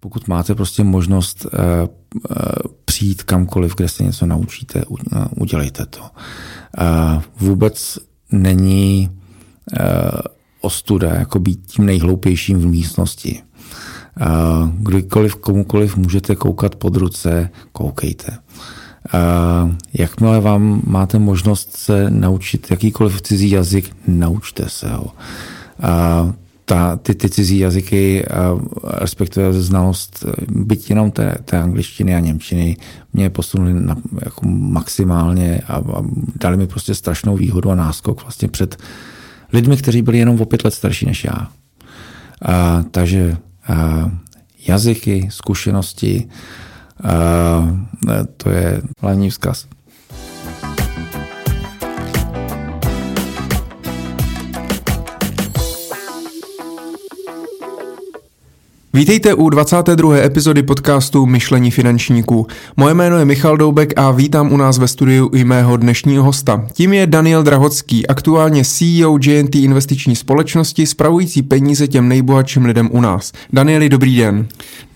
pokud máte prostě možnost uh, uh, přijít kamkoliv, kde se něco naučíte, uh, udělejte to. Vůbec není ostuda jako být tím nejhloupějším v místnosti. Kdykoliv, komukoliv můžete koukat pod ruce, koukejte. Jakmile vám máte možnost se naučit jakýkoliv cizí jazyk, naučte se ho. Ta, ty, ty cizí jazyky, respektive znalost, byť jenom té, té angličtiny a němčiny, mě posunuli na, jako maximálně a, a dali mi prostě strašnou výhodu a náskok vlastně před lidmi, kteří byli jenom o pět let starší než já. A, takže a, jazyky, zkušenosti, a, to je hlavní vzkaz. Vítejte u 22. epizody podcastu Myšlení finančníků. Moje jméno je Michal Doubek a vítám u nás ve studiu i mého dnešního hosta. Tím je Daniel Drahocký, aktuálně CEO JNT investiční společnosti, spravující peníze těm nejbohatším lidem u nás. Danieli, dobrý den.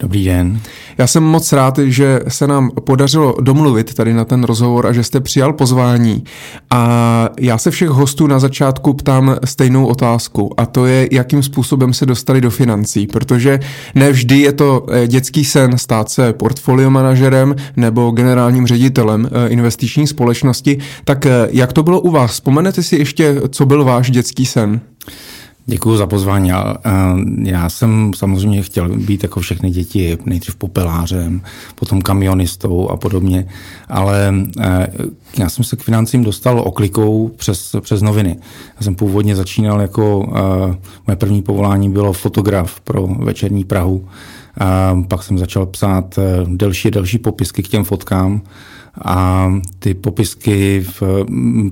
Dobrý den. Já jsem moc rád, že se nám podařilo domluvit tady na ten rozhovor a že jste přijal pozvání. A já se všech hostů na začátku ptám stejnou otázku a to je, jakým způsobem se dostali do financí, protože ne vždy je to eh, dětský sen stát se portfolio manažerem nebo generálním ředitelem eh, investiční společnosti. Tak eh, jak to bylo u vás? Vzpomenete si ještě, co byl váš dětský sen? Děkuji za pozvání. Já, já jsem samozřejmě chtěl být jako všechny děti, nejdřív popelářem, potom kamionistou a podobně, ale já jsem se k financím dostal oklikou přes, přes noviny. Já jsem původně začínal jako, moje první povolání bylo fotograf pro večerní Prahu, a pak jsem začal psát delší delší popisky k těm fotkám a ty popisky v,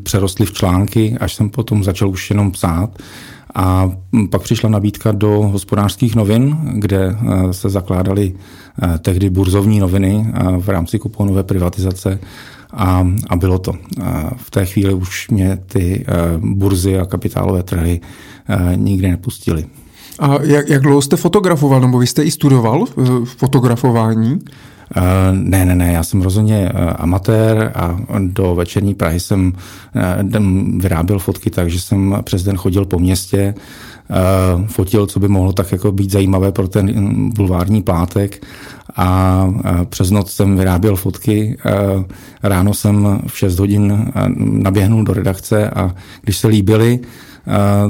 přerostly v články, až jsem potom začal už jenom psát. A pak přišla nabídka do hospodářských novin, kde eh, se zakládaly eh, tehdy burzovní noviny eh, v rámci kuponové privatizace a, a bylo to. V té chvíli už mě ty burzy a kapitálové trhy nikdy nepustily. A jak, jak dlouho jste fotografoval, nebo vy jste i studoval fotografování? Uh, ne, ne, ne, já jsem rozhodně uh, amatér a do večerní Prahy jsem uh, vyráběl fotky tak, že jsem přes den chodil po městě, fotil, co by mohlo tak jako být zajímavé pro ten bulvární plátek a přes noc jsem vyráběl fotky. Ráno jsem v 6 hodin naběhnul do redakce a když se líbily,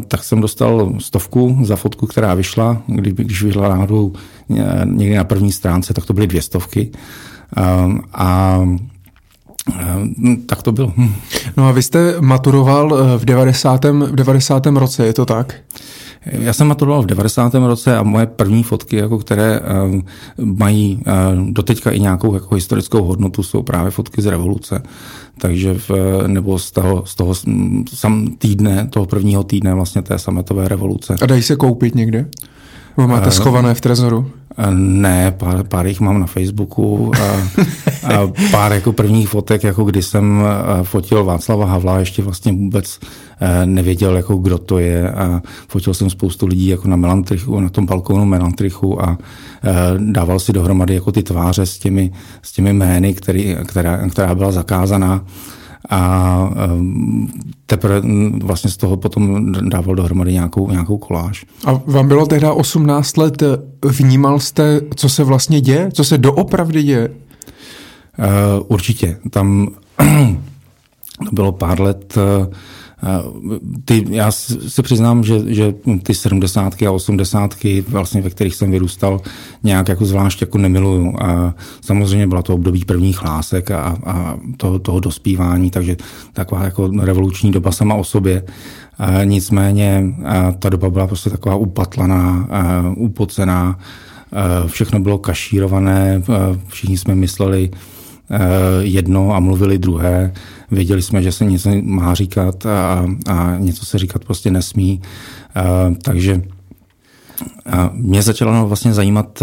tak jsem dostal stovku za fotku, která vyšla. Kdy, když vyšla náhodou eh, někdy na první stránce, tak to byly dvě stovky. A, a tak to bylo. No a vy jste maturoval eh, v 90. v 90. roce, je to tak? Já jsem maturoval v 90. roce a moje první fotky, jako které uh, mají uh, doteďka i nějakou jako historickou hodnotu, jsou právě fotky z revoluce. Takže v, nebo z toho, z toho sam týdne, toho prvního týdne vlastně té sametové revoluce. A dají se koupit někde? Nebo máte uh, schované v trezoru? Ne, pár, pár jich mám na Facebooku a, a pár jako prvních fotek, jako kdy jsem fotil Václava Havla, ještě vlastně vůbec nevěděl, jako kdo to je a fotil jsem spoustu lidí jako na Melantrichu, na tom balkónu Melantrichu a dával si dohromady jako ty tváře s těmi, s těmi jmény, který, která, která byla zakázaná a teprve vlastně z toho potom dával dohromady nějakou, nějakou koláž. A vám bylo tehdy 18 let, vnímal jste, co se vlastně děje? Co se doopravdy děje? Uh, určitě. Tam bylo pár let uh, ty, já se přiznám, že, že ty sedmdesátky a osmdesátky, vlastně, ve kterých jsem vyrůstal, nějak jako zvlášť jako nemiluju. A samozřejmě byla to období prvních lásek a, a toho, toho dospívání, takže taková jako revoluční doba sama o sobě. A nicméně a ta doba byla prostě taková upatlaná, upocená, všechno bylo kašírované, všichni jsme mysleli, jedno a mluvili druhé. Věděli jsme, že se něco má říkat a, a něco se říkat prostě nesmí. Takže mě začala vlastně zajímat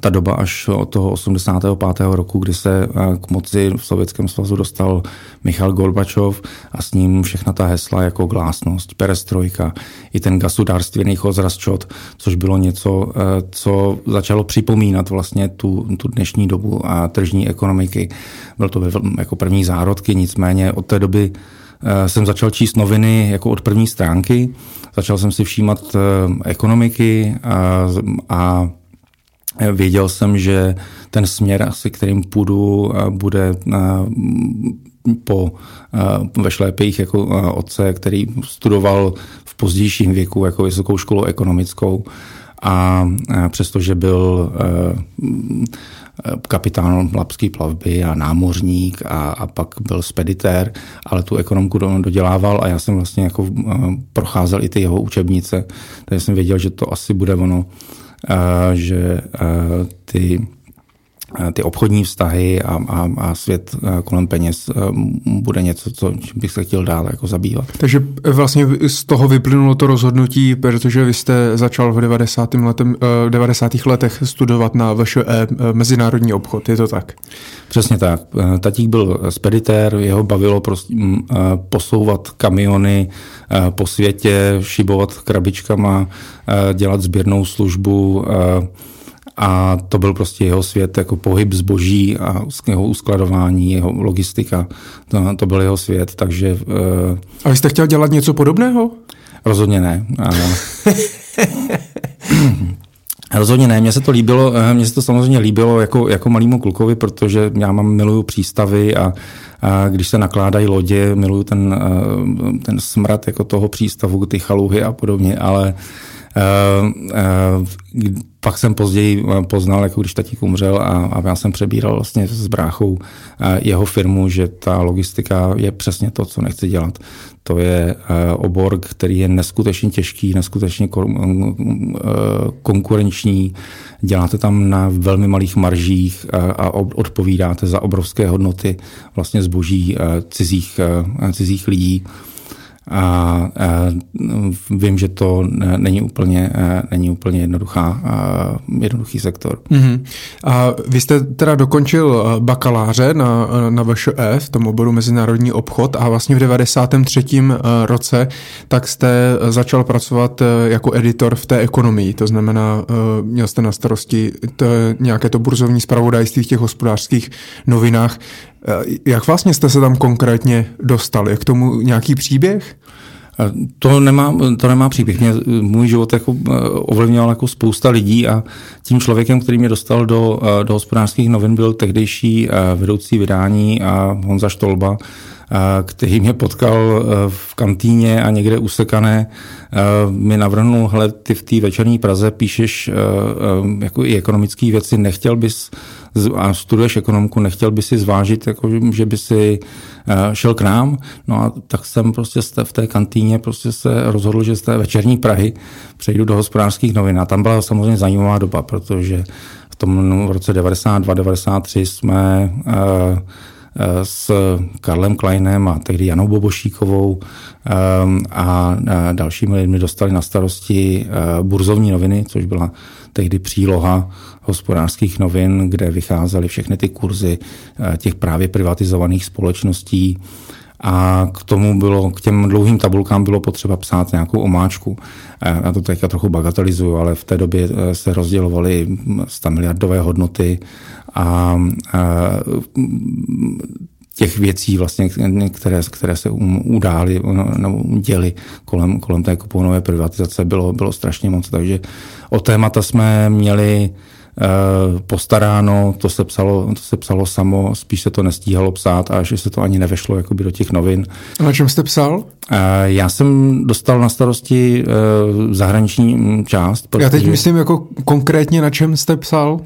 ta doba až od toho 85. roku, kdy se k moci v Sovětském svazu dostal Michal Gorbačov a s ním všechna ta hesla jako glásnost, perestrojka, i ten gasudárstvěný chozrasčot, což bylo něco, co začalo připomínat vlastně tu, tu dnešní dobu a tržní ekonomiky. Byl to jako první zárodky, nicméně od té doby jsem začal číst noviny jako od první stránky. Začal jsem si všímat eh, ekonomiky a, a věděl jsem, že ten směr, asi kterým půjdu, eh, bude eh, po vešlépejích jako otce, který studoval v pozdějším věku jako vysokou školu ekonomickou. A přestože byl kapitán lapské plavby a námořník a, a pak byl speditér, ale tu ekonomku dodělával a já jsem vlastně jako eh, procházel i ty jeho učebnice, takže jsem věděl, že to asi bude ono, eh, že eh, ty ty obchodní vztahy a, a, a svět eh, kolem peněz eh, bude něco, co bych se chtěl dále jako zabývat. Takže vlastně z toho vyplynulo to rozhodnutí, protože vy jste začal v 90. Letem, 90. letech studovat na VŠE mezinárodní obchod, je to tak? Přesně tak. Tatík byl speditér, jeho bavilo prostě posouvat kamiony po světě, šibovat krabičkama, dělat sběrnou službu, a to byl prostě jeho svět, jako pohyb zboží a jeho uskladování, jeho logistika, to, to byl jeho svět, takže... Uh, a vy jste chtěl dělat něco podobného? Rozhodně ne. Rozhodně ne, mně se to líbilo, eh, mně se to samozřejmě líbilo jako, jako malýmu klukovi, protože já mám miluju přístavy a, a když se nakládají lodě, miluju ten, eh, ten smrad jako toho přístavu, ty chaluhy a podobně, ale uh, uh, pak jsem později eh, poznal, jako když tatík umřel a, a já jsem přebíral vlastně s bráchou eh, jeho firmu, že ta logistika je přesně to, co nechci dělat. To je eh, obor, který je neskutečně těžký, neskutečně konkurenční, děláte tam na velmi malých maržích a odpovídáte za obrovské hodnoty vlastně zboží cizích, cizích lidí a, a vím, že to není úplně, není úplně jednoduchá, jednoduchý sektor. Mm-hmm. A vy jste teda dokončil bakaláře na, na VŠE v tom oboru mezinárodní obchod a vlastně v 93. roce tak jste začal pracovat jako editor v té ekonomii, to znamená, měl jste na starosti to, nějaké to burzovní zpravodajství v těch hospodářských novinách. Eh, jak vlastně jste se tam konkrétně dostali? Je k tomu nějaký příběh? Eh, to nemá, to nemá příběh. Mě, můj život jako eh, ovlivňoval jako spousta lidí a tím člověkem, který mě dostal do, do hospodářských novin, byl tehdejší vedoucí vydání a Honza Štolba, který mě potkal v kantýně a někde usekané, mi navrhnul, hele, ty v té večerní Praze píšeš jako i ekonomické věci, nechtěl bys a studuješ ekonomku, nechtěl by si zvážit, jako, že by si šel k nám. No a tak jsem prostě v té kantýně prostě se rozhodl, že z té večerní Prahy přejdu do hospodářských novin. A tam byla samozřejmě zajímavá doba, protože v tom v roce 92-93 jsme s Karlem Kleinem a tehdy Janou Bobošíkovou a dalšími lidmi dostali na starosti burzovní noviny, což byla tehdy příloha hospodářských novin, kde vycházely všechny ty kurzy eh, těch právě privatizovaných společností a k tomu bylo, k těm dlouhým tabulkám bylo potřeba psát nějakou omáčku. Eh, já to teďka trochu bagatelizuju, ale v té době eh, se rozdělovaly 100 miliardové hodnoty a těch věcí, vlastně, které, které se udály nebo děly kolem, kolem té kuponové privatizace, bylo, bylo strašně moc. Takže o témata jsme měli postaráno, to se, psalo, to se psalo samo, spíš se to nestíhalo psát a že se to ani nevešlo jakoby do těch novin. A na čem jste psal? Uh, já jsem dostal na starosti uh, zahraniční část. Protože... Já teď myslím jako konkrétně na čem jste psal?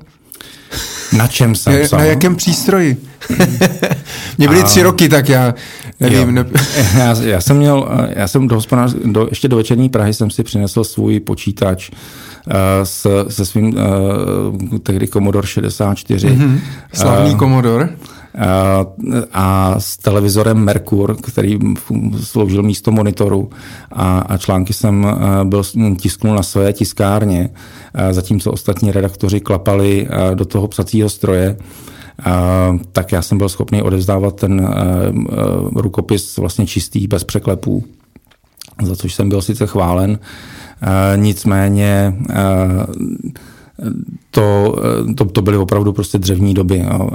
Na čem jsem psal? Na jakém přístroji? Mě byly a... tři roky, tak já nevím. Ne... já, já, jsem měl, já jsem do, hospodář, do, ještě do večerní Prahy jsem si přinesl svůj počítač uh, s, se svým uh, tehdy Commodore 64. Mm-hmm. Slavný uh, Commodore. A s televizorem Merkur, který sloužil místo monitoru a, a články jsem byl tisknul na své tiskárně, zatímco ostatní redaktoři klapali do toho psacího stroje tak já jsem byl schopný odevzdávat ten rukopis vlastně čistý, bez překlepů, za což jsem byl sice chválen, nicméně to, to, to byly opravdu prostě dřevní doby. A, a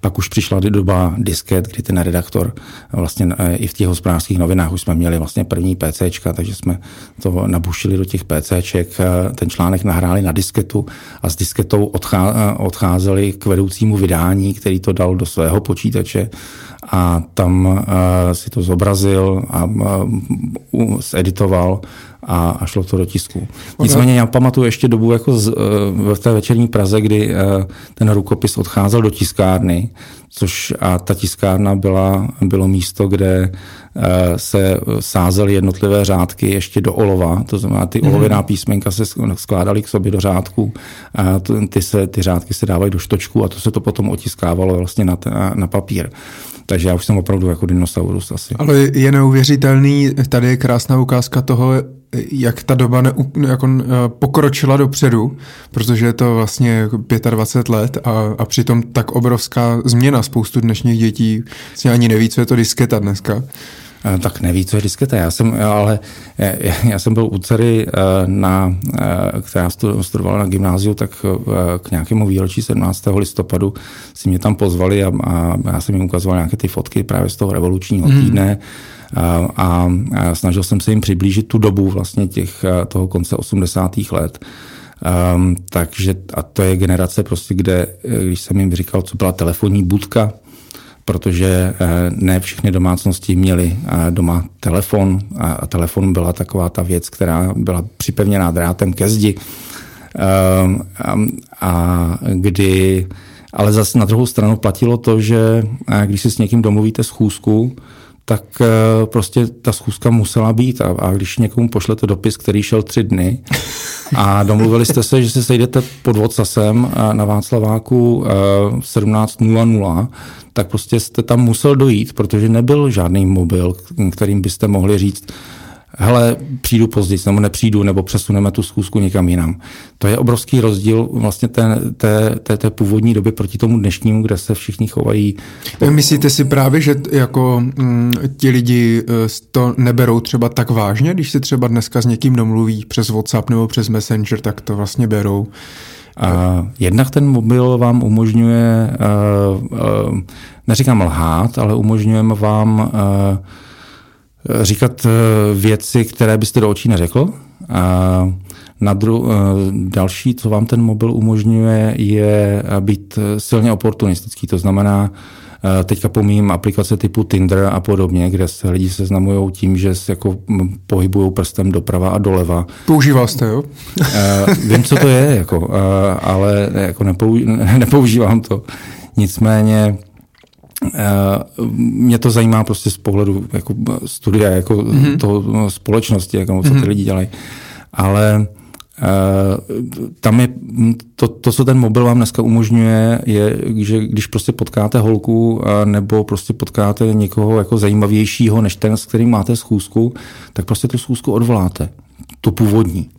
pak už přišla doba disket, kdy ten redaktor vlastně e, i v těch hospodářských novinách už jsme měli vlastně první PCčka, takže jsme to nabušili do těch PCček, ten článek nahráli na disketu a s disketou odchá, odcházeli k vedoucímu vydání, který to dal do svého počítače a tam si to zobrazil a zeditoval a, a šlo to do tisku. Nicméně já pamatuju ještě dobu jako z, uh, v té večerní Praze, kdy uh, ten rukopis odcházel do tiskárny, což a ta tiskárna byla, bylo místo, kde uh, se sázely jednotlivé řádky ještě do olova, to znamená ty mm. olověná písmenka se skládaly k sobě do řádků a ty, se, ty řádky se dávají do štočku a to se to potom otiskávalo vlastně na, na, na papír. Takže já už jsem opravdu jako dinosaurus asi. Ale je neuvěřitelný, tady je krásná ukázka toho, jak ta doba ne, jako, pokročila dopředu, protože je to vlastně 25 let a, a přitom tak obrovská změna. Spoustu dnešních dětí vlastně ani neví, co je to disketa dneska. Eh, tak neví, co je disketa. Já jsem, ale já, já jsem byl u dcery, eh, na, eh, která studovala na gymnáziu, tak k nějakému výročí 17. listopadu si mě tam pozvali a, a já jsem jim ukazoval nějaké ty fotky právě z toho revolučního hmm. týdne. A, a, a snažil jsem se jim přiblížit tu dobu vlastně těch, toho konce 80. let. Um, takže a to je generace prostě, kde, když jsem jim říkal, co byla telefonní budka, protože eh, ne všechny domácnosti měly eh, doma telefon a telefon byla taková ta věc, která byla připevněná drátem ke zdi ehm, a kdy ale zase na druhou stranu platilo to, že když si s někým domluvíte schůzku, tak prostě ta schůzka musela být. A, a když někomu pošlete dopis, který šel tři dny a domluvili jste se, že se sejdete pod Vocasem na Václaváku v 17.00, tak prostě jste tam musel dojít, protože nebyl žádný mobil, kterým byste mohli říct, hele, přijdu později, nebo nepřijdu, nebo přesuneme tu schůzku někam jinam. To je obrovský rozdíl vlastně té, té, té, té původní doby proti tomu dnešnímu, kde se všichni chovají. Myslíte si právě, že jako mm, ti lidi eh, to neberou třeba tak vážně, když se třeba dneska s někým domluví přes WhatsApp nebo přes Messenger, tak to vlastně berou a jednak ten mobil vám umožňuje, uh, uh, neříkám lhát, ale umožňujeme vám uh, říkat věci, které byste do očí neřekl. A na dru- další, co vám ten mobil umožňuje, je být silně oportunistický. To znamená, Eh, teďka pomím aplikace typu Tinder a podobně, kde se lidi seznamují tím, že se jako pohybují prstem doprava a doleva. Používal jste, jo? Eh, vím, co to je, jako, eh, ale jako nepouž- nepoužívám to. Nicméně mě to zajímá prostě z pohledu jako studia, jako mm-hmm. toho společnosti, jako, co ty mm-hmm. lidi dělají. Ale Eh, tam je to, to, co ten mobil vám dneska umožňuje, je, že když prostě potkáte holku eh, nebo prostě potkáte někoho jako zajímavějšího než ten, s kterým máte schůzku, tak prostě tu schůzku odvoláte, tu původní.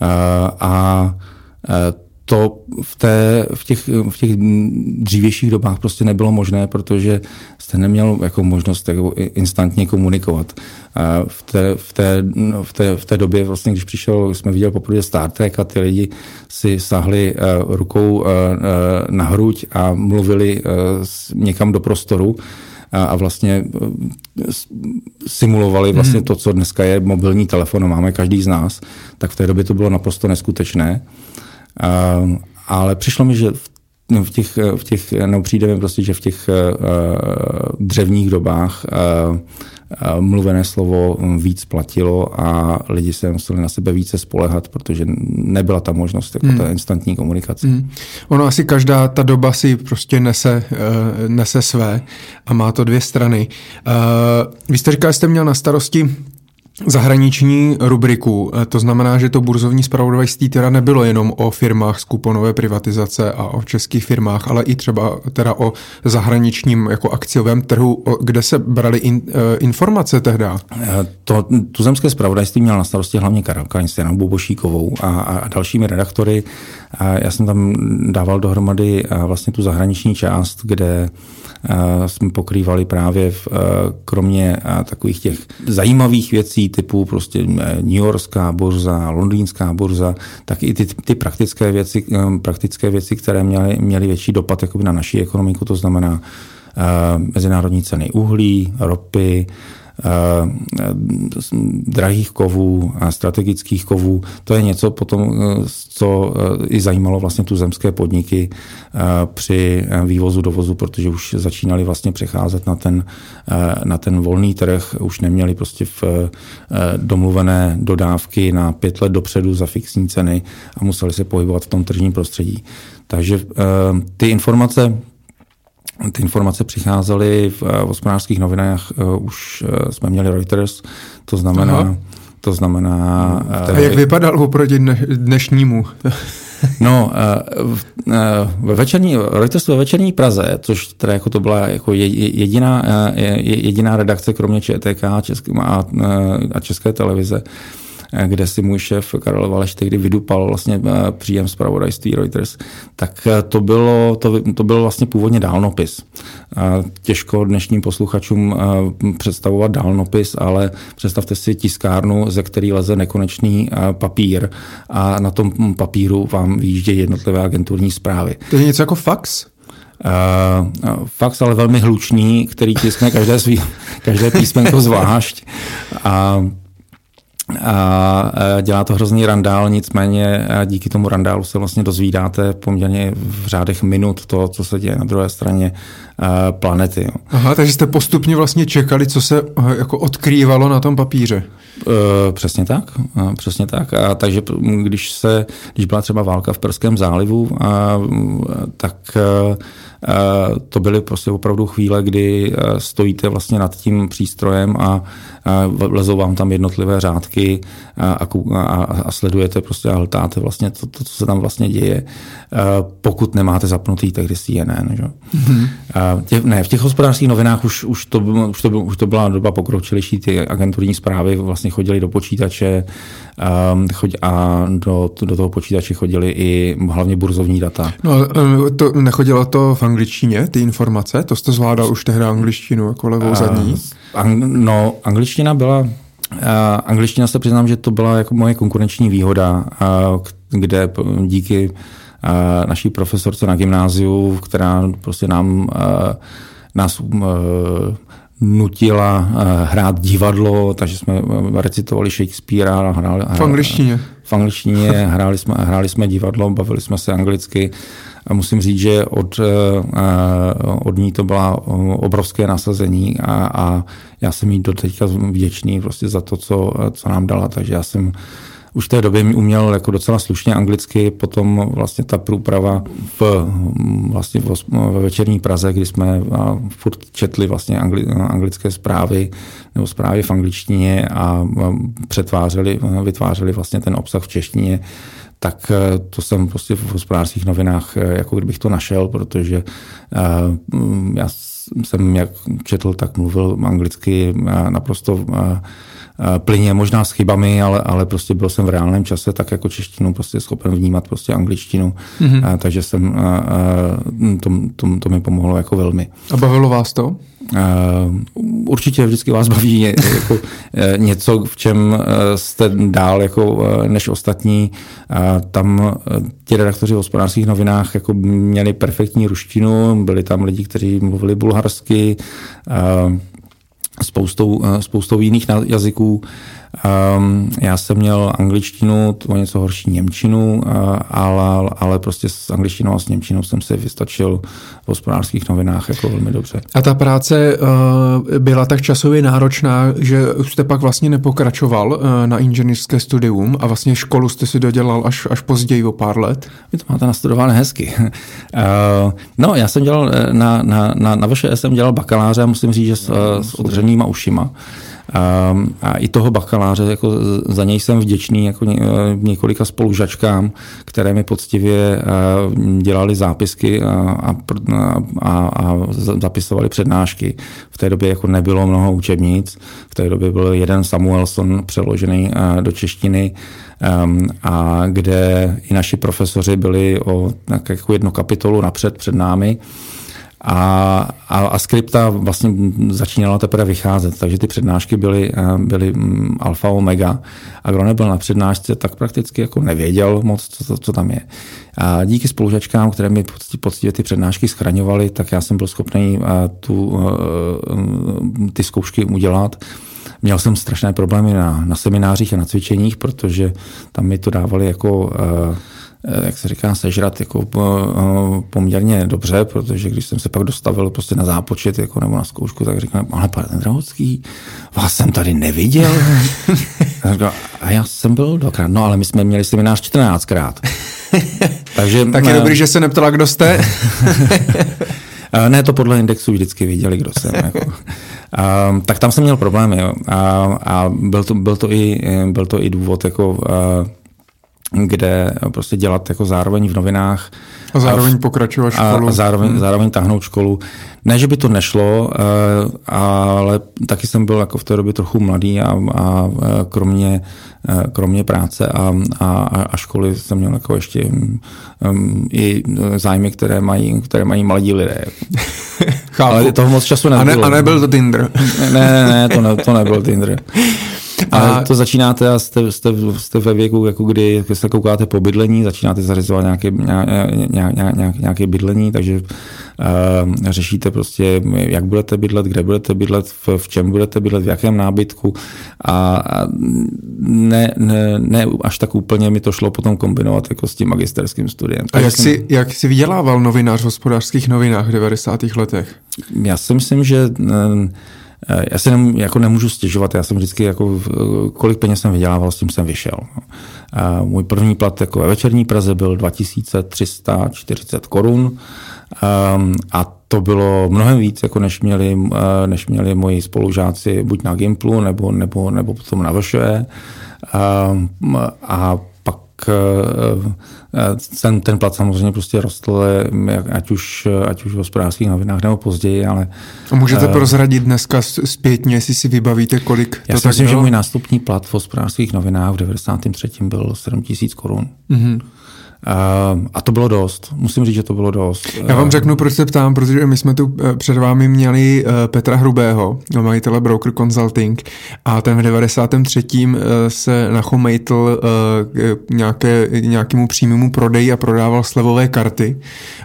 Eh, a to v, té, v, těch, v těch dřívějších dobách prostě nebylo možné, protože jste neměl jako možnost jako instantně komunikovat. V té, v, té, v, té, v té době, vlastně, když přišel, jsme viděli poprvé Star Trek a ty lidi si sahli uh, rukou uh, na hruď a mluvili uh, někam do prostoru a vlastně simulovali vlastně hmm. to, co dneska je mobilní telefon, máme každý z nás, tak v té době to bylo naprosto neskutečné. Ehm, ale přišlo mi, že v v těch, v těch, no přijde mi prostě, že v těch uh, dřevních dobách uh, uh, mluvené slovo víc platilo a lidi se museli na sebe více spolehat, protože nebyla ta možnost jako hmm. ta instantní komunikace. Hmm. Ono asi každá ta doba si prostě nese, uh, nese své a má to dvě strany. Uh, vy jste říkal, že jste měl na starosti zahraniční rubriku. To znamená, že to burzovní spravodajství teda nebylo jenom o firmách z kuponové privatizace a o českých firmách, ale i třeba teda o zahraničním jako akciovém trhu, kde se brali in, informace tehda. To tuzemské spravodajství měl na starosti hlavně Karel Kainstein, Bubošíkovou a, a dalšími redaktory. Já jsem tam dával dohromady vlastně tu zahraniční část, kde jsme pokrývali právě v, kromě takových těch zajímavých věcí typu prostě New Yorkská burza, londýnská burza, tak i ty, ty praktické věci, praktické věci, které měly, měly větší dopad na naší ekonomiku, to znamená mezinárodní ceny uhlí, ropy, Eh, drahých kovů a strategických kovů. To je něco potom, eh, co eh, i zajímalo vlastně tu zemské podniky při vývozu, dovozu, protože už začínali vlastně přecházet na ten, na ten volný trh, už neměli prostě v domluvené dodávky na pět let dopředu za fixní ceny a museli se pohybovat v tom tržním prostředí. Takže ty informace ty informace přicházely v, v hospodářských novinách, uh, už uh, jsme měli Reuters, to znamená, Aha. to znamená... A jak vypadal oproti dnešnímu? No, ve večerní, Reuters ve večerní Praze, což teda jako to byla jako jediná, jediná redakce, kromě ČTK a České, a, a České televize, kde si můj šéf Karel Valeš tehdy vydupal vlastně eh, příjem zpravodajství Reuters, tak eh, to bylo, to, to byl vlastně původně dálnopis. Těžko dnešním posluchačům eh, představovat dálnopis, ale představte si tiskárnu, ze který leze nekonečný papír a na tom papíru vám vyjíždějí jednotlivé agenturní zprávy. To je něco jako fax? Uh, fax, ale velmi hlučný, který tiskne každé, svý, každé písmenko zvlášť. A a dělá to hrozný randál, nicméně díky tomu randálu se vlastně dozvídáte poměrně v řádech minut to, co se děje na druhé straně planety. Aha, takže jste postupně vlastně čekali, co se jako odkrývalo na tom papíře. E, přesně tak, přesně tak. A takže když se, když byla třeba válka v Perském zálivu, a, tak to byly prostě opravdu chvíle, kdy stojíte vlastně nad tím přístrojem a lezou vám tam jednotlivé řádky a, a, a sledujete prostě a hltáte vlastně to, to, co se tam vlastně děje, pokud nemáte zapnutý tehdy CNN. Že? Mm-hmm. Tě, ne, v těch hospodářských novinách už, už, to, už, to, už to byla doba pokročilejší, ty agenturní zprávy vlastně chodily do počítače a do, do toho počítače chodily i hlavně burzovní data. No, to, nechodilo to v angličtině, ty informace? To jste zvládal už tehdy angličtinu jako levou zadní? no, angličtina byla, uh, angličtina se přiznám, že to byla jako moje konkurenční výhoda, uh, kde díky uh, naší profesorce na gymnáziu, která prostě nám nás nutila uh, hrát divadlo, takže jsme recitovali Shakespearea. Hráli, v angličtině. V angličtině, hráli jsme, hráli jsme divadlo, bavili jsme se anglicky. A musím říct, že od, od ní to byla obrovské nasazení a, a já jsem jí do teďka vděčný prostě za to, co, co nám dala. Takže já jsem už v té době uměl jako docela slušně anglicky, potom vlastně ta průprava v, vlastně ve večerní Praze, kdy jsme furt četli vlastně angli, anglické zprávy nebo zprávy v angličtině a přetvářeli, vytvářeli vlastně ten obsah v češtině, tak eh, to jsem prostě v hospodářských novinách, eh, jako kdybych to našel, protože eh, já jsem jak četl, tak mluvil anglicky naprosto plyně, možná s chybami, ale, ale prostě byl jsem v reálném čase tak jako češtinu prostě schopen vnímat prostě angličtinu, mm-hmm. a, takže jsem, a, a, to, to, to mi pomohlo jako velmi. A bavilo vás to? Určitě vždycky vás baví jako e, něco, v čem jste dál jako než ostatní. Tam ti redaktoři v hospodářských novinách jako měli perfektní ruštinu, byli tam lidi, kteří mluvili bulharsky, spoustou, spoustou jiných jazyků. Um, já jsem měl angličtinu, to něco horší němčinu, uh, ale, ale prostě s angličtinou a s němčinou jsem se vystačil v hospodářských novinách jako velmi dobře. A ta práce uh, byla tak časově náročná, že už jste pak vlastně nepokračoval uh, na inženýrské studium a vlastně školu jste si dodělal až, až později o pár let? Vy to máte nastudované hezky. uh, no, já jsem dělal na, na, na, na VŠE jsem dělal bakaláře a musím říct, že s, s odřenýma ušima. A, a i toho bakaláře, jako za něj jsem vděčný jako ně, několika spolužačkám, které mi poctivě dělali zápisky a, a, a, a zapisovali přednášky. V té době jako nebylo mnoho učebnic, v té době byl jeden Samuelson přeložený do češtiny, a kde i naši profesoři byli o tak jako jednu kapitolu napřed před námi a, a, a skripta vlastně začínala teprve vycházet, takže ty přednášky byly, eh, byly mm, alfa omega a kdo nebyl na přednášce, tak prakticky jako nevěděl moc, co, co tam je. A díky spolužačkám, které mi poctivě ty přednášky schraňovaly, tak já jsem byl schopný eh, tu, eh, ty zkoušky udělat. Měl jsem strašné problémy na, na seminářích a na cvičeních, protože tam mi to dávali jako jak se říká, sežrat jako eh, poměrně dobře, protože když jsem se pak dostavil prostě na zápočet jako nebo na zkoušku, tak říkám, ale pane Drahocký, vás jsem tady neviděl. a já jsem byl dvakrát, no ale my jsme měli seminář 14krát. Takže, tak je ne, dobrý, že se neptala, kdo jste. ne, to podle indexu vždycky viděli, kdo jsem. Jako. A, tak tam jsem měl problémy. Jo. A, a byl, to, byl, to i, byl to i důvod, jako, a, kde prostě dělat jako zároveň v novinách. A zároveň pokračovat školu. A zároveň, hmm. zároveň tahnout školu. Ne, že by to nešlo, eh, ale taky jsem byl jako v té době trochu mladý a, a eh, kromě, eh, kromě práce a, a, a školy jsem měl jako ještě um, i zájmy, které mají, které mají mladí lidé. Chápu. Ale toho moc času nebylo. A, ne, a nebyl to Tinder. ne, ne, ne, to, ne, to nebyl Tinder. A to začínáte a jste, jste, jste ve věku, jako kdy se koukáte po bydlení, začínáte zařizovat nějaké, nějaké, nějaké, nějaké bydlení, takže řešíte prostě, jak budete bydlet, kde budete bydlet, v, v čem budete bydlet, v jakém nábytku a, a ne, ne, ne až tak úplně mi to šlo potom kombinovat jako s tím magisterským studiem. A jak, jsi, jak jsi vydělával novinář v hospodářských novinách v 90. letech? Já si myslím, že já si nem, jako nemůžu stěžovat, já jsem vždycky, jako, kolik peněz jsem vydělával, s tím jsem vyšel. A no. můj první plat jako ve večerní Praze byl 2340 korun ehm, a to bylo mnohem víc, jako než měli, eh, než měli moji spolužáci buď na Gimplu, nebo, nebo, nebo potom na VŠE. Ehm, a Eh, eh, ten, ten plat samozřejmě prostě rostl, ať už, ať už v hospodářských novinách nebo později, ale... A můžete uh, prozradit dneska zpětně, jestli si vybavíte, kolik Já to si myslím, bylo? že můj nástupní plat v hospodářských novinách v 93. byl 7 tisíc korun. Mm-hmm. A to bylo dost. Musím říct, že to bylo dost. Já vám řeknu, proč se ptám, protože my jsme tu eh, před vámi měli eh, Petra Hrubého, majitele Broker Consulting, a ten v 93. Eh, se nachomejtl nějaké, nějakému přímému prodeji a prodával slevové karty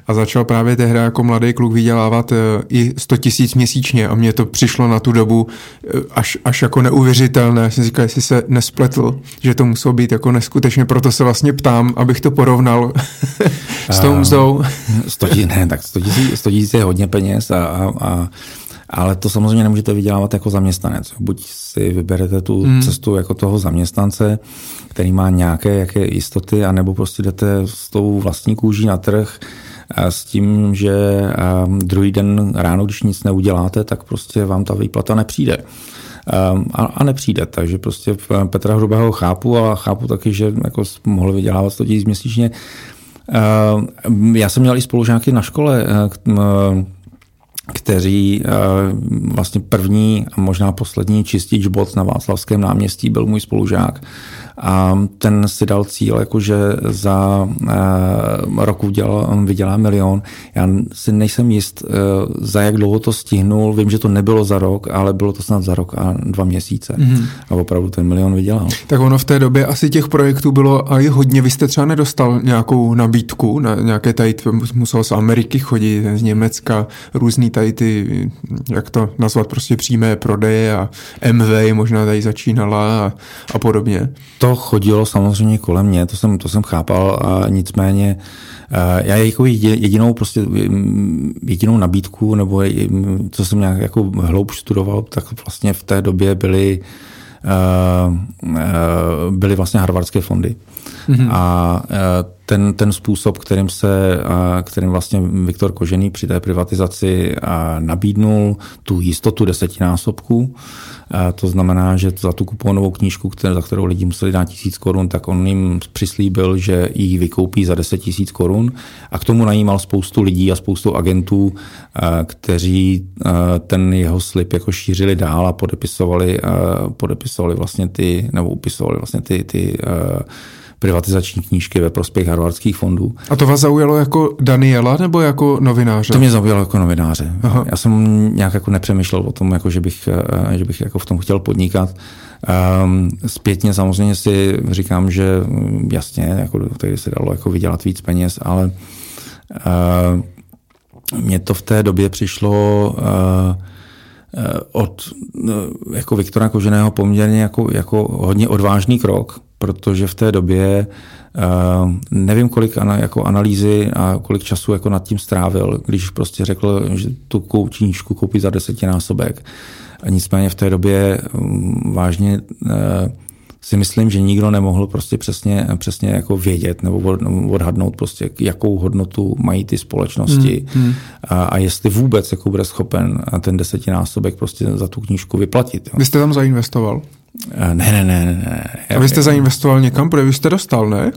a začal právě tehdy jako mladý kluk vydělávat i 100 tisíc měsíčně a mně to přišlo na tu dobu až, až jako neuvěřitelné. Já jsem říkal, jestli se nespletl, že to muselo být jako neskutečně, proto se vlastně ptám, abych to porovnal porovnal s tou mzdou? 100 tisíc, ne, tak 100 tisíc, 100 tisíc je hodně peněz, a, a, a, ale to samozřejmě nemůžete vydělávat jako zaměstnanec. Buď si vyberete tu hmm. cestu jako toho zaměstnance, který má nějaké jaké jistoty, anebo prostě jdete s tou vlastní kůží na trh, s tím, že druhý den ráno, když nic neuděláte, tak prostě vám ta výplata nepřijde. A, a nepřijde, takže prostě Petra Hrubého chápu a chápu taky, že jako mohl vydělávat 100 000 měsíčně. Já jsem měl i spolužáky na škole, kteří vlastně první a možná poslední čistič bot na Václavském náměstí byl můj spolužák a ten si dal cíl, jakože za uh, rok udělal, vydělá milion. Já si nejsem jist, uh, za jak dlouho to stihnul. Vím, že to nebylo za rok, ale bylo to snad za rok a dva měsíce. Mm-hmm. A opravdu ten milion vydělal. Tak ono v té době asi těch projektů bylo a i hodně. Vy jste třeba nedostal nějakou nabídku na nějaké tady, musel z Ameriky chodit, z Německa, různý tady ty, jak to nazvat, prostě přímé prodeje a MV možná tady začínala a, a podobně. To to chodilo samozřejmě kolem mě, to jsem, to jsem chápal, a nicméně já jako jedinou prostě jedinou nabídku, nebo co jsem nějak jako hloub studoval, tak vlastně v té době byly byly vlastně harvardské fondy. Mm-hmm. A ten, ten způsob, kterým se, kterým vlastně Viktor Kožený při té privatizaci nabídnul tu jistotu desetinásobků, to znamená, že za tu kuponovou knížku, které, za kterou lidi museli dát tisíc korun, tak on jim přislíbil, že ji vykoupí za 10 tisíc korun. A k tomu najímal spoustu lidí a spoustu agentů, kteří ten jeho slib jako šířili dál a podepisovali, podepisovali vlastně ty, nebo upisovali vlastně ty, ty privatizační knížky ve prospěch harvardských fondů. A to vás zaujalo jako Daniela nebo jako novináře? To mě zaujalo jako novináře. Aha. Já jsem nějak jako nepřemýšlel o tom, jako že bych, eh, že bych jako v tom chtěl podnikat. Um, zpětně samozřejmě si říkám, že mm, jasně, jako tehdy se dalo jako vydělat víc peněz, ale uh, mně to v té době přišlo uh, od jako Viktora Koženého poměrně jako, jako hodně odvážný krok, protože v té době uh, nevím, kolik ana, jako analýzy a kolik času jako nad tím strávil, když prostě řekl, že tu knížku koupí za desetinásobek. A nicméně v té době um, vážně uh, si myslím, že nikdo nemohl prostě přesně, přesně jako vědět nebo odhadnout prostě, jakou hodnotu mají ty společnosti hmm, hmm. A, a jestli vůbec jako bude schopen ten desetinásobek prostě za tu knížku vyplatit. Jo. Vy jste tam zainvestoval? Ne, ne, ne, ne. A vy jste zainvestoval někam, protože vy jste dostal, ne?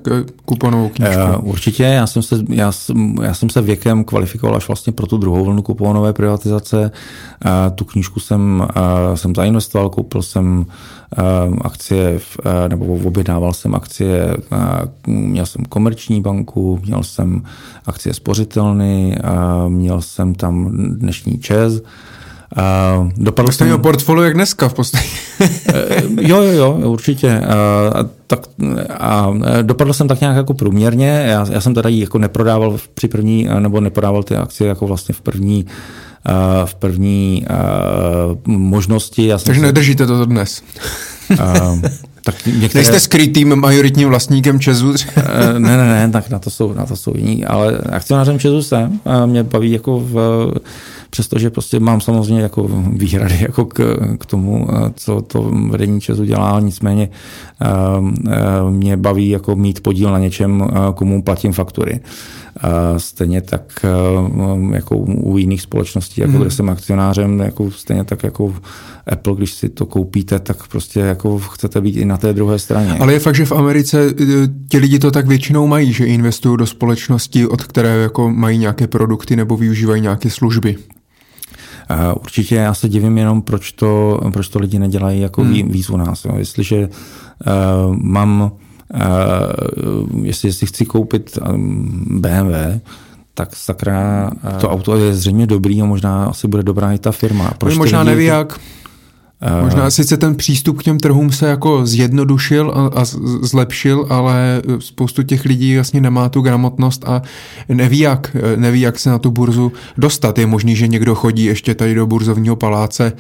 Kuponovou knížku. Uh, určitě, já jsem, se, já, já jsem se věkem kvalifikoval až vlastně pro tu druhou vlnu kuponové privatizace. Uh, tu knížku jsem, uh, jsem zainvestoval, koupil jsem uh, akcie, v, uh, nebo objednával jsem akcie, uh, měl jsem komerční banku, měl jsem akcie spořitelny, uh, měl jsem tam dnešní ČES, Uh, dopadl jste měl portfolio jak dneska v podstatě. Eh, jo, jo, jo, určitě. Uh, tak, a dopadl jsem tak nějak jako průměrně. Já, já jsem teda jako neprodával při první, nebo neprodával ty akcie jako vlastně v první uh, v první uh, možnosti. Já Takže nedržíte to dnes. Uh, tak některé... Nejste skrytým majoritním vlastníkem Česu? ne, ne, ne, tak na to jsou, na to jsou jiní, ale akcionářem Česu jsem. Mě baví jako v přestože prostě mám samozřejmě jako výhrady jako k, k tomu, eh, co to vedení Česu dělá, nicméně eh, eh, mě baví jako mít podíl na něčem, komu platím faktury. Stejně tak jako u jiných společností, jako hmm. kde jsem akcionářem, jako stejně tak jako Apple, když si to koupíte, tak prostě jako chcete být i na té druhé straně. Ale je fakt, že v Americe ti lidi to tak většinou mají, že investují do společnosti, od které jako mají nějaké produkty nebo využívají nějaké služby. Určitě já se divím jenom, proč to, proč to lidi nedělají jako hmm. víc u nás. Jo. Jestliže uh, mám, uh, jestli, jestli chci koupit BMW, tak sakra, to auto je zřejmě dobrý a možná asi bude dobrá i ta firma. Proč možná neví jak. Možná sice ten přístup k těm trhům se jako zjednodušil a, a zlepšil, ale spoustu těch lidí vlastně nemá tu gramotnost a neví jak, neví, jak se na tu burzu dostat. Je možný, že někdo chodí ještě tady do burzovního paláce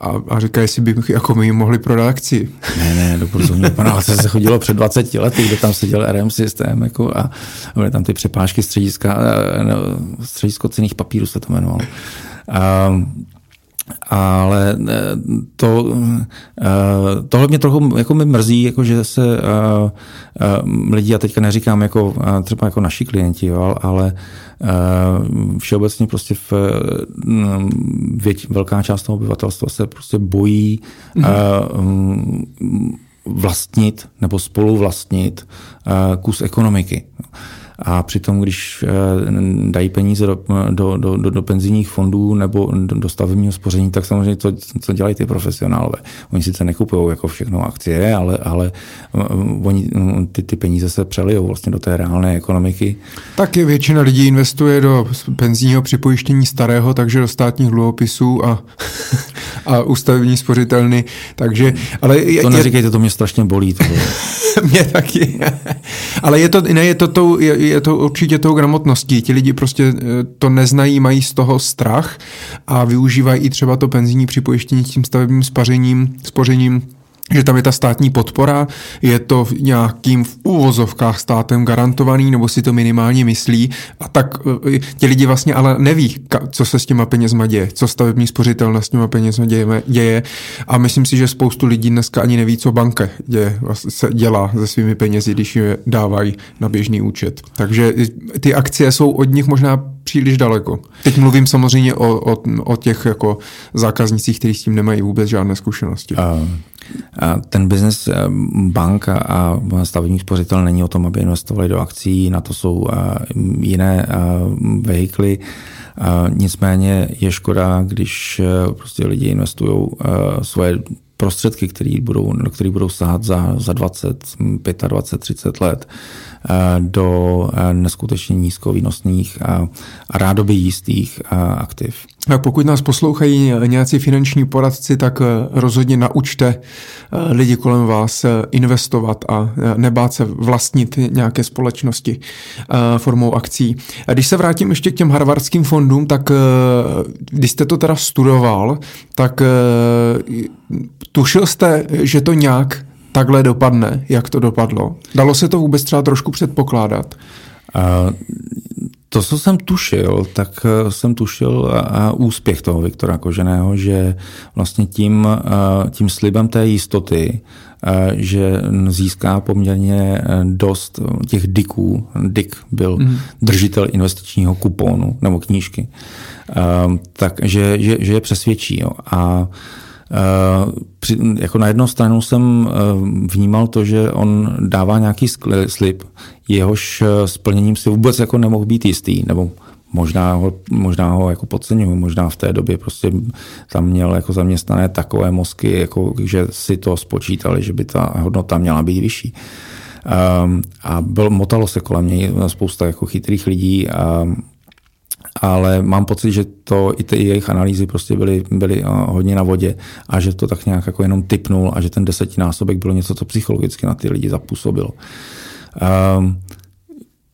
a, a říká, jestli by jako my mohli prodat akci. Ne, ne, do burzovního paláce se chodilo před 20 lety, kde tam seděl RM systém jako a byly tam ty přepážky střediska, no, středisko cených papírů se to jmenovalo. Um, ale eh, to, eh, tohle mě trochu jako mi mrzí, jako že se uh, lidi, já teďka neříkám jako třeba jako naši klienti, jo, ale všeobecně prostě v, věť, velká část toho obyvatelstva se prostě bojí mm-hmm. vlastnit nebo spoluvlastnit kus ekonomiky. A přitom, když eh, dají peníze do, do, do, do, do penzijních fondů nebo do, stavebního spoření, tak samozřejmě to, co dělají ty profesionálové. Oni sice nekupují jako všechno akcie, ale, ale eh, oni, ty, ty peníze se přelijou vlastně do té reálné ekonomiky. Taky většina lidí investuje do penzijního připojištění starého, takže do státních dluhopisů a, a ústavní spořitelny. Takže, ale je, to neříkejte, to mě strašně bolí. To mě taky. ale je to, ne, je to tou, je, je to určitě tou gramotností. Ti lidi prostě eh, to neznají, mají z toho strach a využívají i třeba to penzijní připojištění tím stavebním spařením, spořením že tam je ta státní podpora, je to nějakým v úvozovkách státem garantovaný, nebo si to minimálně myslí a tak eh, ti lidi vlastně ale neví, co se s těma penězma děje, co stavební spořitelna s těma penězma děje, děje a myslím si, že spoustu lidí dneska ani neví, co banka děje, vlastně se dělá se svými penězi, když je dávají na běžný účet. Takže ty akcie jsou od nich možná příliš daleko. Teď mluvím samozřejmě o, o, o těch jako zákaznicích, kteří s tím nemají vůbec žádné zkušenosti. Uh, ten biznes eh, bank a stavebních spořitel není o tom, aby investovali do akcí, na to jsou eh, jiné eh, vehikly. Nicméně je škoda, když prostě lidi investují svoje prostředky, které budou, které budou sahat za, za 20, 25, 30 let do neskutečně nízkovýnosných a, rádoby jistých aktiv. Pokud nás poslouchají nějací finanční poradci, tak eh, rozhodně naučte eh, lidi kolem vás eh, investovat a nebát se vlastnit nějaké společnosti formou akcí. Když se vrátím ještě k těm harvardským fondům, tak když jste to teda studoval, tak tušil jste, že to nějak takhle dopadne, jak to dopadlo? Dalo se to vůbec třeba trošku předpokládat? Uh, to, co jsem tušil, tak eh, jsem tušil a úspěch toho Viktora Koženého, že vlastně tím, eh, tím slibem té jistoty, eh, že získá poměrně dost těch diků. Dik byl mm. držitel investičního kuponu nebo knížky. Takže že, že je přesvědčí. Jo. A při, jako na jednu stranu jsem vnímal to, že on dává nějaký slib, jehož eh, splněním si vůbec jako nemohl být jistý, nebo možná ho, možná ho jako podceňuju, možná v té době prostě tam měl jako zaměstnané takové mozky, jako, že si to spočítali, že by ta hodnota měla být vyšší. Um, a byl, motalo se kolem něj spousta jako chytrých lidí a ale mám pocit, že to i ty jejich analýzy prostě byly, byly eh, hodně na vodě a že to tak nějak jako jenom typnul a že ten desetinásobek bylo něco, co psychologicky na ty lidi zapůsobilo. Um,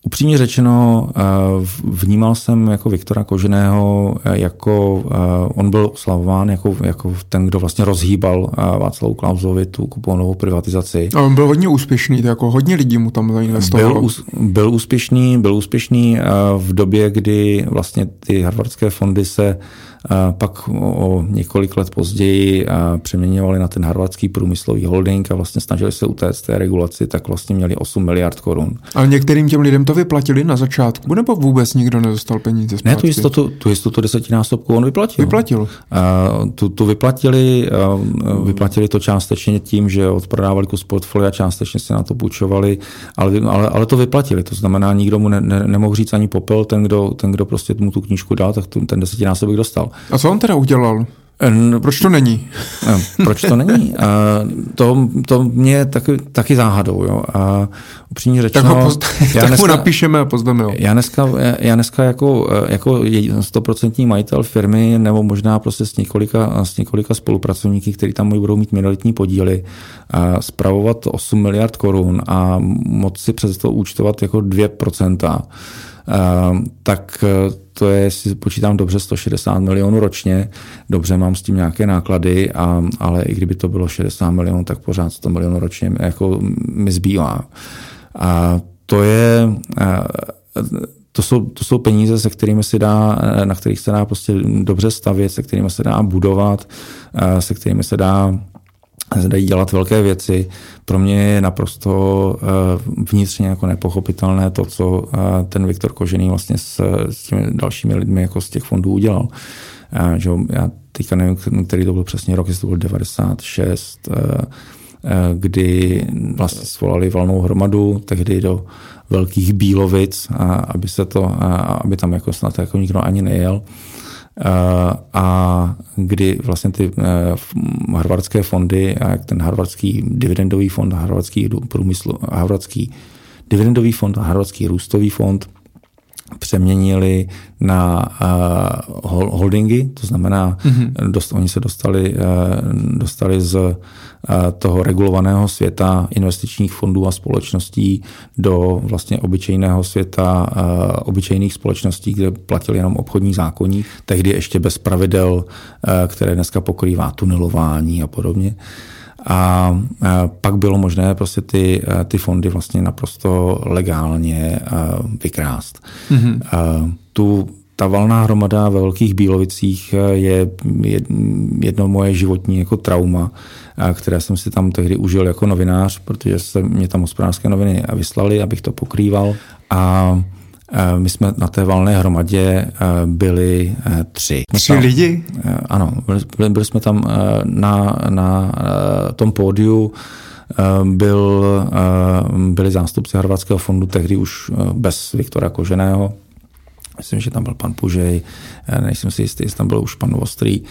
Upřímně řečeno, eh, vnímal jsem jako Viktora Koženého, eh, jako on byl oslavován jako, jako ten, kdo vlastně rozhýbal Václavu Klausovi tu kuponovou privatizaci. A on byl hodně úspěšný, jako hodně lidí mu tam zainvestovalo. Byl, byl úspěšný, byl úspěšný v době, kdy vlastně ty harvardské fondy se pak o několik let později přeměňovali na ten harvardský průmyslový holding a vlastně snažili se utéct té regulaci, tak vlastně měli 8 miliard korun. Ale některým těm lidem to vyplatili na začátku, nebo vůbec nikdo nedostal peníze zpátky? Ne, tu jistotu, tu jistotu desetinásobku on vyplatil. Vyplatil. Tu, tu vyplatili, vyplatili to částečně tím, že odprodávali kus portfolia, částečně se na to půjčovali, ale, ale, ale to vyplatili. To znamená, nikdo mu ne, ne, nemohl říct ani popel, ten kdo, ten, kdo prostě mu tu knížku dal, tak ten desetinásobek dostal. A co on teda udělal? Proč to není? No, proč to není? A to, to mě taky, taky záhadou. Jo? A upřímně řečeno... Tak, ho poz... já tak dneska, mu napíšeme a pozveme ho. Já dneska, já dneska jako, jako stoprocentní majitel firmy nebo možná prostě s několika, s několika spolupracovníky, kteří tam budou mít minoritní podíly, a spravovat 8 miliard korun a moci přes to účtovat jako 2%, tak to je, jestli počítám dobře, 160 milionů ročně. Dobře, mám s tím nějaké náklady, a, ale i kdyby to bylo 60 milionů, tak pořád 100 milionů ročně jako mi zbývá. A to je, to jsou, to jsou peníze, se kterými se dá, na kterých se dá prostě dobře stavět, se kterými se dá budovat, se kterými se dá dají dělat velké věci. Pro mě je naprosto eh, vnitřně jako nepochopitelné to, co eh, ten Viktor Kožený vlastně s, s těmi dalšími lidmi jako z těch fondů udělal. Eh, že já teďka nevím, který to byl přesně rok, jestli to byl 96, kdy vlastně svolali valnou hromadu, tehdy do velkých Bílovic, aby se to, aby tam jako snad jako nikdo ani nejel a kdy vlastně ty eh, harvardské fondy a ten harvardský dividendový fond, harvardský průmysl, harvardský dividendový fond a harvardský růstový fond přeměnili na uh, holdingy, to znamená, mm-hmm. dost, oni se dostali, uh, dostali z uh, toho regulovaného světa investičních fondů a společností do vlastně obyčejného světa uh, obyčejných společností, kde platil jenom obchodní zákonní, tehdy ještě bez pravidel, uh, které dneska pokrývá tunelování a podobně. A pak bylo možné prostě ty, ty fondy vlastně naprosto legálně vykrást. Mm-hmm. Tu ta valná hromada ve Velkých Bílovicích je jedno moje životní jako trauma, které jsem si tam tehdy užil jako novinář, protože se mě tam hospodářské noviny vyslali, abych to pokrýval. A my jsme na té valné hromadě byli tři. Tři tam, lidi? Ano, byli, byli jsme tam na, na tom pódiu byl, byli zástupci Harvardského fondu tehdy už bez Viktora Koženého, Myslím, že tam byl pan Pužej, nejsem si jistý, jestli tam byl už pan Ostrý.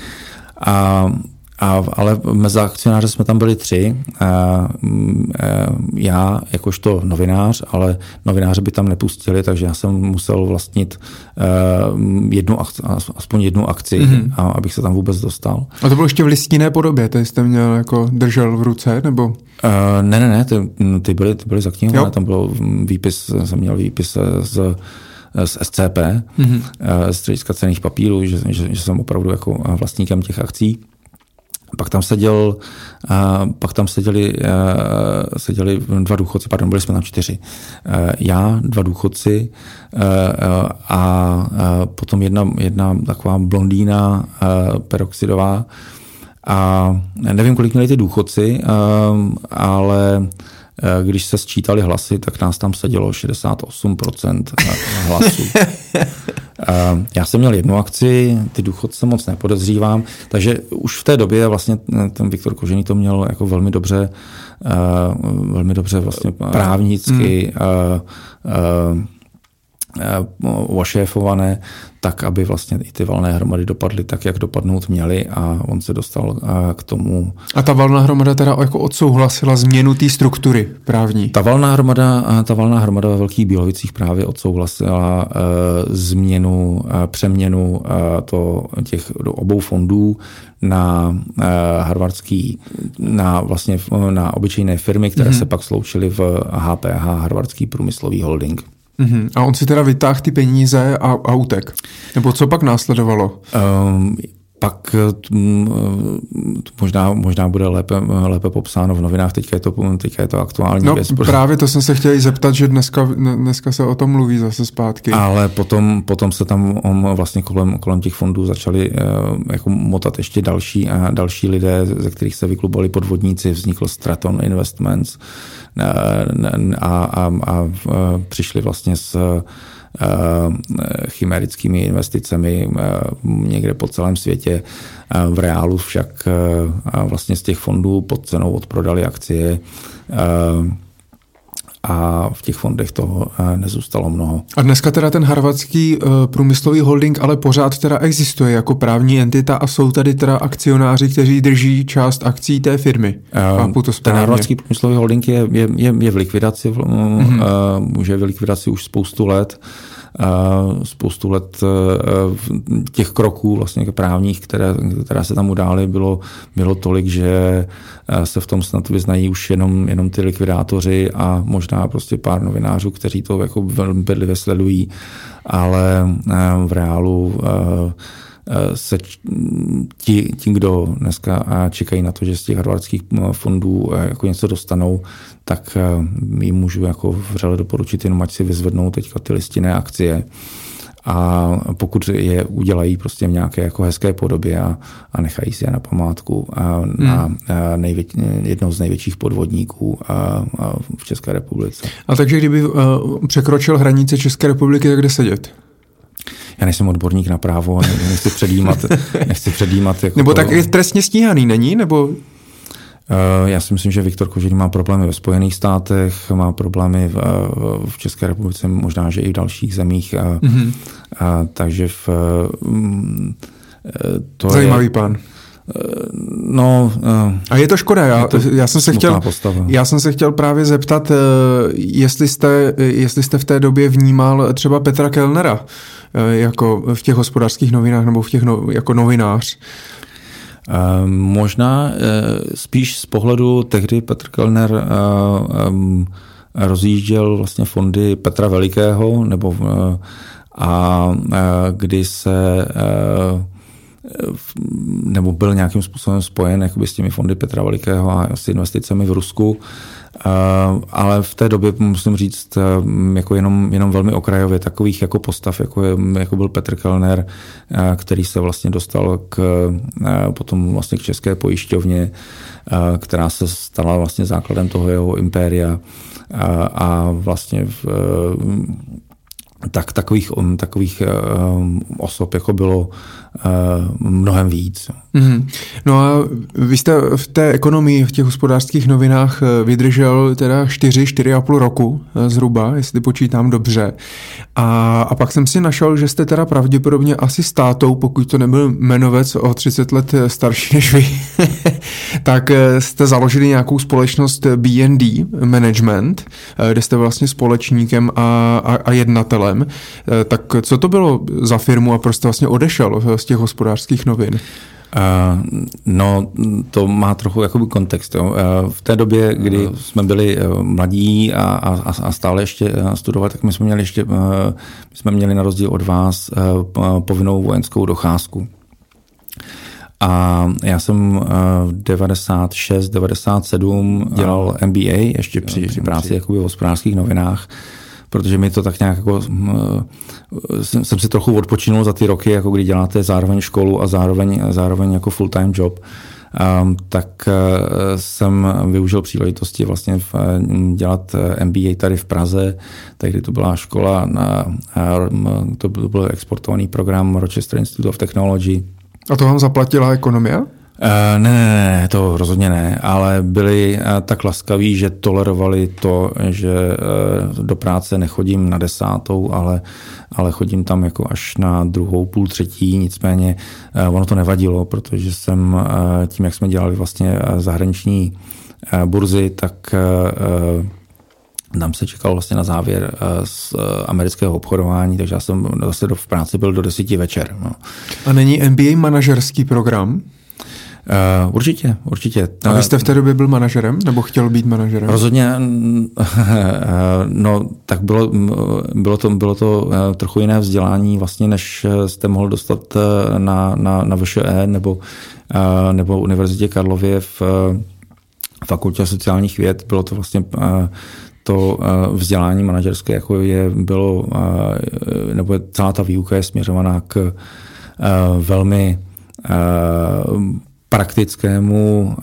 A, a, ale mezi akcionáře jsme tam byli tři. A, a, já jakožto novinář, ale novináře by tam nepustili, takže já jsem musel vlastnit a, jednu akci, aspoň jednu akci, mm-hmm. a, abych se tam vůbec dostal. A to bylo ještě v listinné podobě, to jste měl jako držel v ruce, nebo? A, ne, ne, ne, ty, ty byly, ty byly zaknihované, tam byl výpis, jsem měl výpis z z SCP, mm-hmm. z Střediska cených papírů, že, že, že jsem opravdu jako vlastníkem těch akcí. Pak tam seděl, pak tam seděli, seděli dva důchodci, pardon, byli jsme tam čtyři. Já, dva důchodci a potom jedna, jedna taková blondýna peroxidová. A nevím, kolik měli ty důchodci, ale Eh, když se sčítali hlasy, tak nás tam sedělo 68% hlasů. Eh, já jsem měl jednu akci, ty důchodce moc nepodezřívám, takže už v té době vlastně ten Viktor Kožený to měl jako velmi dobře, eh, velmi dobře vlastně právnicky hmm ošéfované, tak aby vlastně i ty valné hromady dopadly tak, jak dopadnout měly a on se dostal k tomu. A ta valná hromada teda jako odsouhlasila změnu té struktury právní? Ta valná hromada, ta valná hromada ve Velkých Bílovicích právě odsouhlasila uh, změnu, uh, přeměnu uh, to, těch obou fondů na harvardský, na vlastně na obyčejné firmy, které mm-hmm. se pak sloučily v HPH, Harvardský průmyslový holding. Mm-hmm. A on si teda vytáhl ty peníze a, a utek. Nebo co pak následovalo? Um, pak mm, možná, možná bude lépe, lépe popsáno v novinách, teďka je to, teďka je to aktuální no, věc. Právě to jsem se chtěl zeptat, že dneska, dneska se o tom mluví zase zpátky. Ale potom, potom se tam on vlastně kolem, kolem těch fondů začali eh, jako motat ještě další a další lidé, ze kterých se vyklubovali podvodníci, vznikl Straton Investments, a, a, a přišli vlastně s chimerickými investicemi někde po celém světě. V reálu však vlastně z těch fondů pod cenou odprodali akcie a v těch fondech toho eh, nezůstalo mnoho. A dneska teda ten harvardský uh, průmyslový holding ale pořád teda existuje jako právní entita a jsou tady teda akcionáři, kteří drží část akcí té firmy. Uh, to ten harvardský průmyslový holding je, je, je, je v likvidaci, mm-hmm. je v likvidaci už spoustu let. Spoustu let e, těch kroků vlastně právních, které, které se tam udály, bylo, bylo tolik, že e, se v tom snad vyznají už jenom, jenom ty likvidátoři a možná prostě pár novinářů, kteří to jako velmi bedlivě sledují, ale e, v reálu se ti, ti, kdo dneska čekají na to, že z těch harvardských fondů jako něco dostanou, tak jim můžu jako vřele doporučit jenom, ať si vyzvednou teďka ty listinné akcie a pokud je udělají prostě v nějaké jako hezké podobě a, a nechají si je na památku a na hmm. největ, jednou z největších podvodníků a, a v České republice. A takže kdyby uh, překročil hranice České republiky, tak kde sedět? Já nejsem odborník na právo, nechci předjímat. nechci předjímat jako nebo to... tak je trestně stíhaný, není? Nebo eh, já si myslím, že Viktor Kožený má problémy ve Spojených státech, má problémy v, v České republice, možná, že i v dalších zemích. A, mm-hmm. a, takže v, mm, to Zajímavý je, pán. No, a je to škoda. Já, to já, jsem se chtěl, postava. já jsem se chtěl právě zeptat, eh, jestli jste, jestli jste v té době vnímal třeba Petra Kellnera eh, jako v těch hospodářských novinách nebo v těch no, jako novinář. Možná eh, spíš z pohledu tehdy Petr Kellner rozjížděl vlastně fondy Petra Velikého, nebo a kdy se nebo byl nějakým způsobem spojen s těmi fondy Petra Velikého a s investicemi v Rusku. Ale v té době musím říct jako jenom, jenom velmi okrajově takových jako postav, jako, je, jako byl Petr Kellner, který se vlastně dostal k, potom vlastně k České pojišťovně, která se stala vlastně základem toho jeho impéria a, a vlastně v, tak takových, takových osob jako bylo mnohem víc. Mm-hmm. No a vy jste v té ekonomii, v těch hospodářských novinách eh, vydržel teda 4, 4,5 roku eh, zhruba, jestli počítám dobře. A, a pak jsem si našel, že jste teda pravděpodobně asi státou, pokud to nebyl jmenovec o 30 let eh, starší než vy, tak jste založili nějakou společnost BND Management, kde jste vlastně společníkem a, a, a jednatelem. Tak co to bylo za firmu a proč jste vlastně odešel z těch hospodářských novin? Uh, no, to má trochu jakoby kontext. Jo. Uh, v té době, kdy uh. jsme byli uh, mladí a, a, a stále ještě studovat, tak my jsme měli ještě, uh, my jsme měli na rozdíl od vás uh, povinnou vojenskou docházku. A já jsem v 96, 97 dělal MBA ještě při, při práci jakoby v hospodářských novinách protože mi to tak nějak jako, jsem, jsem si trochu odpočinul za ty roky, jako kdy děláte zároveň školu a zároveň, zároveň jako full-time job. Um, tak uh, jsem využil příležitosti vlastně v, dělat MBA tady v Praze, tehdy to byla škola, na, to byl exportovaný program Rochester Institute of Technology. A to vám zaplatila ekonomia? Uh, ne, ne, ne, to rozhodně ne, ale byli uh, tak laskaví, že tolerovali to, že uh, do práce nechodím na desátou, ale, ale chodím tam jako až na druhou, půl třetí, nicméně ono to nevadilo, protože jsem tím, jak jsme dělali vlastně zahraniční burzy, tak tam se čekal vlastně na závěr z amerického obchodování, takže já jsem zase v práci byl do desíti večer. No. A není MBA manažerský program? Uh, určitě, určitě. A vy jste v té době byl manažerem, nebo chtěl být manažerem? Rozhodně, no tak bylo, bylo, to, bylo to eh, trochu jiné vzdělání vlastně, než jste mohl dostat eh, na, na, na VŠE nebo, nebo Univerzitě Karlově v fakultě sociálních věd. Bylo to vlastně to vzdělání manažerské, jako je bylo, nebo celá ta výuka je směřovaná k velmi praktickému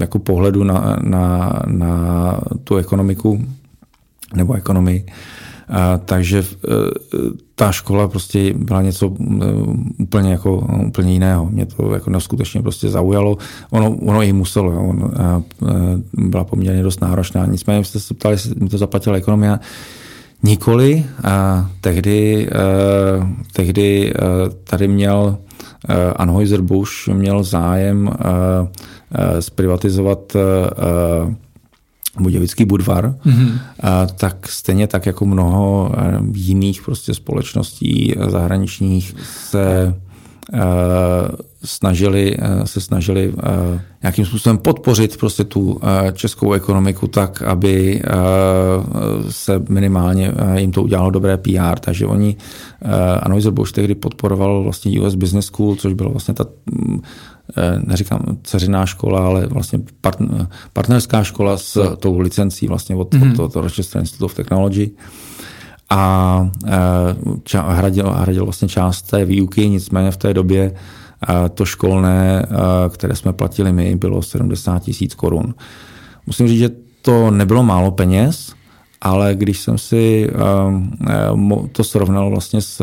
jako pohledu na, na, na tu ekonomiku nebo ekonomii. A, takže e, ta škola prostě byla něco úplně jako úplně jiného. Mě to jako neskutečně prostě zaujalo. Ono, ono i muselo. Jo. On, a, a, byla poměrně dost náročná. Nicméně jste se ptali, jestli mi to zaplatila ekonomia. Nikoli. A tehdy, a, tehdy a, tady měl Eh, Anheuser-Busch měl zájem zprivatizovat Budějovický Budvar, mm-hmm. tak stejně tak jako mnoho jiných prostě společností zahraničních se snažili, se snažili nějakým způsobem podpořit prostě tu českou ekonomiku tak, aby se minimálně jim to udělalo dobré PR. Takže oni, Anheuser Busch tehdy podporoval vlastně US Business School, což byla vlastně ta neříkám ceřiná škola, ale vlastně partnerská škola s tou licencí vlastně od, mm-hmm. od, od Rochester Institute of Technology a ča, hradil, hradil vlastně část té výuky, nicméně v té době to školné, které jsme platili my, bylo 70 tisíc korun. Musím říct, že to nebylo málo peněz, ale když jsem si to srovnal vlastně s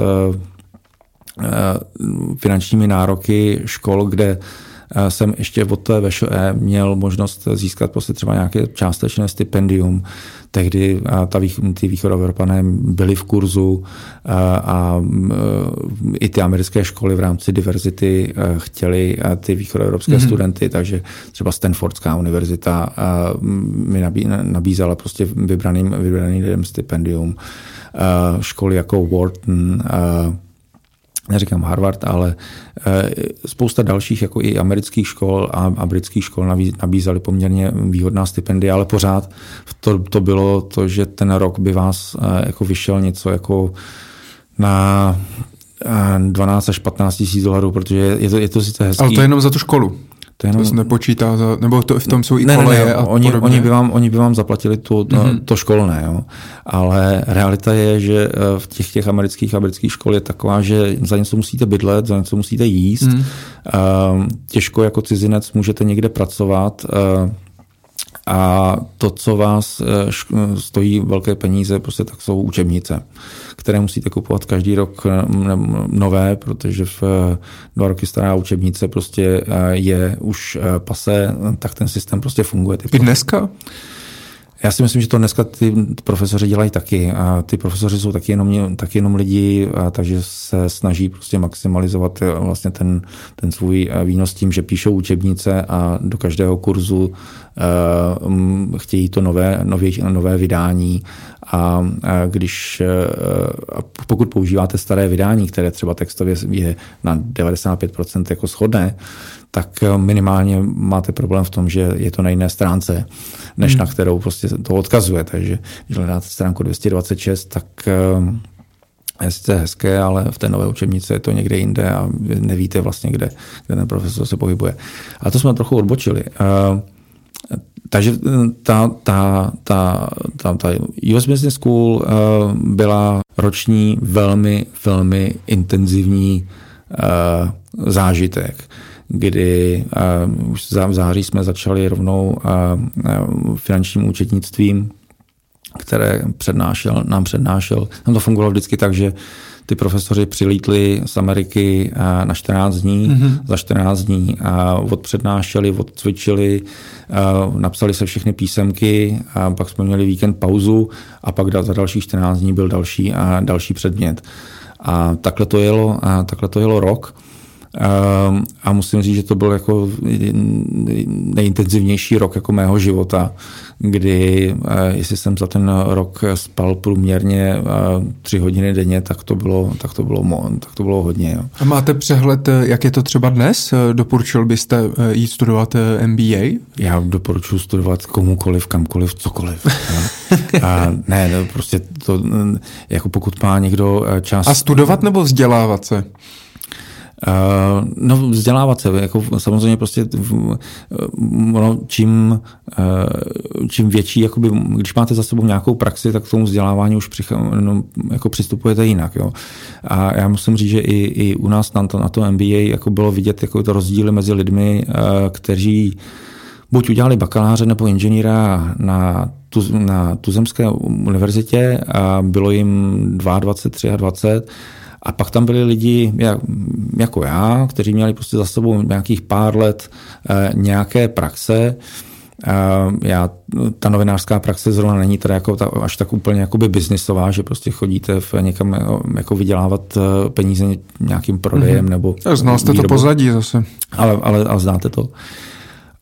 finančními nároky škol, kde jsem ještě od té VŠE měl možnost získat prostě třeba nějaké částečné stipendium. Tehdy ta, ty východoevropané byly v kurzu a, a i ty americké školy v rámci diverzity chtěly ty východoevropské mm-hmm. studenty, takže třeba Stanfordská univerzita mi nabízela prostě vybraným, vybraným lidem stipendium. Školy jako Wharton, neříkám Harvard, ale eh, spousta dalších jako i amerických škol a, a britských škol nabízely poměrně výhodná stipendia, ale pořád to, to bylo to, že ten rok by vás eh, jako vyšel něco jako na 12 až 15 tisíc dolarů, protože je to, je to sice hezký. Ale to je jenom za tu školu. To, jenom... to se nepočítá, za, nebo to, v tom jsou i ne, koleje ne, ne, a oni, podobně. oni, by vám, oni by vám zaplatili tu, to, mm-hmm. to školné, jo. ale realita je, že eh, v těch, těch amerických amerických škol je taková, že za něco musíte bydlet, za něco musíte jíst, mm. těžko jako cizinec můžete někde pracovat, eh, a to, co vás stojí velké peníze, prostě tak jsou učebnice které musíte kupovat každý rok eh, nové, protože v eh, dva roky stará učebnice prostě eh, je už pase, tak ten systém prostě funguje. I dneska? Já si myslím, že to dneska ty profesoři dělají taky. A ty profesoři jsou taky jenom, taky jenom lidi, a takže se snaží prostě maximalizovat vlastně ten, ten svůj výnos tím, že píšou učebnice a do každého kurzu uh, chtějí to nové, nové, nové vydání a když, e, pokud používáte staré vydání, které třeba textově je na 95% jako shodné, tak minimálně máte problém v tom, že je to na jiné stránce, než hmm. na kterou prostě to odkazuje. Takže když hledáte stránku 226, tak je sice hezké, ale v té nové učebnici je to někde jinde a nevíte vlastně, kde, kde ten profesor se pohybuje. A to jsme trochu odbočili. Takže eh, ta, ta, ta, ta, ta US Business School byla roční velmi, velmi intenzivní zážitek, kdy uh, už v září jsme začali rovnou uh, finančním účetnictvím, které přednášel, nám přednášel. Tam to fungovalo vždycky tak, že ty profesoři přilítli z Ameriky na 14 dní, mm-hmm. za 14 dní a odpřednášeli, odcvičili, napsali se všechny písemky, a pak jsme měli víkend pauzu a pak za další 14 dní byl další a další předmět. A takhle to jelo, a takhle to jelo rok. Ehm, a musím říct, že to byl jako nejintenzivnější rok jako mého života, kdy eh, jestli jsem za ten rok spal průměrně eh, tři hodiny denně, tak to bylo, tak to bylo, tak to bylo hodně. Jo. A máte přehled, eh, jak je to třeba dnes? Doporučil byste jít studovat MBA? Já doporučuji studovat komukoliv, kamkoliv, cokoliv. a ne, prostě to, jako pokud má někdo čas... A studovat nebo vzdělávat se? Uh, no, vzdělávat se, jako samozřejmě prostě no, čím, uh, čím větší, jakoby, když máte za sebou nějakou praxi, tak k tomu vzdělávání už přichá, no, jako přistupujete jinak. Jo. A já musím říct, že i, i u nás na to, na to MBA jako bylo vidět jako to rozdíly mezi lidmi, uh, kteří buď udělali bakaláře nebo inženýra na, tu, na Tuzemské univerzitě a bylo jim 22, 23 a pak tam byli lidi jako já, kteří měli prostě za sebou nějakých pár let eh, nějaké praxe. Eh, já, ta novinářská praxe zrovna není teda jako ta, až tak úplně jakoby biznisová, že prostě chodíte v někam jako vydělávat eh, peníze nějakým prodejem mm-hmm. nebo Znal jste výrobou. to pozadí zase. Ale, ale, ale znáte to.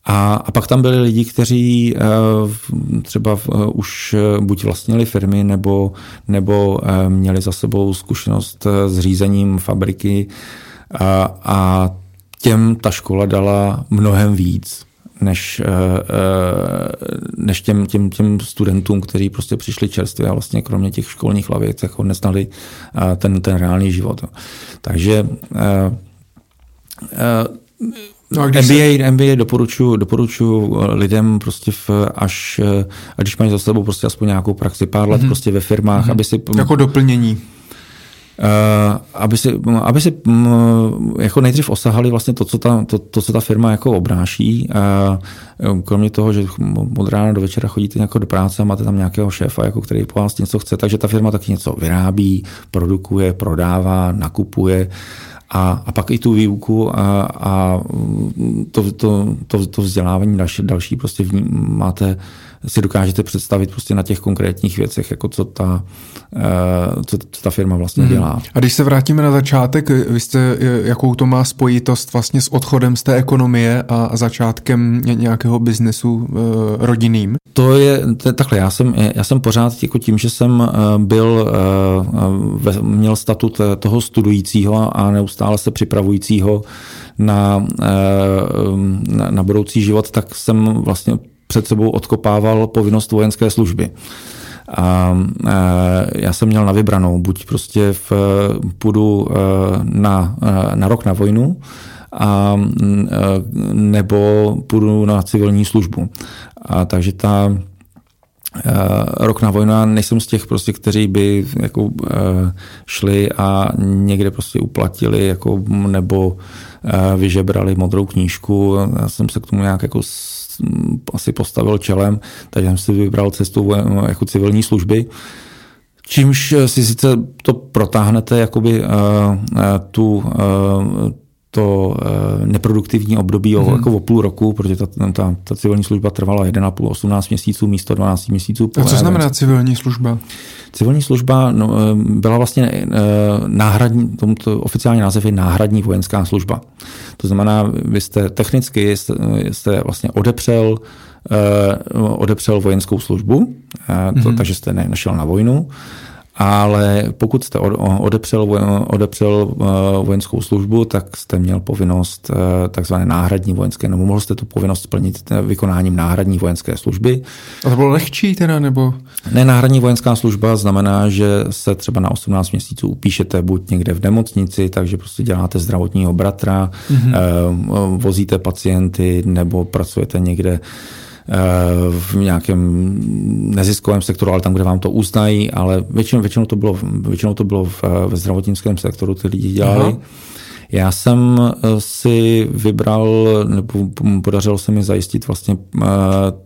A, a pak tam byli lidi, kteří uh, třeba uh, už buď vlastnili firmy, nebo, nebo měli za sebou zkušenost s řízením fabriky a, a těm ta škola dala mnohem víc než, než těm, těm, těm studentům, kteří prostě přišli čerstvě a vlastně kromě těch školních lavic jako neznali ten, ten reálný život. Takže No když MBA, se... MBA doporučuji, doporučuji eh, lidem prostě v, až, eh, a když mají za sebou prostě aspoň nějakou praxi, pár let mm-hmm. prostě ve firmách, mm-hmm. aby si... Jako doplnění. Uh, aby si, aby si um, jako nejdřív osahali vlastně to, co ta, to, to, co ta firma jako obnáší. Uh, kromě toho, že od rána do večera chodíte jako do práce a máte tam nějakého šéfa, jako který po vás něco chce, takže ta firma taky něco vyrábí, produkuje, prodává, nakupuje. Uh, a, a pak i tu výuku a, a to, to, to, to vzdělávání další, další prostě máte, si dokážete představit prostě na těch konkrétních věcech, jako co ta, eh, co, ta firma vlastně mhm. dělá. A když se vrátíme na začátek, vy jste, jakou to má spojitost vlastně s odchodem z té ekonomie a začátkem nějakého biznesu eh, rodinným? To je, to je takhle, já jsem, já jsem pořád jako tím, že jsem eh, byl, měl statut toho studujícího a neustále se připravujícího na, na, na budoucí život, tak jsem vlastně před sebou odkopával povinnost vojenské služby. A já jsem měl na vybranou, buď prostě v, půjdu na, na rok na vojnu, a, nebo půjdu na civilní službu. A takže ta rok na vojnu, já nejsem z těch prostě, kteří by jako šli a někde prostě uplatili jako, nebo vyžebrali modrou knížku. Já jsem se k tomu nějak jako asi postavil čelem, takže jsem si vybral cestu jako civilní služby. Čímž si sice to protáhnete jakoby tu, to neproduktivní období hmm. jako o půl roku, protože ta, ta, ta civilní služba trvala 1,5, 18 měsíců místo 12 měsíců. A co znamená civilní služba? Civilní služba no, byla vlastně náhradní, tomuto oficiální název je náhradní vojenská služba. To znamená, vy jste technicky jste, jste vlastně odepřel odepřel vojenskou službu, to, mm-hmm. takže jste nešel na vojnu ale pokud jste odepřel, odepřel eh, vojenskou službu, tak jste měl povinnost eh, takzvané náhradní vojenské, nebo mohl jste tu povinnost splnit vykonáním náhradní vojenské služby. A to bylo lehčí teda, nebo? Ne, náhradní vojenská služba znamená, že se třeba na 18 měsíců upíšete buď někde v nemocnici, takže prostě děláte zdravotního bratra, mm-hmm. vozíte pacienty, nebo pracujete někde v nějakém neziskovém sektoru, ale tam, kde vám to uznají, ale většinou, většinou to bylo, většinou to bylo v, ve zdravotnickém sektoru, ty lidi dělali. Aha. Já jsem eh, si vybral, nebo podařilo se mi zajistit vlastně eh,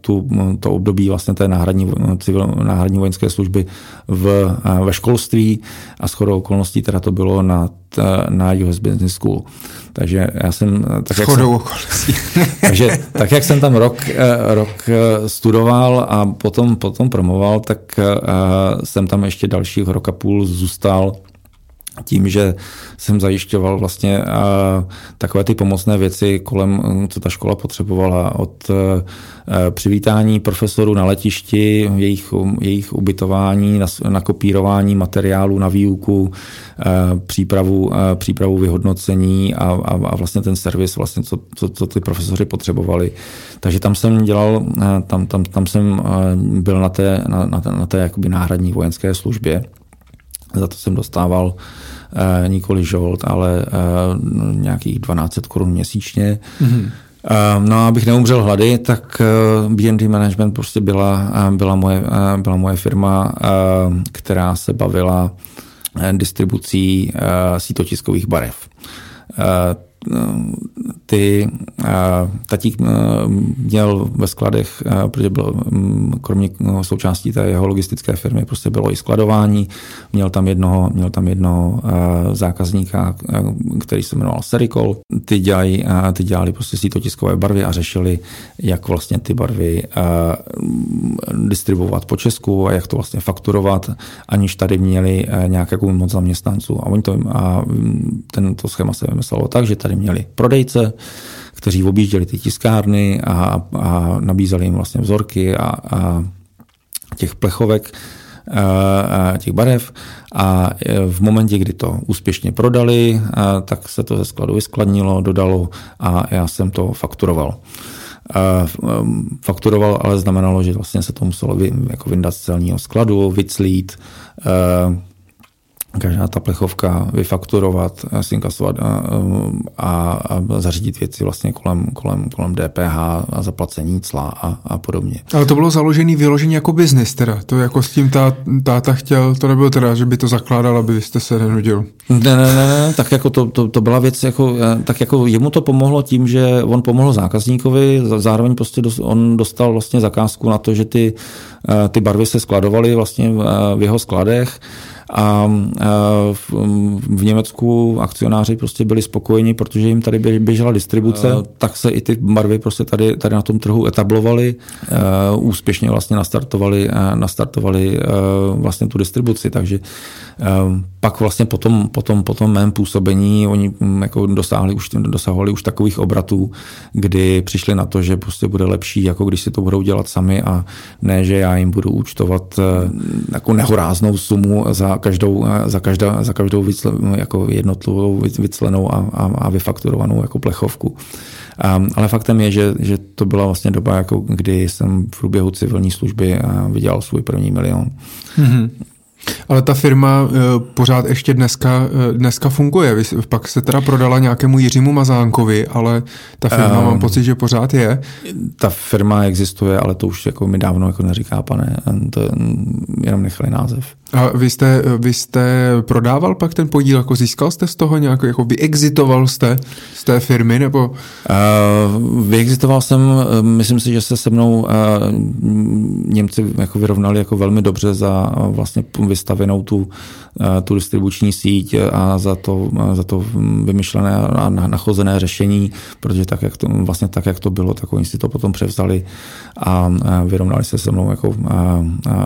tu, to období vlastně té náhradní, civil, náhradní vojenské služby v, eh, ve školství a shodou okolností teda to bylo na, na US Business School. Takže já jsem... Tak, jak jsem, okolností. takže tak, jak jsem tam rok, rok studoval a potom, potom promoval, tak jsem tam ještě dalších rok a půl zůstal tím, že jsem zajišťoval vlastně takové ty pomocné věci kolem, co ta škola potřebovala, od e, přivítání profesorů na letišti, jejich, jejich ubytování, nakopírování materiálu na výuku, e, přípravu, přípravu vyhodnocení a, a, a vlastně ten servis, vlastně co, co, co ty profesoři potřebovali. Takže tam jsem dělal, tam, tam, tam jsem byl na té, na, na té, na té jakoby náhradní vojenské službě. Za to jsem dostával eh, nikoli žolt, ale eh, nějakých 1200 korun měsíčně. Mm-hmm. No a abych neumřel hlady, tak eh, BND Management prostě byla, byla, moje, byla moje firma, která se bavila distribucí sítotiskových barev ty tatík měl ve skladech, protože byl kromě součástí té jeho logistické firmy, prostě bylo i skladování, měl tam jednoho, měl tam jednoho zákazníka, který se jmenoval Sericol. Ty, dělají, ty dělali prostě sítotiskové barvy a řešili, jak vlastně ty barvy distribuovat po Česku a jak to vlastně fakturovat, aniž tady měli nějakou moc zaměstnanců. A oni to, a tento schéma se vymyslelo tak, že tady měli prodejce, kteří objížděli ty tiskárny a, a nabízeli jim vlastně vzorky a, a těch plechovek, a těch barev a e, v momentě, kdy to úspěšně prodali, tak se to ze skladu vyskladnilo, dodalo a já jsem to fakturoval. Fakturoval ale znamenalo, že vlastně se to muselo jako vyndat z celního skladu, vyclít, každá ta plechovka vyfakturovat, zinkasovat a, a, a zařídit věci vlastně kolem, kolem, kolem DPH a zaplacení cla a, a podobně. Ale to bylo založený vyloženě jako biznis teda, to jako s tím tá, táta chtěl, to nebylo teda, že by to zakládal, aby jste se nenudil. Ne, ne, ne, ne tak jako to, to, to byla věc, jako, tak jako jemu to pomohlo tím, že on pomohl zákazníkovi, zároveň prostě on dostal vlastně zakázku na to, že ty, ty barvy se skladovaly vlastně v jeho skladech, a v Německu akcionáři prostě byli spokojeni, protože jim tady běžela distribuce, tak se i ty barvy prostě tady, tady na tom trhu etablovaly, úspěšně vlastně nastartovali, nastartovali vlastně tu distribuci, takže pak vlastně potom, potom, potom mém působení oni mm, jako dosáhli už, dosahovali už takových obratů, kdy přišli na to, že prostě bude lepší, jako když si to budou dělat sami a ne, že já jim budu účtovat jako nehoráznou sumu za za každou, za každá, za každou vycle, jako jednotlivou vyclenou a, a, a vyfakturovanou jako plechovku. Um, ale faktem je, že, že to byla vlastně doba, jako kdy jsem v průběhu civilní služby vydělal svůj první milion. Mm-hmm. Ale ta firma e, pořád ještě dneska, dneska funguje. Pak se teda prodala nějakému Jiřímu Mazánkovi, ale ta firma um, mám pocit, že pořád je. Ta firma existuje, ale to už jako mi dávno jako neříká, pane, to jenom nechali název. A vy jste, vy jste prodával pak ten podíl, jako získal jste z toho nějak, jako vyexitoval jste z té firmy, nebo? Uh, vyexitoval jsem, myslím si, že se se mnou uh, Němci jako vyrovnali jako velmi dobře za uh, vlastně vystavenou tu, eh, tu distribuční síť a za to, za to vymyšlené a nachozené řešení, protože tak, jak to, vlastně tak, jak to bylo, tak oni si to potom převzali a vyrovnali se se mnou jako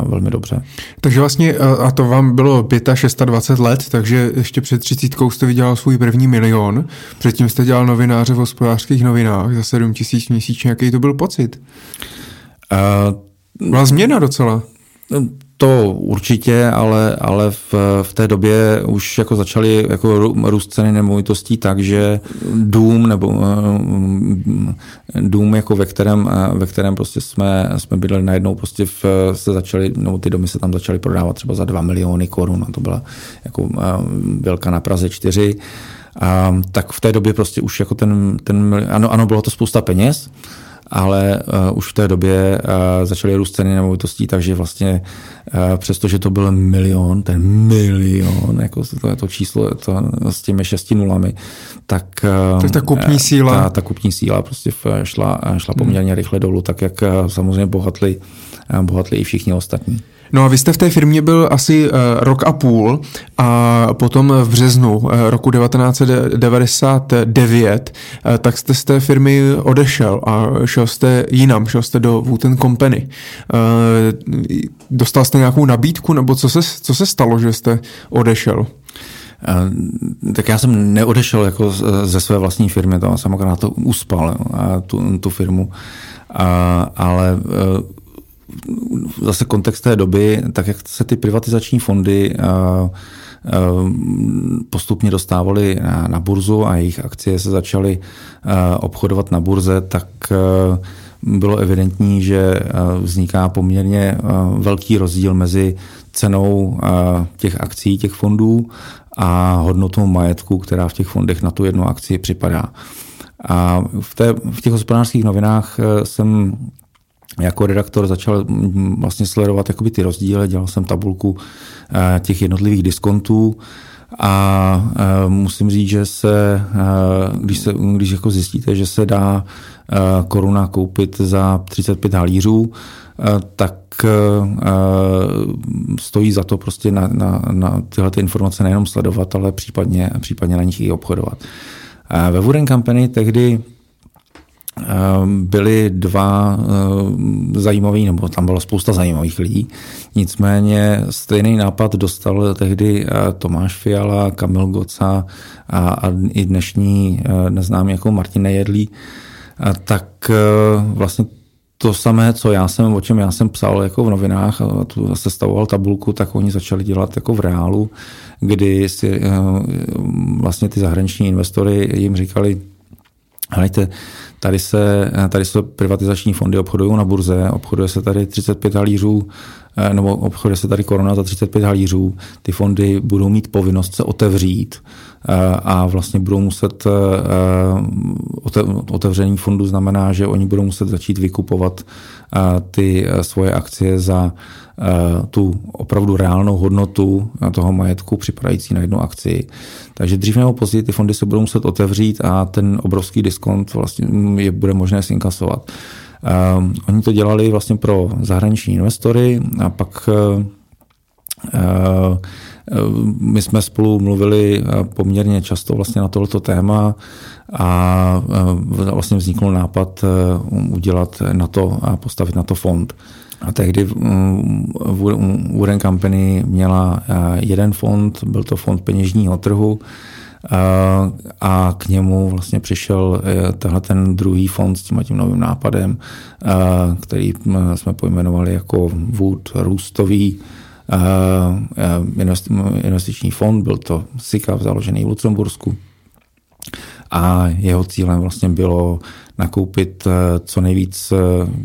velmi dobře. Takže vlastně, a to vám bylo 25 let, takže ještě před 30 jste vydělal svůj první milion, předtím jste dělal novináře v hospodářských novinách za 7 tisíc měsíčně. Jaký to byl pocit? Uh, Byla změna docela. No, to určitě, ale, ale v, v té době už jako začaly jako růst ceny nemovitostí tak, že dům nebo eh, dům, jako ve kterém, eh, ve kterém prostě jsme, jsme bydleli najednou, prostě v, se začaly, nebo ty domy se tam začaly prodávat třeba za 2 miliony korun a to byla jako eh, velká na Praze 4. A, tak v té době prostě už jako ten, ten ano, ano, bylo to spousta peněz, ale uh, už v té době uh, začaly růst ceny nemovitostí, takže vlastně uh, přestože to byl milion, ten milion, jako to, to číslo to, s těmi šesti nulami, tak, uh, tak ta kupní síla. Ta, ta kupní síla prostě šla, šla poměrně rychle dolů, tak jak samozřejmě bohatli, bohatli i všichni ostatní. No a vy jste v té firmě byl asi uh, rok a půl a potom v březnu uh, roku 1999 uh, tak jste z té firmy odešel a šel jste jinam, šel jste do Wooten Company. Uh, dostal jste nějakou nabídku nebo co se, co se stalo, že jste odešel? tak já jsem neodešel jako ze své vlastní firmy, to jsem akorát to uspal, tu, tu firmu, ale zase kontext té doby, tak jak se ty privatizační fondy eh, eh, postupně dostávaly na burzu a jejich akcie se začaly eh, obchodovat na burze, tak bylo evidentní, že vzniká poměrně velký rozdíl mezi cenou těch akcí, těch fondů a hodnotou majetku, která v těch fondech na tu jednu akci připadá. A v, té, v těch hospodářských novinách jsem jako redaktor začal mm, vlastně sledovat jakoby ty rozdíly, dělal jsem tabulku eh, těch jednotlivých diskontů a eh, musím říct, že se, eh, když, se, když jako zjistíte, že se dá koruna koupit za 35 halířů, tak stojí za to prostě na, na, na tyhle ty informace nejenom sledovat, ale případně, případně na nich i obchodovat. Ve Wooden Company tehdy Ehm, byli dva ehm, zajímaví, nebo tam bylo spousta zajímavých lidí. Nicméně stejný nápad dostal tehdy eh, Tomáš Fiala, Kamil Goca a, a i dnešní eh, neznámý jako Martin Nejedlí. Tak eh, vlastně to samé, co já jsem, o čem já jsem psal jako v novinách a tu sestavoval tabulku, tak oni začali dělat jako v reálu, kdy si vlastně ty zahraniční investory jim říkali, Hleďte, tady se, tady se privatizační fondy obchodují na burze, obchoduje se tady 35 halířů, eh, nebo obchoduje se tady korona za 35 halířů. Ty fondy budou mít povinnost se otevřít eh, a vlastně budou muset, eh, otevření fondu znamená, že oni budou muset začít vykupovat ty svoje akcie za Eh, tu opravdu reálnou hodnotu toho majetku připadající na jednu akci. Takže dřív nebo později ty fondy se budou muset otevřít a ten obrovský diskont vlastně je bude možné sinkasovat. Um, oni to dělali vlastně pro zahraniční investory a pak uh, my jsme spolu mluvili poměrně často vlastně na tohleto téma a vlastně vznikl nápad udělat na to a postavit na to fond. A tehdy Wooden Company měla eh, jeden fond, byl to fond peněžního trhu, eh, a k němu vlastně přišel eh, tenhle ten druhý fond s tím, tím novým nápadem, který jsme pojmenovali jako Wood růstový investiční fond, byl to SICAV založený v Lucembursku. A jeho cílem vlastně bylo nakoupit co nejvíc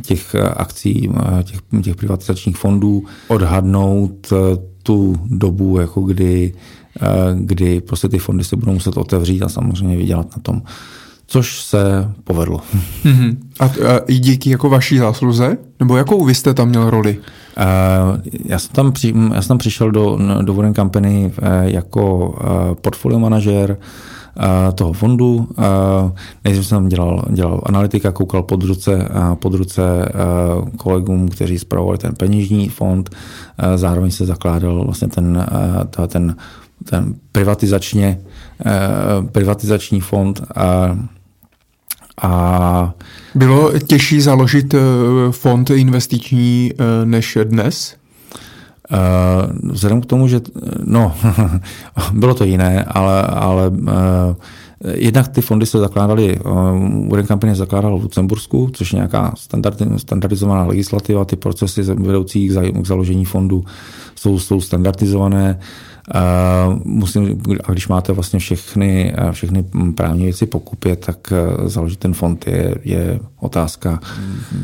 těch akcí, těch, těch privatizačních fondů, odhadnout tu dobu, jako kdy, kdy prostě ty fondy se budou muset otevřít a samozřejmě vydělat na tom což se povedlo. Mm-hmm. A, a i díky jako vaší zásluze? Nebo jakou vy jste tam měl roli? Uh, já, jsem tam při, já jsem tam přišel do, do Warren Company jako portfolio manažer uh, toho fondu. Nejdřív jsem tam dělal, dělal analytika, koukal pod ruce, pod ruce kolegům, kteří zpravovali ten peněžní fond. Zároveň se zakládal vlastně ten, ten, ten privatizačně, privatizační fond. Uh, a Bylo těžší založit eh, fond investiční eh, než dnes? Uh, vzhledem k tomu, že no, bylo to jiné, ale, ale uh, jednak ty fondy se zakládaly, uh, Warren Company zakládal v Lucembursku, což je nějaká standard, standardizovaná legislativa, ty procesy vedoucí k založení fondu jsou, jsou standardizované. Uh, musím, a když máte vlastně všechny, všechny právní věci pokupě, tak e, založit ten fond je, je otázka,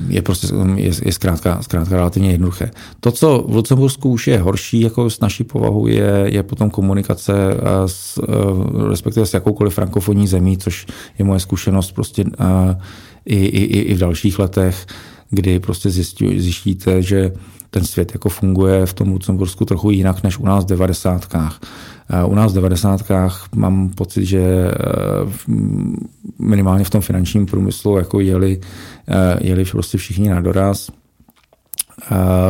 je prostě je, je zkrátka, zkrátka relativně jednoduché. To, co v Lucembursku už je horší jako s naší povahou, je, je potom komunikace s, respektive s jakoukoliv frankofonní zemí, což je moje zkušenost prostě i, i, i v dalších letech, kdy prostě zjistí, zjistíte, že ten svět jako funguje v tom Lucembursku trochu jinak než u nás v devadesátkách. Eh, u nás v devadesátkách mám pocit, že eh, minimálně v tom finančním průmyslu jako jeli, eh, jeli prostě všichni na doraz.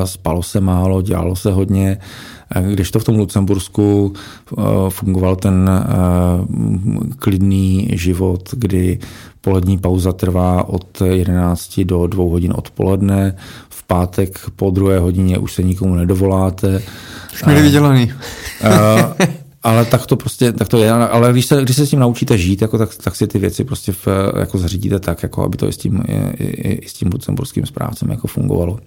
Spalo se málo, dělalo se hodně, když to v tom Lucembursku fungoval ten klidný život, kdy polední pauza trvá od 11 do 2 hodin odpoledne, pátek po druhé hodině už se nikomu nedovoláte. Už měli vydělaný. ale tak to prostě, tak to je, ale když se, když se s tím naučíte žít, jako, tak, tak si ty věci prostě v, jako zařídíte tak, jako aby to i s tím, i, i, i s tím lucemburským správcem jako fungovalo.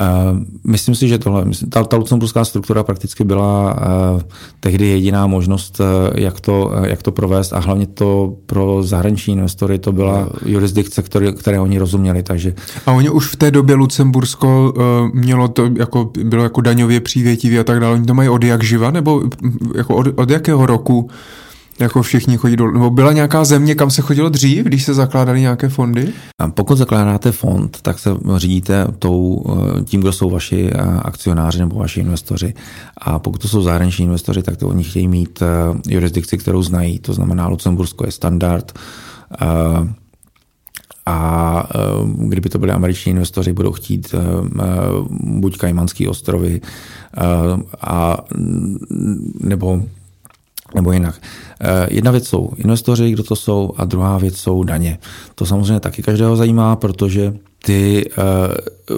Uh, myslím si, že tohle, ta, ta lucemburská struktura prakticky byla uh, tehdy jediná možnost, uh, jak, to, jak to provést a hlavně to pro zahraniční investory to byla jurisdikce, které, které oni rozuměli. Takže... A oni už v té době Lucembursko mělo to, jako, bylo jako daňově přívětivý a tak dále. Oni to mají od jak živa, nebo jako od, od jakého roku jako všichni chodí dolů. Nebo byla nějaká země, kam se chodilo dřív, když se zakládaly nějaké fondy? Pokud zakládáte fond, tak se řídíte tou, eh, tím, kdo jsou vaši eh, akcionáři nebo vaši investoři. A pokud to jsou zahraniční investoři, tak to oni chtějí mít eh, jurisdikci, kterou znají. To znamená, Lucembursko je standard. A kdyby to byli američtí investoři, budou chtít buď Kajmanský ostrovy, a, nebo nebo jinak. Eh, jedna věc jsou investoři, kdo to jsou, a druhá věc jsou daně. To samozřejmě taky každého zajímá, protože ty, eh,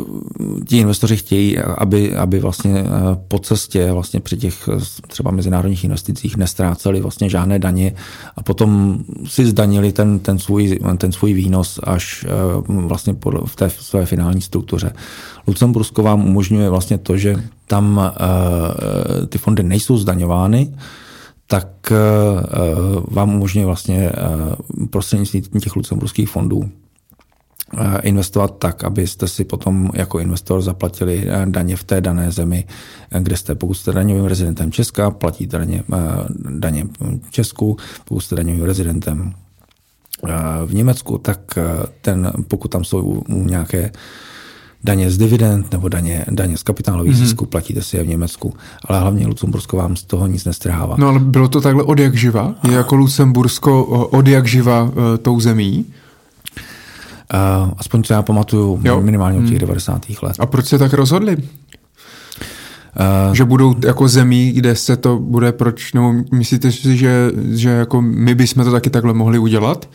ti investoři chtějí, aby, aby vlastně eh, po cestě vlastně při těch třeba mezinárodních investicích nestráceli vlastně žádné daně a potom si zdanili ten, ten, svůj, ten svůj výnos až vlastně v té své finální struktuře. Lucembursko vám umožňuje vlastně to, že tam ty fondy nejsou zdaňovány, tak eh, vám umožňuje vlastně eh, prostřednictvím těch lucemburských fondů eh, investovat tak, abyste si potom jako investor zaplatili daně v té dané zemi, kde jste. Pokud jste daňovým rezidentem Česka, platíte daně, daně Česku, pokud jste daňovým rezidentem v Německu, tak ten, pokud tam jsou nějaké daně z dividend nebo daně, daně z kapitálových mm-hmm. zisků, platíte si je v Německu, ale hlavně Lucembursko vám z toho nic nestrhává. No ale bylo to takhle od jak živa? Je jako Lucembursko od jak živa uh, tou zemí? Uh, aspoň co já pamatuju jo. minimálně od těch hmm. 90. let. A proč se tak rozhodli? Uh, že budou jako zemí, kde se to bude, proč, nebo myslíte si, že, že jako my bychom to taky takhle mohli udělat?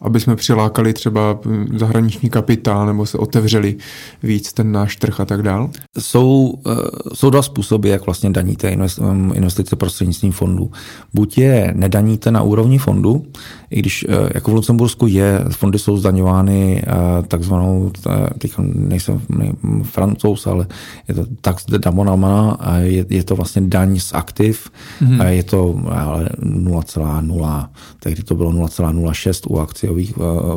Aby jsme přilákali třeba zahraniční kapitál nebo se otevřeli víc ten náš trh a tak dál? Jsou, eh, jsou dva způsoby, jak vlastně daníte hm, investice prostřednictvím fondů. Buď je nedaníte na úrovni fondu, i když eh, jako v Lucembursku je, fondy jsou zdaňovány eh, takzvanou, teď nejsem francouz, ale je to tax de damonama, je, je to vlastně daň z aktiv, mm-hmm. je to 0,0, tehdy to bylo 0,06 u akciových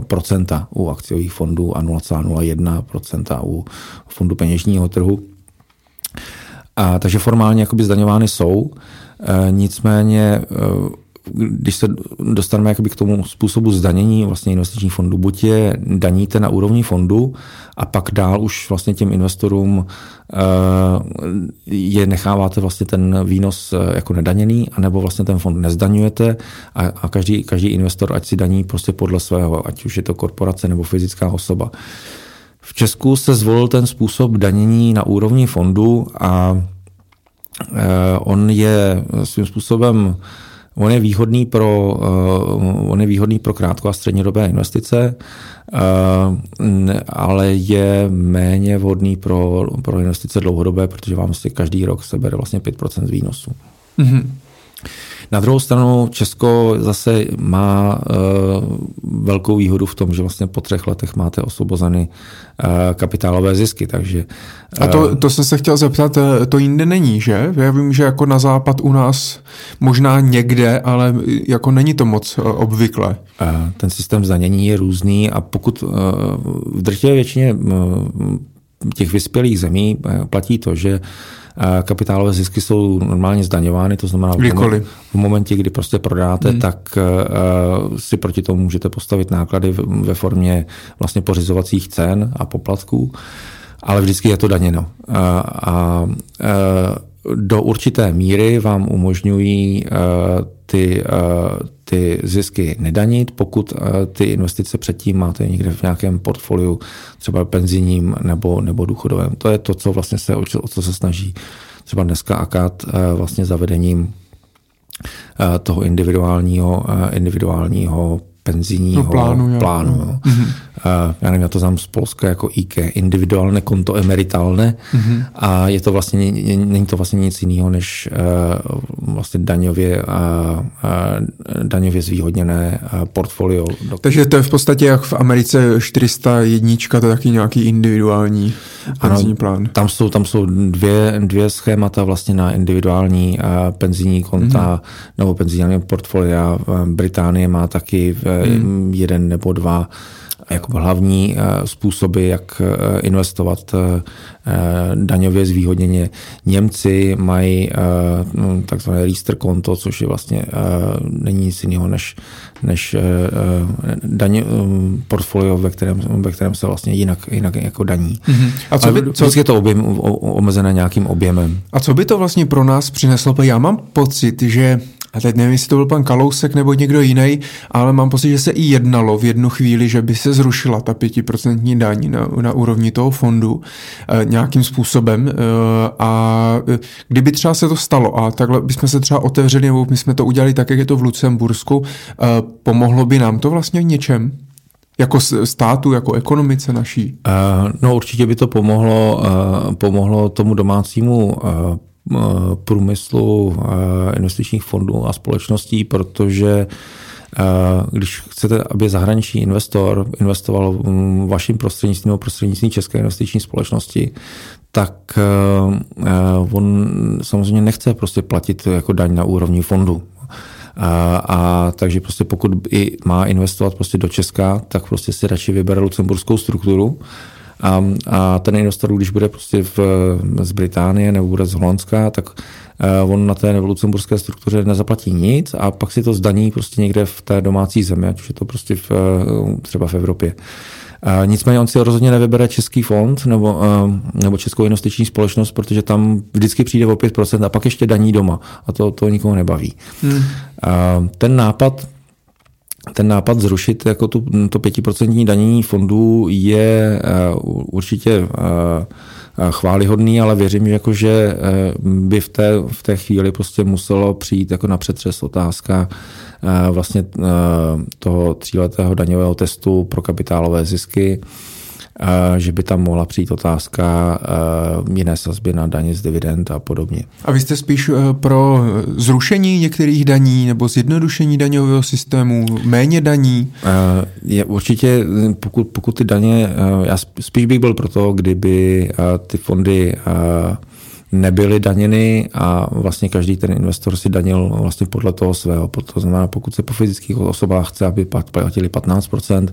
procenta u akciových fondů a 0,01% u fondu peněžního trhu. A, takže formálně zdaňovány jsou, e, nicméně e, když se dostaneme jakoby k tomu způsobu zdanění vlastně investičních fondů, buď je daníte na úrovni fondu a pak dál už vlastně těm investorům e, je necháváte vlastně ten výnos jako nedaněný, anebo vlastně ten fond nezdaňujete a, a každý, každý investor ať si daní prostě podle svého, ať už je to korporace nebo fyzická osoba. V Česku se zvolil ten způsob danění na úrovni fondu a e, on je svým způsobem On je výhodný pro, e, on je výhodný pro krátko a střednědobé investice, e, ale je méně vhodný pro, pro investice dlouhodobé, protože vám si každý rok sebere vlastně 5% z výnosu. Mm-hmm. Na druhou stranu Česko zase má uh, velkou výhodu v tom, že vlastně po třech letech máte osvobozeny uh, kapitálové zisky, takže... A to, eh, to jsem se chtěl zeptat, to jinde není, že? Já vím, že jako na západ u nás možná někde, ale jako není to moc obvyklé. Uh, ten systém zdanění je různý a pokud v drtivé většině těch vyspělých zemí platí to, že kapitálové zisky jsou normálně zdaňovány, to znamená Kdykoliv. v momentě, kdy prostě prodáte, hmm. tak uh, si proti tomu můžete postavit náklady ve formě vlastně pořizovacích cen a poplatků, ale vždycky je to daněno. Uh, a uh, do určité míry vám umožňují uh, ty, uh, ty zisky nedanit, pokud uh, ty investice předtím máte někde v nějakém portfoliu, třeba penzijním nebo, nebo důchodovém. To je to, co vlastně se, o co se snaží třeba dneska AKAT uh, vlastně zavedením toho individuálního, individuálního penzijního no, plánu. plánu jo. Mm-hmm. Já nevím, já to znám z Polska jako IK, individuálne konto emeritálne mm-hmm. a je to vlastně, není to vlastně nic jiného, než uh, vlastně daňově, uh, uh, daňově zvýhodněné portfolio. Takže to je v podstatě jak v Americe 401, to je taky nějaký individuální penzijní ano, plán. Tam jsou, tam jsou dvě, dvě schémata vlastně na individuální penzijní konta mm-hmm. nebo penzijní portfolia. Británie má taky mm. jeden nebo dva jako hlavní eh, způsoby, jak eh, investovat eh, daňově zvýhodněně. Němci mají no, takzvané Riester konto, což je vlastně není nic jiného než, než daň, portfolio, ve kterém, ve kterém se vlastně jinak, jinak jako daní. Mm-hmm. A co by, co... je to objem, omezené nějakým objemem. A co by to vlastně pro nás přineslo? Já mám pocit, že a teď nevím, jestli to byl pan Kalousek nebo někdo jiný, ale mám pocit, že se i jednalo v jednu chvíli, že by se zrušila ta pětiprocentní daň na, na úrovni toho fondu e, nějakým způsobem e, a kdyby třeba se to stalo a takhle bychom se třeba otevřeli nebo my jsme to udělali tak, jak je to v Lucembursku, e, pomohlo by nám to vlastně v něčem? Jako státu, jako ekonomice naší? No určitě by to pomohlo, pomohlo tomu domácímu Eh, průmyslu eh, investičních fondů a společností, protože eh, když chcete, aby zahraniční investor investoval vaším prostřednictvím nebo prostřednictvím České investiční společnosti, tak on samozřejmě nechce prostě platit jako daň na úrovni fondu. A, a takže prostě pokud i má investovat prostě do Česka, tak prostě si radši vybere lucemburskou strukturu, a, a ten investor, když bude prostě v, z Británie nebo bude z Holandska, tak uh, on na té lucemburské struktuře nezaplatí nic a pak si to zdaní prostě někde v té domácí zemi, ať už je to prostě v, třeba v Evropě. Uh, nicméně on si rozhodně nevybere český fond nebo, nebo českou investiční společnost, protože tam vždycky přijde o 5% a pak ještě daní doma a to, to nikoho nebaví. Hmm. Ten nápad ten nápad zrušit jako tu, to pětiprocentní danění fondů je určitě chválihodný, ale věřím, že, jako, že by v té, v té chvíli prostě muselo přijít jako na přetřes otázka vlastně toho tříletého daňového testu pro kapitálové zisky, že by tam mohla přijít otázka jiné sazby na daně z dividend a podobně. A vy jste spíš e, pro zrušení některých daní nebo zjednodušení daňového systému, méně daní? Je, určitě, pokud, pokud ty daně, já spíš bych byl pro to, kdyby ty fondy nebyly daněny a vlastně každý ten investor si danil vlastně podle toho svého. To znamená, pokud se po fyzických osobách chce, aby platili 15%,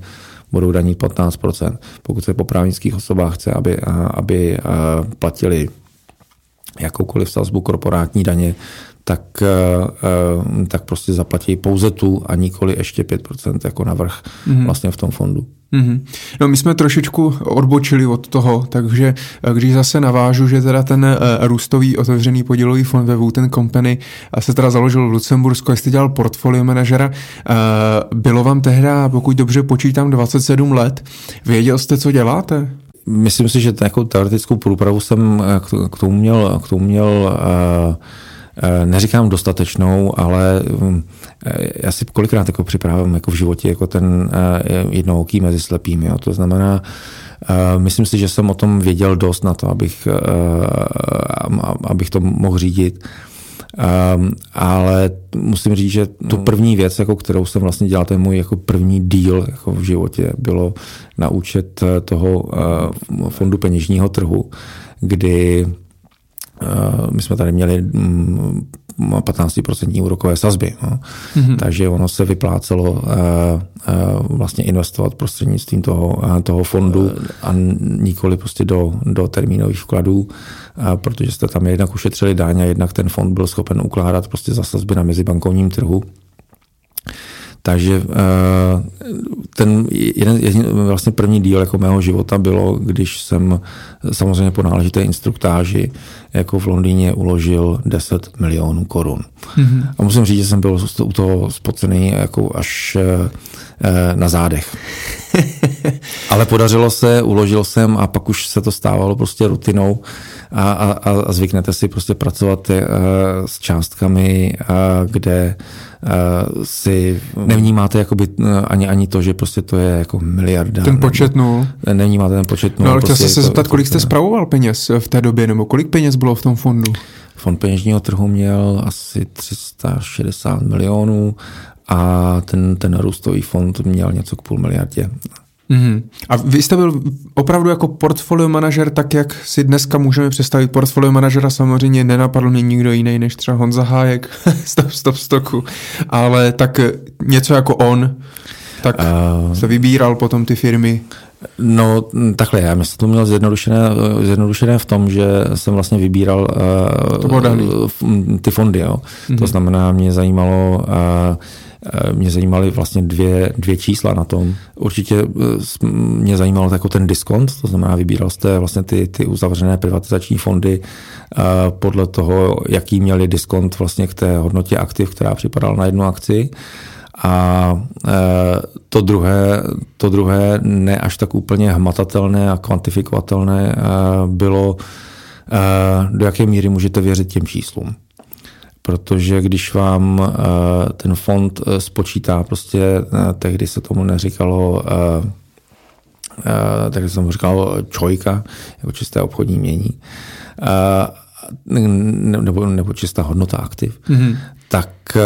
budou danit 15%. Pokud se po právnických osobách chce, aby, aby platili jakoukoliv sazbu korporátní daně, tak, tak prostě zaplatí pouze tu a nikoli ještě 5% jako navrh mm-hmm. vlastně v tom fondu. Mm-hmm. No my jsme trošičku odbočili od toho, takže eh, když zase navážu, že teda ten uh, růstový otevřený podílový fond ve Wooten Company uh, se teda založil v Lucembursku, jestli dělal portfolio manažera, uh, bylo vám tehda, pokud dobře počítám, 27 let. Věděl jste, co děláte? Myslím si, že jako teoretickou průpravu jsem k tomu měl, k tomu měl uh, Eh, neříkám dostatečnou, ale mm, eh, já si kolikrát jako připravím jako v životě jako ten eh, jednooký mezi slepými. Jo. To znamená, myslím si, že jsem o tom věděl dost na to, abych, abych to mohl řídit. Um, ale musím říct, že tu hmm. první věc, jako kterou jsem vlastně dělal, ten můj jako první díl jako v životě, bylo na účet toho uh, fondu peněžního trhu, kdy Eh, my jsme tady měli 15% mm, úrokové sazby. No. Mm-hmm. Takže ono se vyplácelo eh, eh, vlastně investovat prostřednictvím toho, toho fondu a nikoli prostě do, do termínových vkladů, protože jste tam jednak ušetřili dáň a jednak ten fond byl schopen ukládat prostě za sazby na mezibankovním trhu. Takže eh, ten jeden, jeden vlastně první díl jako mého života bylo, když jsem samozřejmě po náležité instruktáži jako v Londýně uložil 10 milionů korun. Mm-hmm. A musím říct, že jsem byl u toho spocený jako až eh, eh, na zádech. Ale podařilo se, uložil jsem a pak už se to stávalo prostě rutinou a, a, a zvyknete si prostě pracovat s částkami, kde uh, si nevnímáte jakoby, uh, ani, ani to, že prostě to je jako miliarda. Ten počet nul. Nevnímáte ten počet nul. No ale prostě chtěl se zeptat, kolik jste spravoval peněz v té době, nebo kolik peněz bylo v tom fondu? Fond peněžního trhu měl asi 360 milionů a ten, ten růstový fond měl něco k půl miliardě. Mm-hmm. A vy jste byl opravdu jako portfolio manažer, tak jak si dneska můžeme představit portfolio manažera, samozřejmě nenapadl mě nikdo jiný než třeba Honza Hájek stop, stop stoku, ale tak něco jako on, tak uh, se vybíral potom ty firmy. No takhle, já myslím, to měl zjednodušené, zjednodušené v tom, že jsem vlastně vybíral uh, ty fondy. Jo. Mm-hmm. To znamená, mě zajímalo uh, Eh, mě zajímaly vlastně dvě, dvě čísla na tom. Určitě eh, mě zajímalo jako ten diskont, to znamená, vybíral jste vlastně ty, ty uzavřené privatizační fondy eh, podle toho, jaký měli diskont vlastně k té hodnotě aktiv, která připadala na jednu akci. A to druhé, to druhé ne až tak úplně hmatatelné a kvantifikovatelné bylo, do jaké míry můžete věřit těm číslům protože když vám uh, ten fond uh, spočítá, prostě uh, tehdy se tomu neříkalo, se tomu říkalo čojka, jako čisté obchodní mění, nebo, nebo čistá hodnota aktiv, mm-hmm tak eh,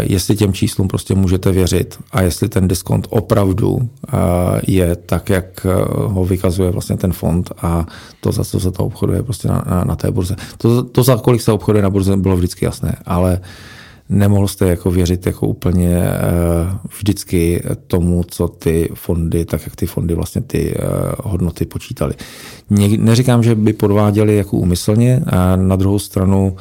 jestli těm číslům prostě můžete věřit a jestli ten diskont opravdu eh, je tak, jak ho vykazuje vlastně ten fond a to, za co se to obchoduje prostě na, na, na té burze. To, to, za kolik se obchoduje na burze, bylo vždycky jasné, ale nemohl jste jako věřit jako úplně vždycky tomu, co ty fondy, tak jak ty fondy vlastně ty hodnoty počítali. Neříkám, že by podváděli jako úmyslně, a na druhou stranu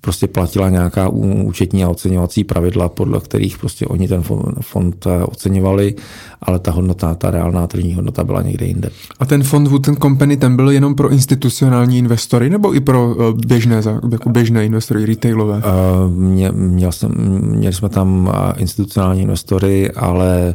prostě platila nějaká účetní a oceňovací pravidla, podle kterých prostě oni ten fond, fond eh, oceňovali, ale ta hodnota, ta reálná tržní hodnota byla někde jinde. A ten fond Wooten Company, ten byl jenom pro institucionální investory nebo i pro eh, běžné, jako běžné investory, retailové? Uh, mě, měl jsem, měli jsme tam institucionální investory, ale Eh,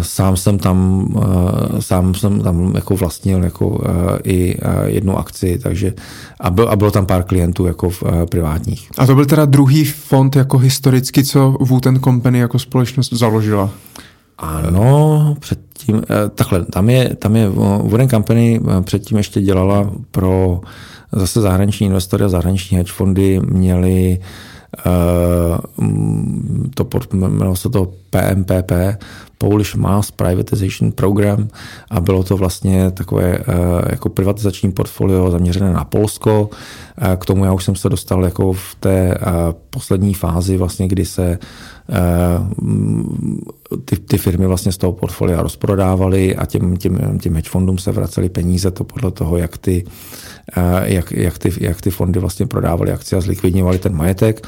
sám jsem tam, eh, sám jsem tam jako vlastnil jako eh, i jednu akci, takže a, byl, a bylo tam pár klientů jako v privátních. A to byl teda druhý fond jako historicky, co Wooten Company jako společnost založila? Ano, předtím, takhle, tam je, tam je Wooden Company předtím ještě dělala pro zase zahraniční investory a zahraniční hedge fondy měli to jmenovalo se to PMPP, Polish Mass Privatization Program a bylo to vlastně takové eh, jako privatizační portfolio zaměřené na Polsko. Eh, k tomu já už jsem se dostal jako v té eh, poslední fázi, vlastně, kdy se ty, ty firmy vlastně z toho portfolia rozprodávaly a těm, těm, těm hedge fondům se vracely peníze to podle toho, jak ty, jak, jak ty, jak ty fondy vlastně prodávaly akcie a zlikvidňovaly ten majetek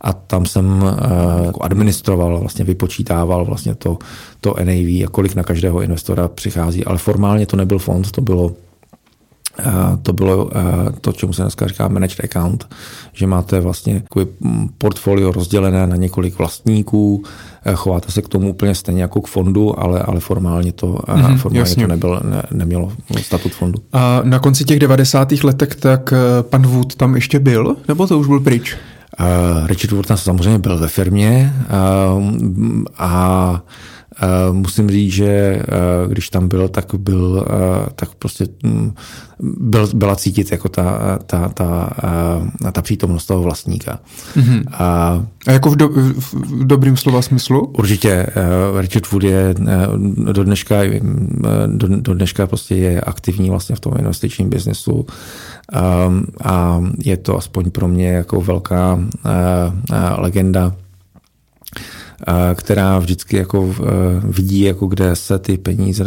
a tam jsem uh, jako administroval, vlastně vypočítával vlastně to, to NAV a kolik na každého investora přichází, ale formálně to nebyl fond, to bylo Uh, to bylo uh, to, čemu se dneska říká managed account, že máte vlastně portfolio rozdělené na několik vlastníků, chováte se k tomu úplně stejně jako k fondu, ale, ale formálně to, mm-hmm, formálně to nebyl, ne, nemělo statut fondu. A na konci těch 90. letech tak pan Wood tam ještě byl, nebo to už byl pryč? Richard Wharton samozřejmě byl ve firmě a musím říct, že když tam byl, tak byl, tak prostě um, byl, byla cítit jako ta, ta, ta, uh, ta přítomnost toho vlastníka. Mm-hmm. A, a jako v, do, v dobrým slova smyslu? Určitě. Richard Wood je do dneška, uh, do, do dneška prostě je aktivní vlastně v tom investičním biznesu a je to aspoň pro mě jako velká uh, uh, legenda která vždycky jako vidí, jako kde se ty peníze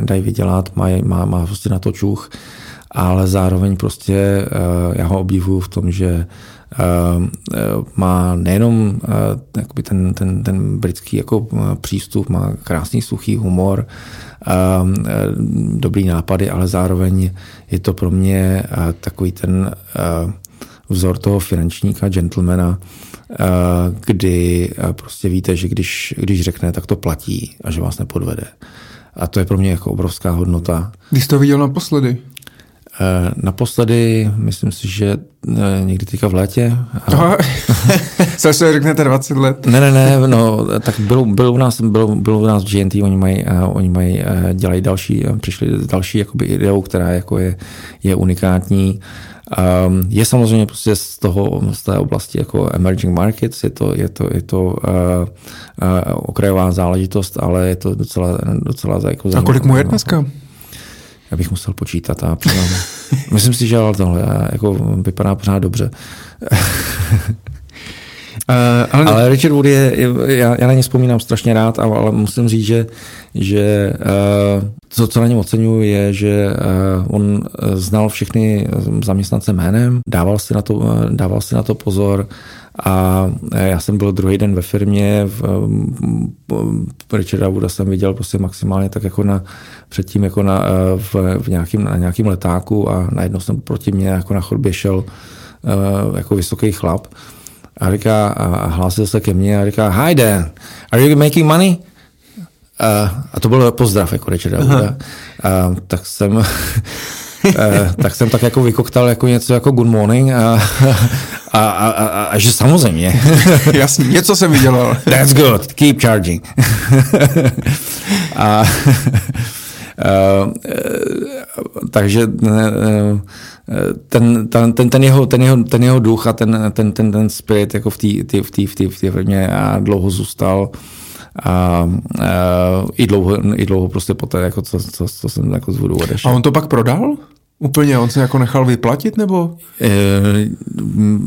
dají, vydělat, má, má, má prostě na to čuch, ale zároveň prostě já ho obdivuju v tom, že má nejenom jakoby ten, ten, ten britský jako přístup, má krásný suchý humor, dobrý nápady, ale zároveň je to pro mě takový ten vzor toho finančníka, gentlemana, Eh, kdy eh, prostě víte, že když, když řekne, tak to platí a že vás nepodvede. A to je pro mě jako obrovská hodnota. Když jsi to viděl naposledy? Eh, naposledy, myslím si, že někdy teďka v létě. Co se řeknete 20 let? Ne, ne, ne, no, tak byl, byl, u nás, byl, byl u nás GNT, oni mají, oni mají, dělají další, přišli další jakoby ideou, která jako je, je unikátní Um, je samozřejmě prostě z toho, z té oblasti jako emerging markets, je to, je to, je to uh, uh, okrajová záležitost, ale je to docela, docela jako A kolik mu je dneska? Já bych musel počítat a přiznám. Myslím si, že ale tohle jako vypadá pořád dobře. Uh, ale, ale Richard Wood je, já, já na ně vzpomínám strašně rád, ale, ale musím říct, že, že uh, to, co na něm oceňuji, je, že uh, on znal všechny zaměstnance jménem, dával si na to, uh, dával si na to pozor a já jsem byl druhý den ve firmě, v, v Richarda Wooda jsem viděl prostě maximálně tak jako na, předtím jako na, v, v nějakým, na nějakým letáku a najednou jsem proti mě jako na chodbě šel jako vysoký chlap. A říká, a hlásil se ke mně a říká, hi Dan, are you making money? Uh, a to byl pozdrav jako Richarda Uh, tak jsem tak jsem tak jako vykoktal jako něco jako good morning a, a, a, a, a že samozřejmě. Jasně, něco jsem vydělal. That's good, keep charging. a, uh, takže uh, ten, ten, ten, ten, jeho, ten, jeho, ten jeho duch a ten, ten, ten, ten spirit jako v té v tý, v tý, v tý firmě a dlouho zůstal a, a i, dlouho, i dlouho prostě poté, jako co, co, co jsem jako z vodu odešel. A on to pak prodal? Úplně, on se jako nechal vyplatit, nebo? E,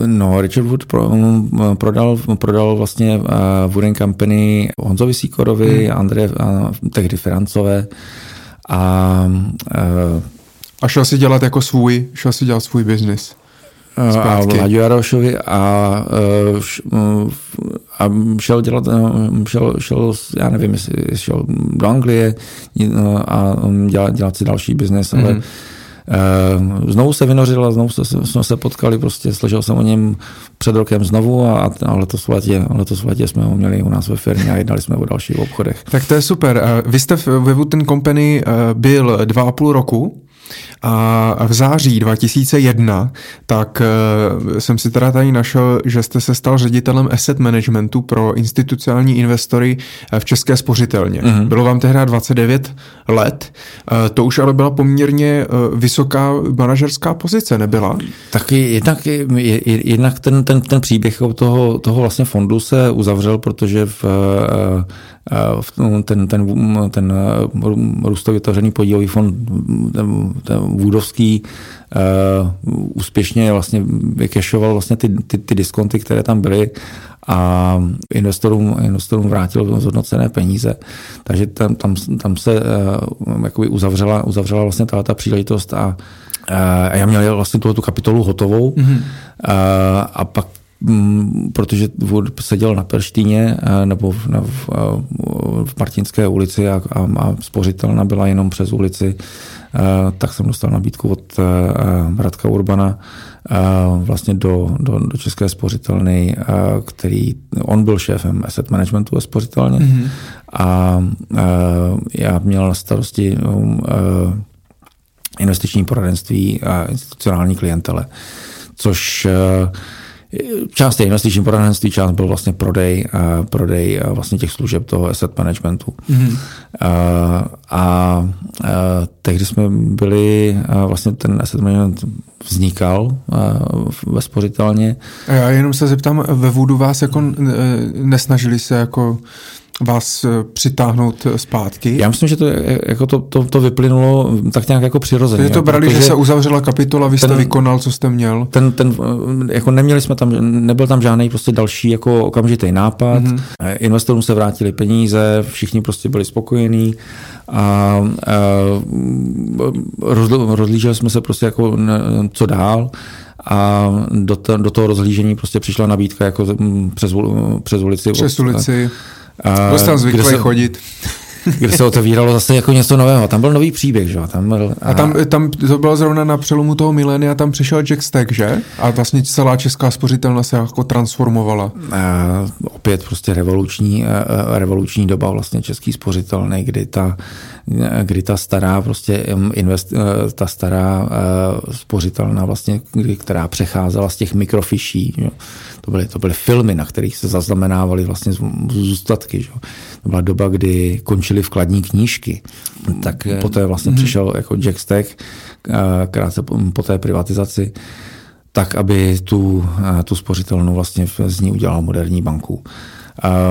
no, Richard Wood pro, prodal, prodal vlastně uh, Wooden Company Honzovi Sikorovi, hmm. Andreje, uh, tehdy Francové a uh, a šel si dělat jako svůj, šel si dělat svůj biznis. A Vláďu Jarošovi a, a šel dělat, šel, šel, já nevím, jestli šel do Anglie a dělat, dělat si další biznes, mm-hmm. ale mhm. Znovu se vynořil a znovu se, jsme se potkali, prostě slyšel jsem o něm před rokem znovu a, a letos, v letě, letos v letě jsme ho měli u nás ve firmě a jednali jsme o dalších obchodech. Tak to je super. Vy jste ve Wooten Company byl dva a půl roku. A v září 2001 tak eh, jsem si teda tady našel, že jste se stal ředitelem asset managementu pro institucionální investory eh, v České spořitelně. Mm-hmm. Bylo vám tehdy 29 let, eh, to už ale byla poměrně vysoká manažerská pozice, nebyla? Taky jednak, jednak ten, ten, ten příběh toho, toho vlastně fondu se uzavřel, protože v ten, ten, ten růstově otevřený podílový fond, ten, ten Vůdovský, uh, úspěšně vlastně vykešoval vlastně ty, ty, ty diskonty, které tam byly a investorům, investorům vrátil zhodnocené peníze. Takže tam, tam, tam se uh, jakoby uzavřela, uzavřela vlastně ta, ta příležitost a a já měl vlastně tu, tu kapitolu hotovou mm-hmm. a, a pak protože seděl na Perštíně eh, nebo v, v, v Martinské ulici a, a, a spořitelna byla jenom přes ulici, eh, tak jsem dostal nabídku od eh, Radka Urbana vlastně do, do, do České spořitelny, který, on byl šéfem asset managementu ve spořitelně mm-hmm. a já měl na starosti investiční poradenství a institucionální klientele, což Část je investiční poradenství, část byl vlastně prodej, uh, prodej uh, vlastně těch služeb toho asset managementu. Mm-hmm. Uh, a uh, tehdy jsme byli, uh, vlastně ten asset management vznikal uh, ve spořitelně. A já jenom se zeptám, ve Voodu vás jako nesnažili se jako vás eh, přitáhnout eh, zpátky? Já myslím, že to, jako to, to, to vyplynulo tak nějak jako přirozeně. Takže to brali, že se uzavřela kapitola, vy jste ten, vykonal, co jste měl? Ten, ten, eh, jako neměli jsme tam, nebyl tam žádný prostě další jako okamžitý nápad. Mm-hmm. Investorům se vrátili peníze, všichni prostě byli spokojení a, a rozlíželi jsme se prostě jako co dál a do, to, do toho rozhlížení prostě přišla nabídka jako přes, přes ulici. Přes ulici. Od, byl jsi tam zvyklý se, chodit. Kde se otevíralo zase jako něco nového. Tam byl nový příběh, že tam byl, a, a tam, tam to bylo zrovna na přelomu toho milénia, tam přišel Jack Stack, že? A vlastně celá česká spořitelna se jako transformovala. A opět prostě revoluční, revoluční doba vlastně český spořitelný, kdy ta, kdy ta stará prostě invest, ta stará spořitelna vlastně, která přecházela z těch mikrofiší, že? To byly, to byly filmy, na kterých se zaznamenávaly vlastně zůstatky. Že? To byla doba, kdy končily vkladní knížky. Tak okay. poté vlastně mm-hmm. přišel jako Jack Stack, eh, krátce po té privatizaci, tak, aby tu, eh, tu spořitelnu vlastně z ní udělal moderní banku.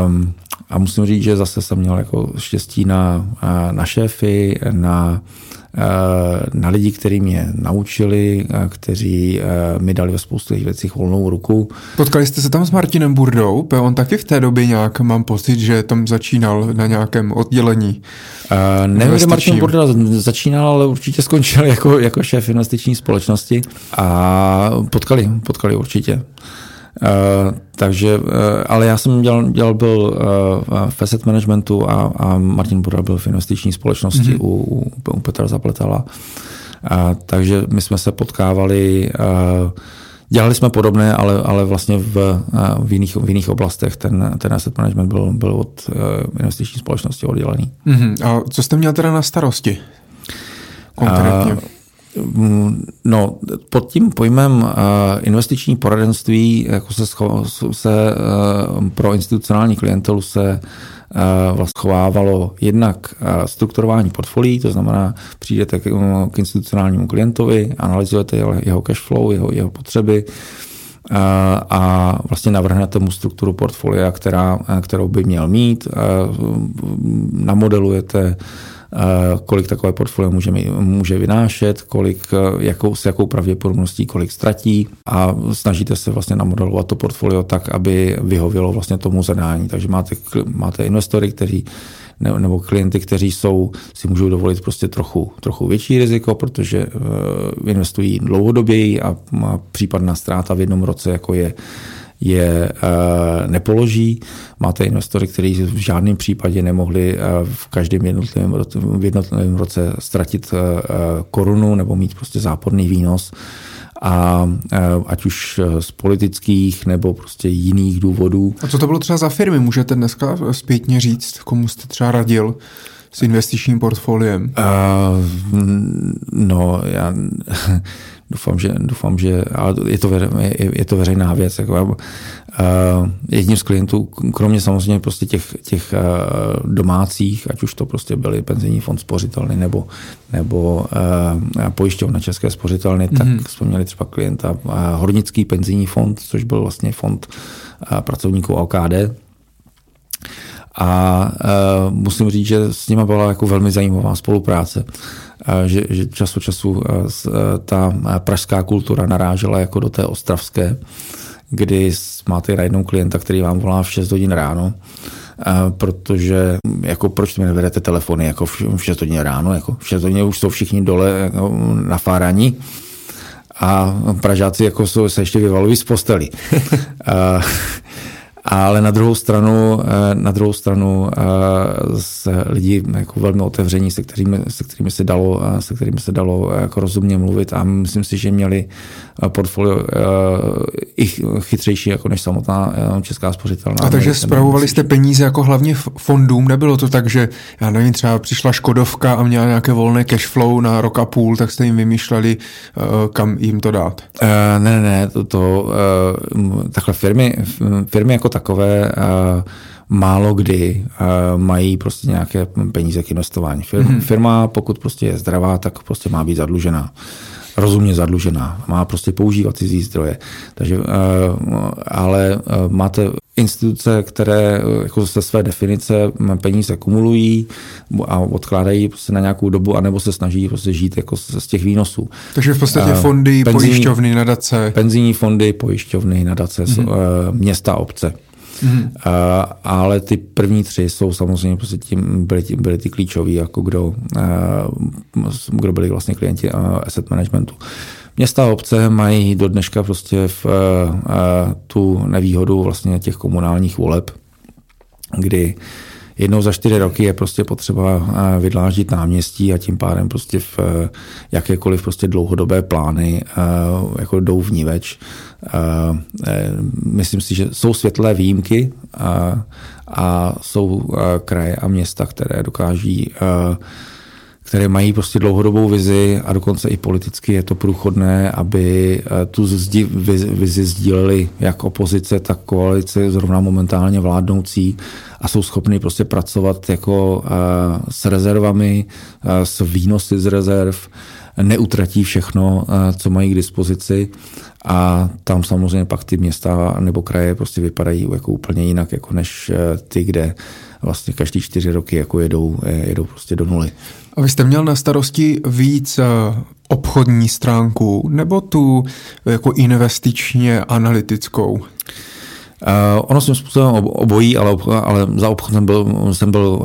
Um, a musím říct, že zase jsem měl jako štěstí na, eh, na šéfy, na Eh, na lidi, kteří mě naučili, eh, kteří eh, mi dali ve spoustu věcí volnou ruku. Potkali jste se tam s Martinem Burdou? On taky v té době nějak, mám pocit, že tam začínal na nějakém oddělení. Uh, nevím, kde Martin Burda začínal, ale určitě skončil jako, jako šéf investiční společnosti a potkali, potkali určitě. Uh, takže, uh, ale já jsem dělal, dělal byl uh, v asset managementu a, a Martin Buda byl v investiční společnosti mm-hmm. u, u, u Petra Zapletala. Uh, takže my jsme se potkávali, uh, dělali jsme podobné, ale, ale vlastně v, uh, v, jiných, v jiných oblastech. Ten, ten asset management byl, byl od uh, investiční společnosti oddělený. Mm-hmm. A co jste měl teda na starosti? Konkrétně? Uh, No, pod tím pojmem eh, investiční poradenství jako se, se eh, pro institucionální klientelu se vlastně chovávalo jednak strukturování portfolií, to znamená, přijdete k, k institucionálnímu klientovi, analyzujete jeho cash flow, jeho, jeho potřeby a, a vlastně navrhnete mu strukturu portfolia, která, kterou by měl mít, namodelujete kolik takové portfolio může, může vynášet, kolik, jakou, s jakou pravděpodobností kolik ztratí a snažíte se vlastně namodelovat to portfolio tak, aby vyhovělo vlastně tomu zadání. Takže máte, máte investory, kteří nebo klienty, kteří jsou, si můžou dovolit prostě trochu, trochu větší riziko, protože uh, investují dlouhodoběji a má případná ztráta v jednom roce, jako je je uh, nepoloží. Máte investory, kteří v žádném případě nemohli uh, v každém jednotlivém, v jednotlivém roce ztratit uh, korunu nebo mít prostě záporný výnos a ať už z politických nebo prostě jiných důvodů. A co to bylo třeba za firmy? Můžete dneska zpětně říct, komu jste třeba radil s investičním portfoliem? Uh, no, já doufám, že, doufám, že ale je to, veře, je, je to veřejná věc. Jako, uh, jedním z klientů, kromě samozřejmě prostě těch, těch uh, domácích, ať už to prostě byly penzijní fond spořitelný nebo, nebo uh, pojišťovna České spořitelny, mm-hmm. tak mhm. jsme měli třeba klienta uh, Hornický penzijní fond, což byl vlastně fond uh, pracovníků OKD, a uh, musím říct, že s nimi byla jako velmi zajímavá spolupráce že, že čas od času eh, ta pražská kultura narážela jako do té ostravské, kdy máte najednou klienta, který vám volá v 6 hodin ráno, protože jako proč mi nevedete telefony jako v 6 hodin ráno, jako v 6 hodin už jsou všichni dole jako na fárání a Pražáci jako jsou, se ještě vyvalují z posteli. Ale na druhou stranu, eh, na druhou stranu eh, s lidi jako velmi otevření, se kterými, se kterými se dalo, eh, se kterými se dalo jako rozumně mluvit a myslím si, že měli portfolio i chytřejší jako než samotná česká spořitelná. A takže zpravovali jste peníze jako hlavně fondům, nebylo to tak, že já nevím, třeba přišla Škodovka a měla nějaké volné cash flow na rok a půl, tak jste jim vymýšleli, kam jim to dát? Ne, ne, ne, to, to takhle firmy, firmy jako takové málo kdy mají prostě nějaké peníze k investování. Mhm. Firma, pokud prostě je zdravá, tak prostě má být zadlužená rozumně zadlužená, má prostě používat cizí zdroje. Takže, ale máte instituce, které jako ze své definice peníze kumulují a odkládají prostě na nějakou dobu, anebo se snaží prostě žít jako z těch výnosů. Takže v podstatě fondy, penzijní, pojišťovny, nadace. Penzijní fondy, pojišťovny, nadace, mm-hmm. města, obce. Mm-hmm. Uh, ale ty první tři jsou samozřejmě prostě tím, byly, tím, byly ty klíčoví, jako kdo, uh, kdo byli vlastně klienti uh, asset managementu. Města a obce mají do dneška prostě v, uh, tu nevýhodu vlastně těch komunálních voleb, kdy uh, jednou za čtyři roky je prostě potřeba eh, vydláždit náměstí a tím pádem prostě v eh, jakékoliv prostě dlouhodobé plány eh, jako jdou v več. Myslím si, že jsou světlé výjimky a, a jsou kraje a města, které dokáží které mají prostě dlouhodobou vizi a dokonce i politicky je to průchodné, aby tu zdi, vizi sdíleli jak opozice, tak koalice zrovna momentálně vládnoucí a jsou schopni prostě pracovat jako eh, s rezervami, eh, s výnosy z rezerv, neutratí všechno, eh, co mají k dispozici a tam samozřejmě pak ty města nebo kraje prostě vypadají jako úplně jinak, jako než ty, kde vlastně každý čtyři roky jako jedou, jedou prostě do nuly. A vy jste měl na starosti víc obchodní stránku nebo tu jako investičně analytickou? Uh, ono svým způsobem obojí, ale, ale za obchod jsem byl, jsem byl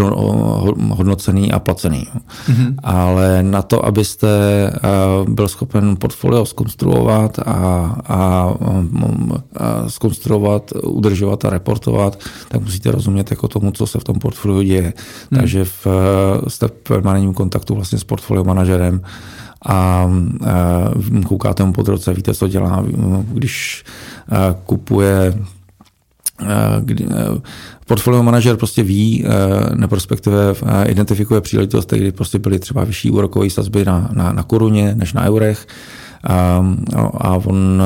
uh, hodnocený a placený. Mm-hmm. Ale na to, abyste uh, byl schopen portfolio skonstruovat a, a, um, a skonstruovat, udržovat a reportovat, tak musíte rozumět jako tomu, co se v tom portfoliu děje. Mm. Takže v, jste v permanentním kontaktu vlastně s portfolio manažerem a koukáte mu pod roce, víte, co dělá, když kupuje kdy, portfolio manažer prostě ví, nebo respektive identifikuje příležitosti, kdy prostě byly třeba vyšší úrokové sazby na, na, na koruně než na eurech a, a on,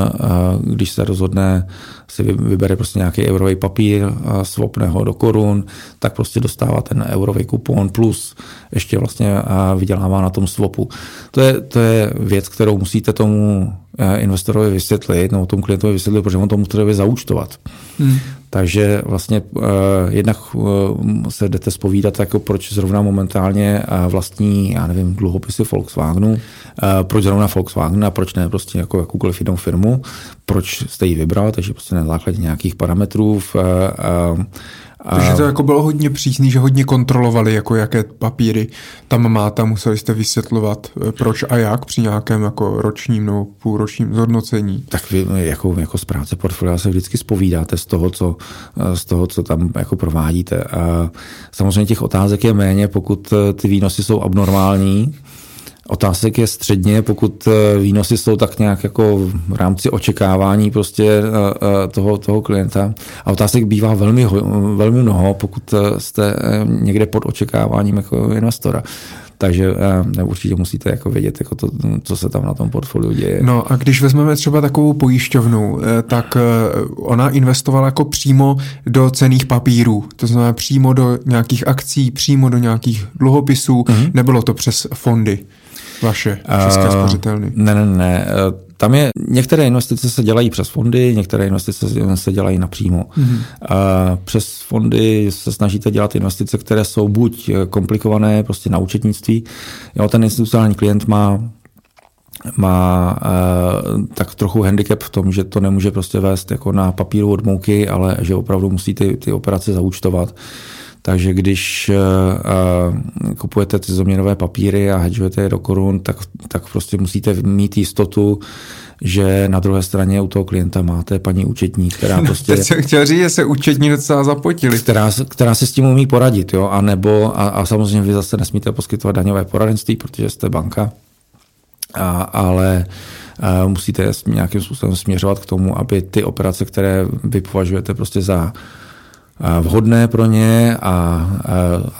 když se rozhodne, si vybere prostě nějaký eurový papír, swapne ho do korun, tak prostě dostává ten eurový kupon plus ještě vlastně vydělává na tom swapu. To je, to je věc, kterou musíte tomu investorovi vysvětlit, nebo tomu klientovi vysvětlit, protože on to musí zaúčtovat. Hmm. Takže vlastně uh, jednak uh, se jdete spovídat, jako proč zrovna momentálně uh, vlastní, já nevím, dluhopisy Volkswagenu, uh, proč zrovna Volkswagen a proč ne prostě jako jakoukoliv jinou firmu, proč jste ji vybral, takže prostě na základě nějakých parametrů uh, uh, takže to jako bylo hodně přísný, že hodně kontrolovali, jako jaké papíry tam máte, museli jste vysvětlovat, eh, proč a jak při nějakém jako ročním nebo půlročním zhodnocení. Tak vy jako, jako správce portfolia se vždycky spovídáte z toho, co, eh, z toho, co tam jako provádíte. A samozřejmě těch otázek je méně, pokud eh, ty výnosy jsou abnormální, Otázek je středně, pokud eh, výnosy jsou tak nějak jako v rámci očekávání prostě eh, eh, toho, toho klienta. A otázek bývá velmi, velmi mnoho, pokud jste někde pod očekáváním jako investora. Takže určitě musíte jako vědět, jako to, co se tam na tom portfoliu děje. No a když vezmeme třeba takovou pojišťovnu, tak ona investovala jako přímo do cených papírů, to znamená přímo do nějakých akcí, přímo do nějakých dluhopisů, mm-hmm. nebylo to přes fondy vaše české uh, spořitelny? Ne, ne, ne. Tam je, některé investice se dělají přes fondy, některé investice se dělají napřímo. Mm-hmm. Uh, přes fondy se snažíte dělat investice, které jsou buď komplikované prostě na účetnictví, jo, ten institucionální klient má má uh, tak trochu handicap v tom, že to nemůže prostě vést jako na papíru od mouky, ale že opravdu musí ty, ty operace zaúčtovat. Takže když uh, kupujete ty zoměnové papíry a hedžujete je do korun, tak, tak prostě musíte mít jistotu, že na druhé straně u toho klienta máte paní účetní, která prostě... Teď jsem chtěl říct, že se účetní docela zapotili. Která, která se s tím umí poradit, jo, a nebo, a, a samozřejmě vy zase nesmíte poskytovat daňové poradenství, protože jste banka, a, ale a musíte nějakým způsobem směřovat k tomu, aby ty operace, které vy považujete prostě za vhodné pro ně a,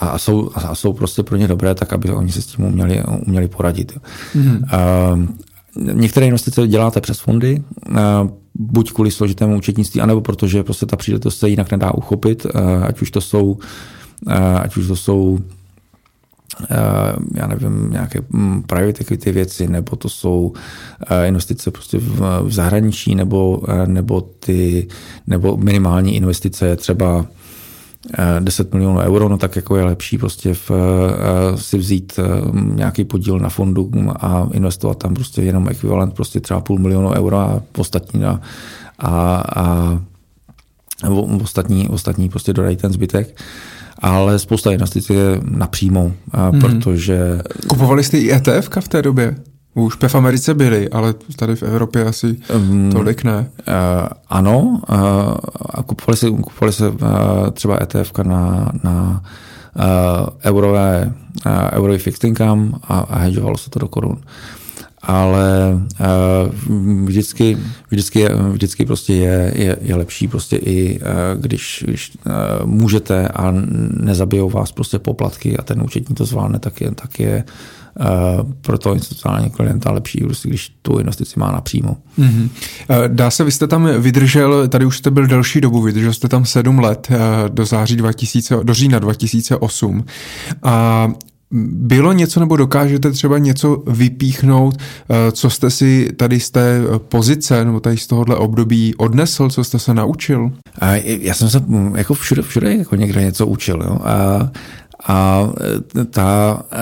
a, a, jsou, a jsou prostě pro ně dobré, tak aby oni se s tím uměli, uměli poradit. Mm-hmm. Některé investice děláte přes fondy, buď kvůli složitému účetnictví, anebo protože prostě ta příležitost se jinak nedá uchopit, ať už to jsou, ať už to jsou já nevím, nějaké hm, private equity věci, nebo to jsou eh, investice prostě v, v zahraničí, nebo, eh, nebo, ty, nebo minimální investice třeba 10 milionů euro, no tak jako je lepší prostě v, si vzít nějaký podíl na fondu a investovat tam prostě jenom ekvivalent prostě třeba půl milionu euro a ostatní a, a, a ostatní, ostatní prostě dodají ten zbytek ale spousta investic je napřímo, mm-hmm. protože... Kupovali jste i ETF v té době? Už v Americe byly, ale tady v Evropě asi um, tolik ne. Uh, ano, uh, a kupovali se, kupovali se uh, třeba ETF na, na uh, eurové, uh, eurové fixed income a, a hedžovalo se to do korun. Uh, ale uh, vždycky, vždycky, vždycky prostě je, je, je lepší prostě i uh, když, když uh, můžete a nezabijou vás prostě poplatky a ten účetní to zvládne, tak je, tak je pro to institucionální klienta lepší, prostě, když tu investici má napřímo. Mm-hmm. Dá se, vy jste tam vydržel, tady už jste byl delší dobu, vydržel jste tam sedm let do září 2000, do října 2008 a bylo něco nebo dokážete třeba něco vypíchnout, eh, co jste si tady z té pozice nebo tady z tohohle období odnesl, co jste se naučil? A já jsem se mm, jako všude, všude jako někde něco učil. Jo? A, a eh, ta, eh,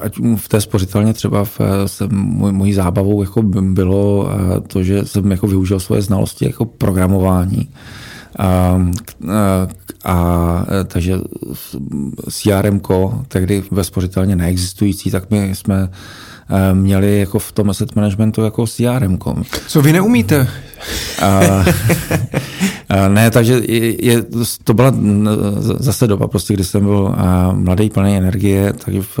ať v té spořitelně třeba v, se můj, mojí zábavou jako bylo to, že jsem jako využil svoje znalosti jako programování a, a, a takže CRM, tehdy ve spořitelně neexistující, tak my jsme e, měli jako v tom asset managementu jako CRM. Co vy neumíte? A ne, takže je, je, to byla zase doba, prostě, kdy jsem byl a, mladý, plný energie, tak v,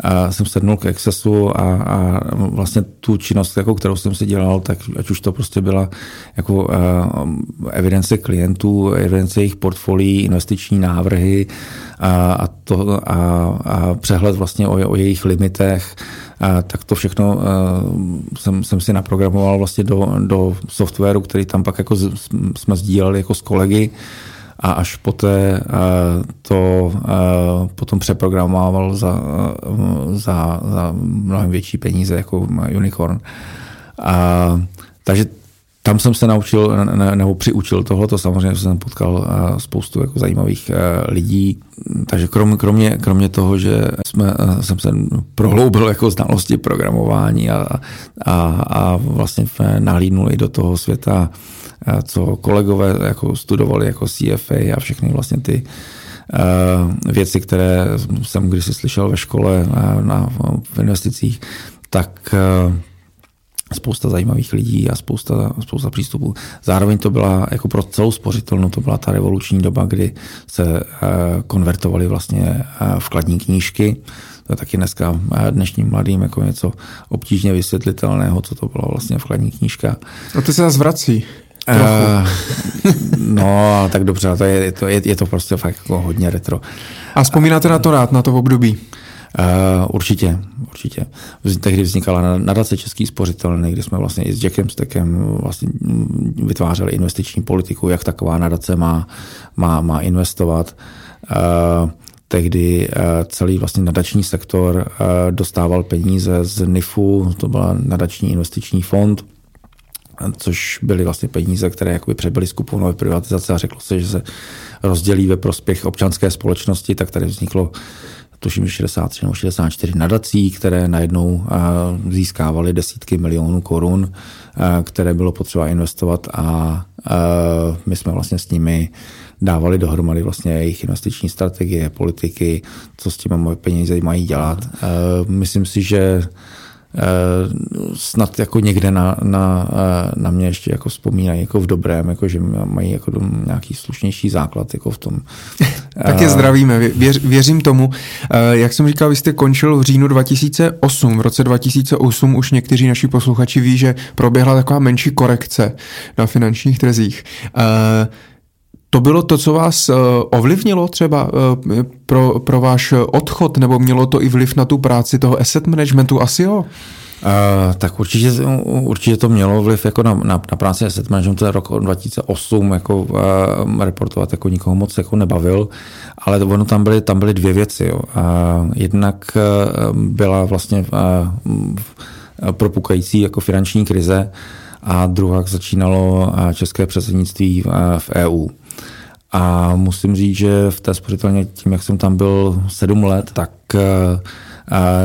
a, jsem sednul k Accessu a, a vlastně tu činnost, jako, kterou jsem si dělal, tak ať už to prostě byla jako evidence klientů, evidence jejich portfolií, investiční návrhy a, a, to, a, a přehled vlastně o, o jejich limitech, tak to všechno a, jsem, jsem si naprogramoval vlastně do, do softwaru, který tam pak jako z, jsme sdíleli jako s kolegy a až poté to potom přeprogramoval za, za, za mnohem větší peníze jako Unicorn. A, takže tam jsem se naučil nebo přiučil tohle, to samozřejmě jsem potkal spoustu jako zajímavých lidí, takže krom, kromě, kromě toho, že jsme, jsem se prohloubil jako znalosti programování a, a, a vlastně nahlídnul i do toho světa, co kolegové jako studovali jako CFA a všechny vlastně ty věci, které jsem kdysi slyšel ve škole na, v investicích, tak spousta zajímavých lidí a spousta, spousta přístupů. Zároveň to byla jako pro celou spořitelnu, to byla ta revoluční doba, kdy se konvertovaly vlastně vkladní knížky. To je taky dneska dnešním mladým jako něco obtížně vysvětlitelného, co to byla vlastně vkladní knížka. A to se nás vrací. Uh, no, tak dobře, to je, je, to, je, je to prostě fakt jako hodně retro. A vzpomínáte na to rád, na to období? Uh, určitě, určitě. Tehdy vznikala nadace Český spořitelný, kdy jsme vlastně i s Jackem Stekem vlastně vytvářeli investiční politiku, jak taková nadace má, má, má investovat. Uh, tehdy uh, celý vlastně nadační sektor dostával peníze z NIFu, to byl nadační investiční fond, což byly vlastně peníze, které jakoby přebyly z kuponové privatizace a řeklo se, že se rozdělí ve prospěch občanské společnosti, tak tady vzniklo tuším 63 nebo 64 nadací, které najednou získávaly desítky milionů korun, které bylo potřeba investovat a my jsme vlastně s nimi dávali dohromady vlastně jejich investiční strategie, politiky, co s těmi peníze mají dělat. Myslím si, že Eh, snad jako někde na, na, eh, na mě ještě jako vzpomínají jako v dobrém, jako že mají jako nějaký slušnější základ jako v tom. tak je zdravíme, věř, věřím tomu. Eh, jak jsem říkal, vy jste končil v říjnu 2008. V roce 2008 už někteří naši posluchači ví, že proběhla taková menší korekce na finančních trzích. To bylo to, co vás ovlivnilo třeba pro, pro váš odchod, nebo mělo to i vliv na tu práci toho asset managementu? Asi jo? Uh, tak určitě, určitě to mělo vliv jako na, na, na práci asset managementu. Ten rok 2008 jako, uh, reportovat jako nikoho moc jako nebavil, ale ono tam byly, tam byly dvě věci. Jo. Uh, jednak uh, byla vlastně uh, propukající jako finanční krize a druhá začínalo české předsednictví v EU. A musím říct, že v té spořitelně tím, jak jsem tam byl sedm let, tak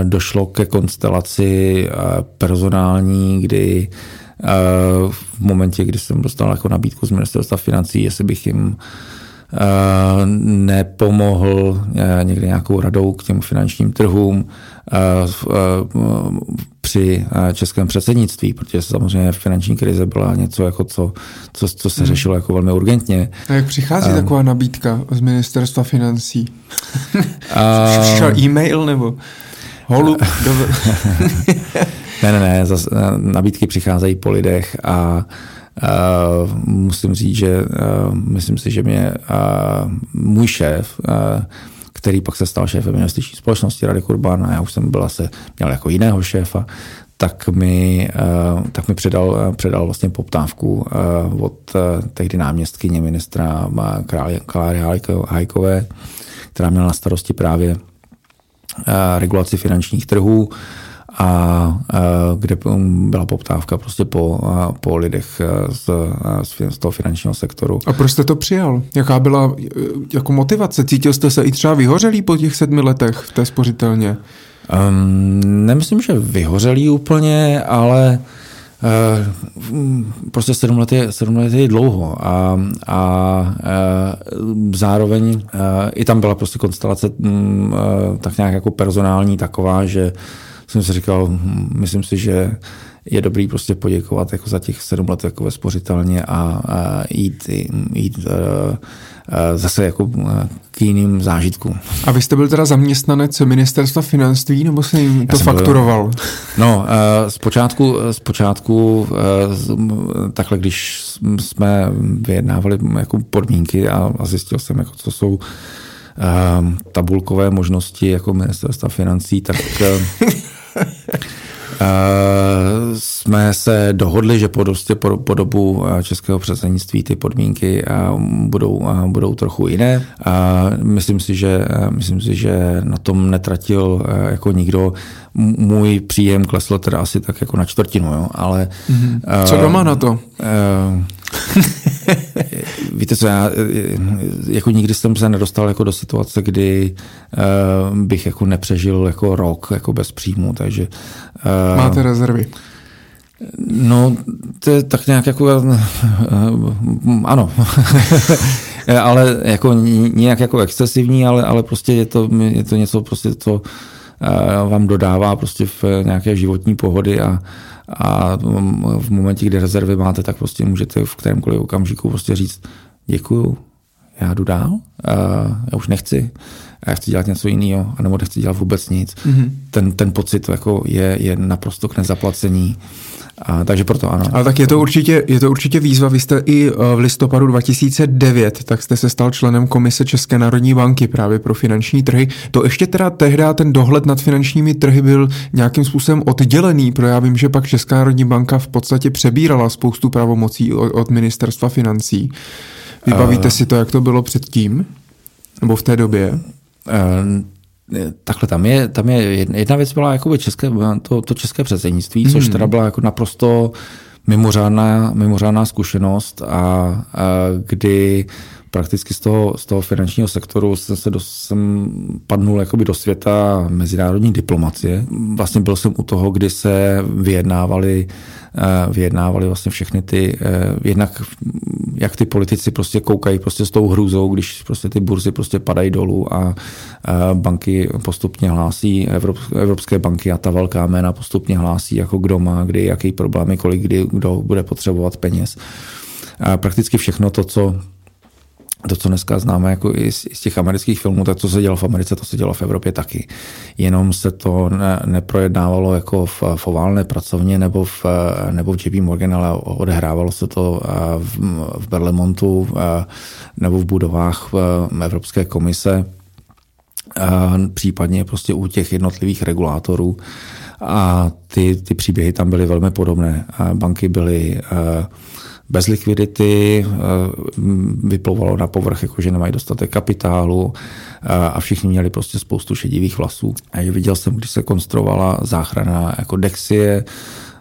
došlo ke konstelaci personální, kdy v momentě, kdy jsem dostal jako nabídku z ministerstva financí, jestli bych jim nepomohl někde nějakou radou k těm finančním trhům při českém předsednictví, protože samozřejmě finanční krize byla něco, jako co, co, co se hmm. řešilo jako velmi urgentně. A jak přichází um, taková nabídka z ministerstva financí? Přišel e-mail nebo? Holub. ne, ne, ne, zas, nabídky přicházejí po lidech a Uh, musím říct, že uh, myslím si, že mě uh, můj šéf, uh, který pak se stal šéfem investiční společnosti Rady Kurban a já už jsem byla se, měl jako jiného šéfa, tak mi, uh, tak mi předal, předal vlastně poptávku uh, od tehdy náměstkyně ministra Kláry Hajkové, která měla na starosti právě regulaci finančních trhů a kde byla poptávka prostě po, po lidech z, z toho finančního sektoru. A proč jste to přijal? Jaká byla e, jako motivace? Cítil jste se i třeba vyhořelý po těch sedmi letech v té spořitelně? Um, nemyslím, že vyhořelý úplně, ale Eh, prostě sedm let je, sedm let je dlouho a, a eh, zároveň eh, i tam byla prostě konstelace mm, tak nějak jako personální taková, že jsem si říkal, myslím si, že je dobrý prostě poděkovat jako za těch sedm let jako ve spořitelně a, a jít, jít uh, zase jako k jiným zážitkům. A vy jste byl teda zaměstnanec ministerstva financí, nebo se jim to faktoroval? Byl, no, zpočátku, zpočátku takhle, když jsme vyjednávali jako podmínky a, a zjistil jsem, jako, co jsou tabulkové možnosti jako ministerstva financí, tak jsme se dohodli, že po, prostě po, po dobu českého předsednictví ty podmínky budou, budou trochu jiné. Myslím si, že, myslím si, že na tom netratil jako nikdo. Můj příjem klesl teda asi tak jako na čtvrtinu, jo, ale... Mm-hmm. Co doma na to? Víte co, já jako nikdy jsem se nedostal jako do situace, kdy uh, bych jako nepřežil jako rok jako bez příjmu, takže... Uh, Máte rezervy? No, to je tak nějak jako... Uh, ano. ale jako nějak jako excesivní, ale, ale prostě je to, je to něco, prostě, co uh, vám dodává prostě v nějaké životní pohody a, a v momentě, kdy rezervy máte, tak prostě můžete v kterémkoliv okamžiku prostě říct děkuju, já jdu dál, já už nechci, já chci dělat něco jiného, anebo nechci dělat vůbec nic. Mm-hmm. Ten, ten pocit jako je, je naprosto k nezaplacení. A, takže proto ano. Ale tak je to, určitě, je to určitě výzva. Vy jste i eh, v listopadu 2009, tak jste se stal členem komise České národní banky právě pro finanční trhy. To ještě teda tehdy ten dohled nad finančními trhy byl nějakým způsobem oddělený, protože já vím, že pak Česká národní banka v podstatě přebírala spoustu pravomocí od, od ministerstva financí. Vybavíte uh, si to, jak to bylo předtím? Nebo v té době? Uh, Takhle tam je, tam je jedna věc byla jakoby české, to, to české předsednictví, hmm. což teda byla jako naprosto mimořádná, mimořádná zkušenost a, a kdy prakticky z toho, z toho finančního sektoru jsem se do, jsem padnul jakoby do světa mezinárodní diplomacie. Vlastně byl jsem u toho, kdy se vyjednávali, eh, vyjednávali vlastně všechny ty, eh, jednak jak ty politici prostě koukají prostě s tou hrůzou, když prostě ty burzy prostě padají dolů a banky postupně hlásí, evropské banky a ta velká jména postupně hlásí, jako kdo má, kdy, jaký problémy, kolik kdy, kdo bude potřebovat peněz. A prakticky všechno to, co to, co dneska známe jako i z, z těch amerických filmů, tak to se dělo v Americe, to se dělo v Evropě taky. Jenom se to ne, neprojednávalo jako v, v oválné pracovně nebo v, nebo v JP Morgan, ale odehrávalo se to v, v Berlemontu nebo v budovách Evropské komise, případně prostě u těch jednotlivých regulátorů. A ty, ty příběhy tam byly velmi podobné. Banky byly bez likvidity, eh, vyplouvalo na povrch, jako že nemají dostatek kapitálu eh, a všichni měli prostě spoustu šedivých vlasů. A viděl jsem, když se konstruovala záchrana jako Dexie,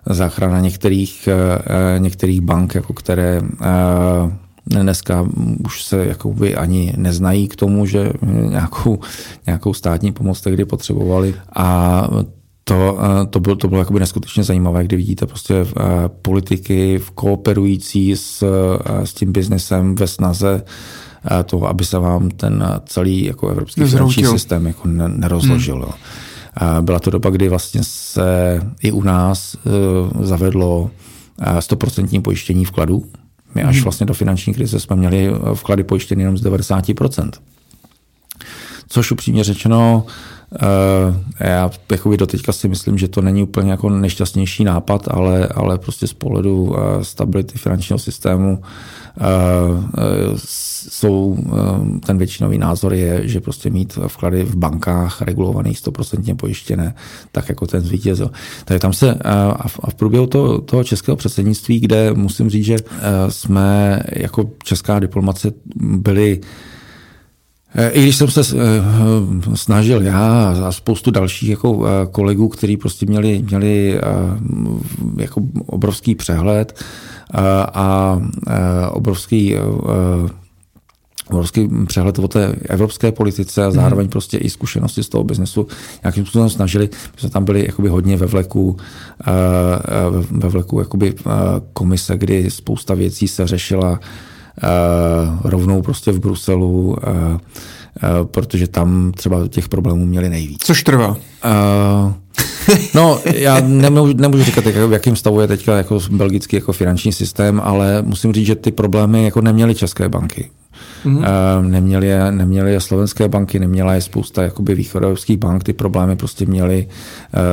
záchrana některých, eh, některých bank, jako které dneska už se jakoby ani neznají k tomu, že nějakou, nějakou státní pomoc tehdy potřebovali. A to, eh, to, bylo, to bylo jakoby neskutečně zajímavé, kdy vidíte prostě eh, politiky kooperující s, eh, s tím biznesem ve snaze toho, aby se vám ten celý jako evropský finanční systém jako nerozložil. Hmm. Byla to doba, kdy vlastně se i u nás zavedlo 100% pojištění vkladů. My až hmm. vlastně do finanční krize jsme měli vklady pojištěny jenom z 90%. Což upřímně řečeno já jakoby do teďka si myslím, že to není úplně jako nešťastnější nápad, ale, ale prostě z pohledu uh, stability finančního systému uh, jsou, ten většinový názor je, že prostě mít vklady v bankách regulovaných 100% pojištěné, tak jako ten zvítězil. Takže tam se a v, a v průběhu toho, toho českého předsednictví, kde musím říct, že jsme jako česká diplomace byli Eh, I když jsem se eh, snažil já a spoustu dalších jako eh, kolegů, kteří prostě měli, měli jako obrovský přehled a obrovský obrovský přehled o té evropské politice a zároveň mm. prostě i zkušenosti z toho biznesu nějakým způsobem snažili. My jsme tam byli jakoby hodně ve vleku, ve vleku jakoby komise, kdy spousta věcí se řešila Eh, rovnou prostě v Bruselu, eh, eh, protože tam třeba těch problémů měli nejvíc. Což trvá? no, já nemůžu, nemůžu říkat, jak, v jakém stavu je teďka jako belgický jako finanční systém, ale musím říct, že ty problémy jako neměly české banky. Mm-hmm. Neměly, je, neměly je slovenské banky, neměla je spousta jakoby východoevropských bank, ty problémy prostě měly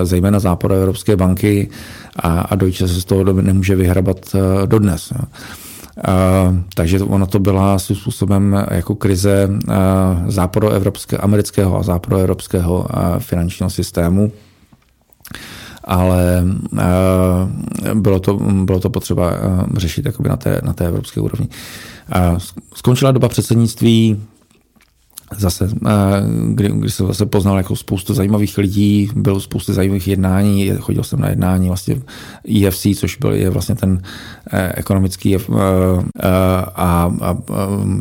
zejména západoevropské banky a, a Deutsche se z toho nemůže vyhrabat dodnes. Jo. Takže ono to byla svým způsobem jako krize západoevropského, amerického a západoevropského finančního systému. ale bylo to, bylo to potřeba řešit na té, na té evropské úrovni. Skončila doba předsednictví, zase, eh, kdy, kdy jsem zase poznal jako spoustu zajímavých lidí, bylo spoustu zajímavých jednání, chodil jsem na jednání vlastně EFC, což byl je vlastně ten eh, ekonomický eh, a, a, a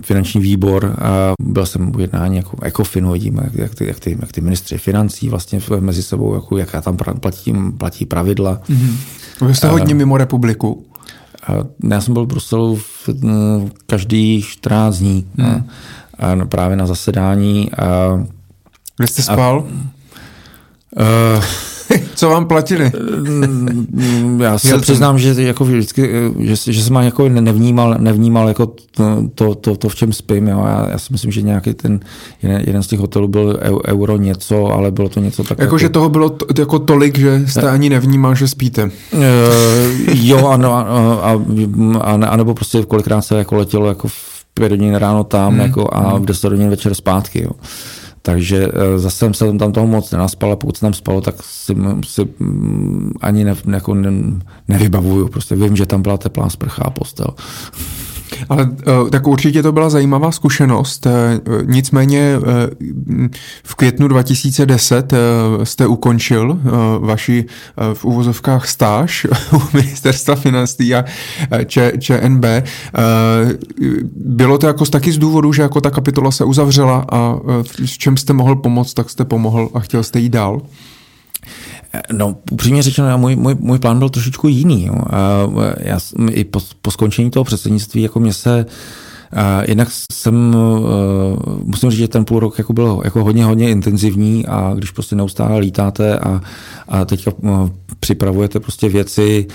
finanční výbor. A byl jsem u jednání jako ECOFINu, vidíme, jak, jak, ty, jak, ty, jak ty ministři financí vlastně mezi sebou, jako, jaká tam platí, platí pravidla. Mm-hmm. Vy jste hodně mimo republiku. Já jsem byl v Bruselu v, každý 14 dní. Mm právě na zasedání. Kde jste spal? A, uh, Co vám platili? Já se přiznám, že jako vždycky, že, že jsem jako nevnímal, nevnímal jako to, to, to, v čem spím. Jo. Já, já si myslím, že nějaký ten jeden, jeden z těch hotelů byl euro něco, ale bylo to něco tak. Jako, jako že toho bylo to, jako tolik, že jste ani nevnímal, že spíte. Uh, jo, ano, a, a, a, a, nebo prostě kolikrát se jako letělo jako v pět hodin ráno tam hmm. jako a v 10 hodin večer zpátky. Jo. Takže eh, zase jsem tam toho moc nenaspal, a pokud jsem tam spal, tak si, si mm, ani ne, jako ne, nevybavuju. Prostě vím, že tam byla teplá sprcha a postel. Ale eh, tak určitě to byla zajímavá zkušenost. Eh, nicméně eh, v květnu 2010 jste ukončil vaši v uvozovkách stáž u ministerstva financí a ČNB. Bylo to jako taky z důvodu, že jako ta kapitola se uzavřela a s čem jste mohl pomoct, tak jste pomohl a chtěl jste jít dál? No, upřímně řečeno, můj, můj, můj plán byl trošičku jiný. Jo. Já, I po, po skončení toho předsednictví, jako mě se Uh, jinak jsem, uh, musím říct, že ten půl rok jako byl jako hodně, hodně intenzivní a když prostě neustále lítáte a, a teďka uh, připravujete prostě věci,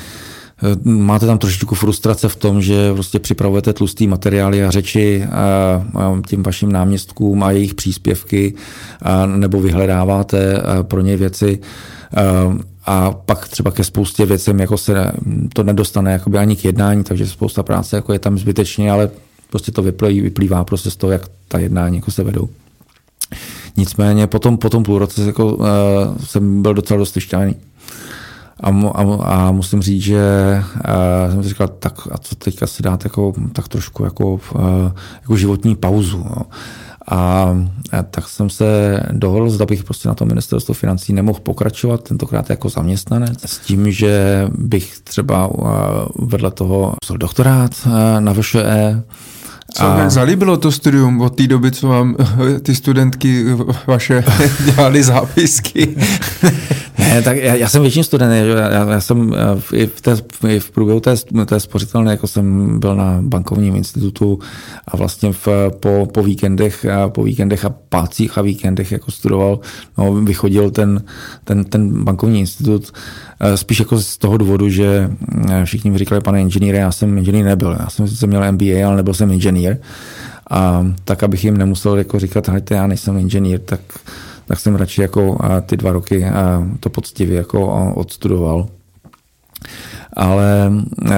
máte tam trošičku frustrace v tom, že prostě připravujete tlustý materiály a řeči tím vašim náměstkům a jejich příspěvky, nebo vyhledáváte pro ně věci, a pak třeba ke spoustě věcem jako se to nedostane jakoby ani k jednání, takže spousta práce jako je tam zbytečně, ale prostě to vyplývá, vyplývá prostě z toho, jak ta jednání jako se vedou. Nicméně potom, po tom půl roce jako, uh, jsem byl docela dost vyšťáný. A, a, a musím říct, že uh, jsem si říkal, tak a co teďka si dát jako, tak trošku jako, uh, jako životní pauzu. No. A tak jsem se dohodl, zda bych prostě na to ministerstvo financí nemohl pokračovat, tentokrát jako zaměstnanec, s tím, že bych třeba vedle toho doktorát na VŠE, co a... zalíbilo to studium od té doby, co vám ty studentky vaše dělali zápisky? ne, tak já, já jsem většině student, já, já jsem v, i v, té, i v průběhu té, té spořitelné, jako jsem byl na bankovním institutu a vlastně v, po, po, víkendech, po víkendech a pácích a víkendech jako studoval, no, vychodil ten, ten, ten bankovní institut. Eh, spíš jako z toho důvodu, že eh, všichni mi říkali, pane inženýre, já jsem inženýr nebyl. Já jsem sice měl MBA, ale nebyl jsem inženýr. A tak, abych jim nemusel jako říkat, hejte, já nejsem inženýr, tak, tak jsem radši jako ty dva roky to poctivě jako odstudoval. Ale... Uh,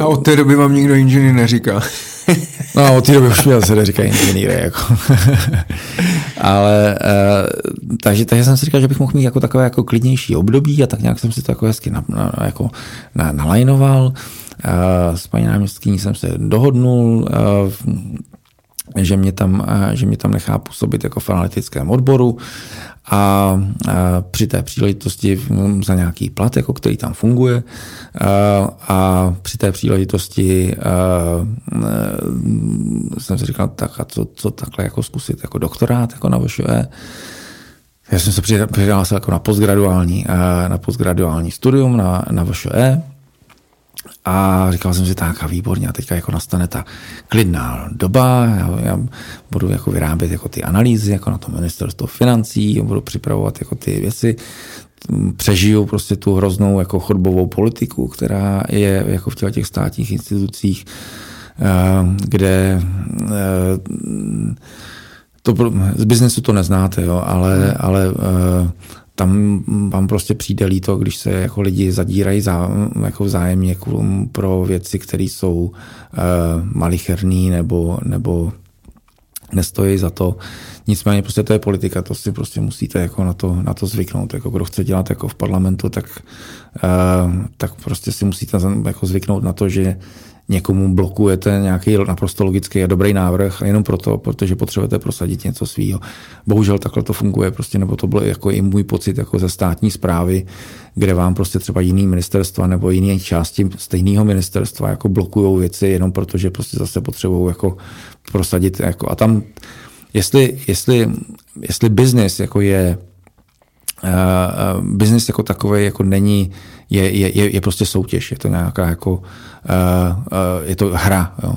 a od té doby vám nikdo inženýr neříká. no, od té doby už mě se neříká inženýr. Jako. Ale uh, takže, takže jsem si říkal, že bych mohl mít jako takové jako klidnější období a tak nějak jsem si to jako hezky na, na, jako na, nalajnoval. Uh, s paní náměstkyní jsem se dohodnul, uh, že mě tam, že mě tam nechá působit jako v analytickém odboru a, při té příležitosti za nějaký plat, jako který tam funguje a, při té příležitosti a, jsem si říkal, tak a co, co takhle jako zkusit jako doktorát jako na VŠE. Já jsem se přihlásil jako na postgraduální, na postgraduální studium na, na VŠE a říkal jsem si, tak a výborně, a teďka jako nastane ta klidná doba, já, já budu jako vyrábět jako ty analýzy, jako na to ministerstvo financí, budu připravovat jako ty věci, přežiju prostě tu hroznou jako chodbovou politiku, která je jako v těch státních institucích, eh, kde eh, to, z biznesu to neznáte, jo, ale, ale eh, tam vám prostě přijde líto, když se jako lidi zadírají za, jako vzájemně pro věci, které jsou uh, malicherný nebo, nebo nestojí za to. Nicméně prostě to je politika, to si prostě musíte jako na to, na to zvyknout. Jako kdo chce dělat jako v parlamentu, tak, uh, tak prostě si musíte jako zvyknout na to, že někomu blokujete nějaký naprosto logický a dobrý návrh jenom proto, protože potřebujete prosadit něco svýho. Bohužel takhle to funguje, prostě, nebo to byl jako i můj pocit jako ze státní zprávy, kde vám prostě třeba jiný ministerstva nebo jiné části stejného ministerstva jako blokují věci jenom proto, že prostě zase potřebují jako prosadit. Jako, a tam, jestli, jestli, jestli business jako je uh, business jako takový jako není, je, je, je prostě soutěž, je to nějaká jako, uh, uh, je to hra, jo.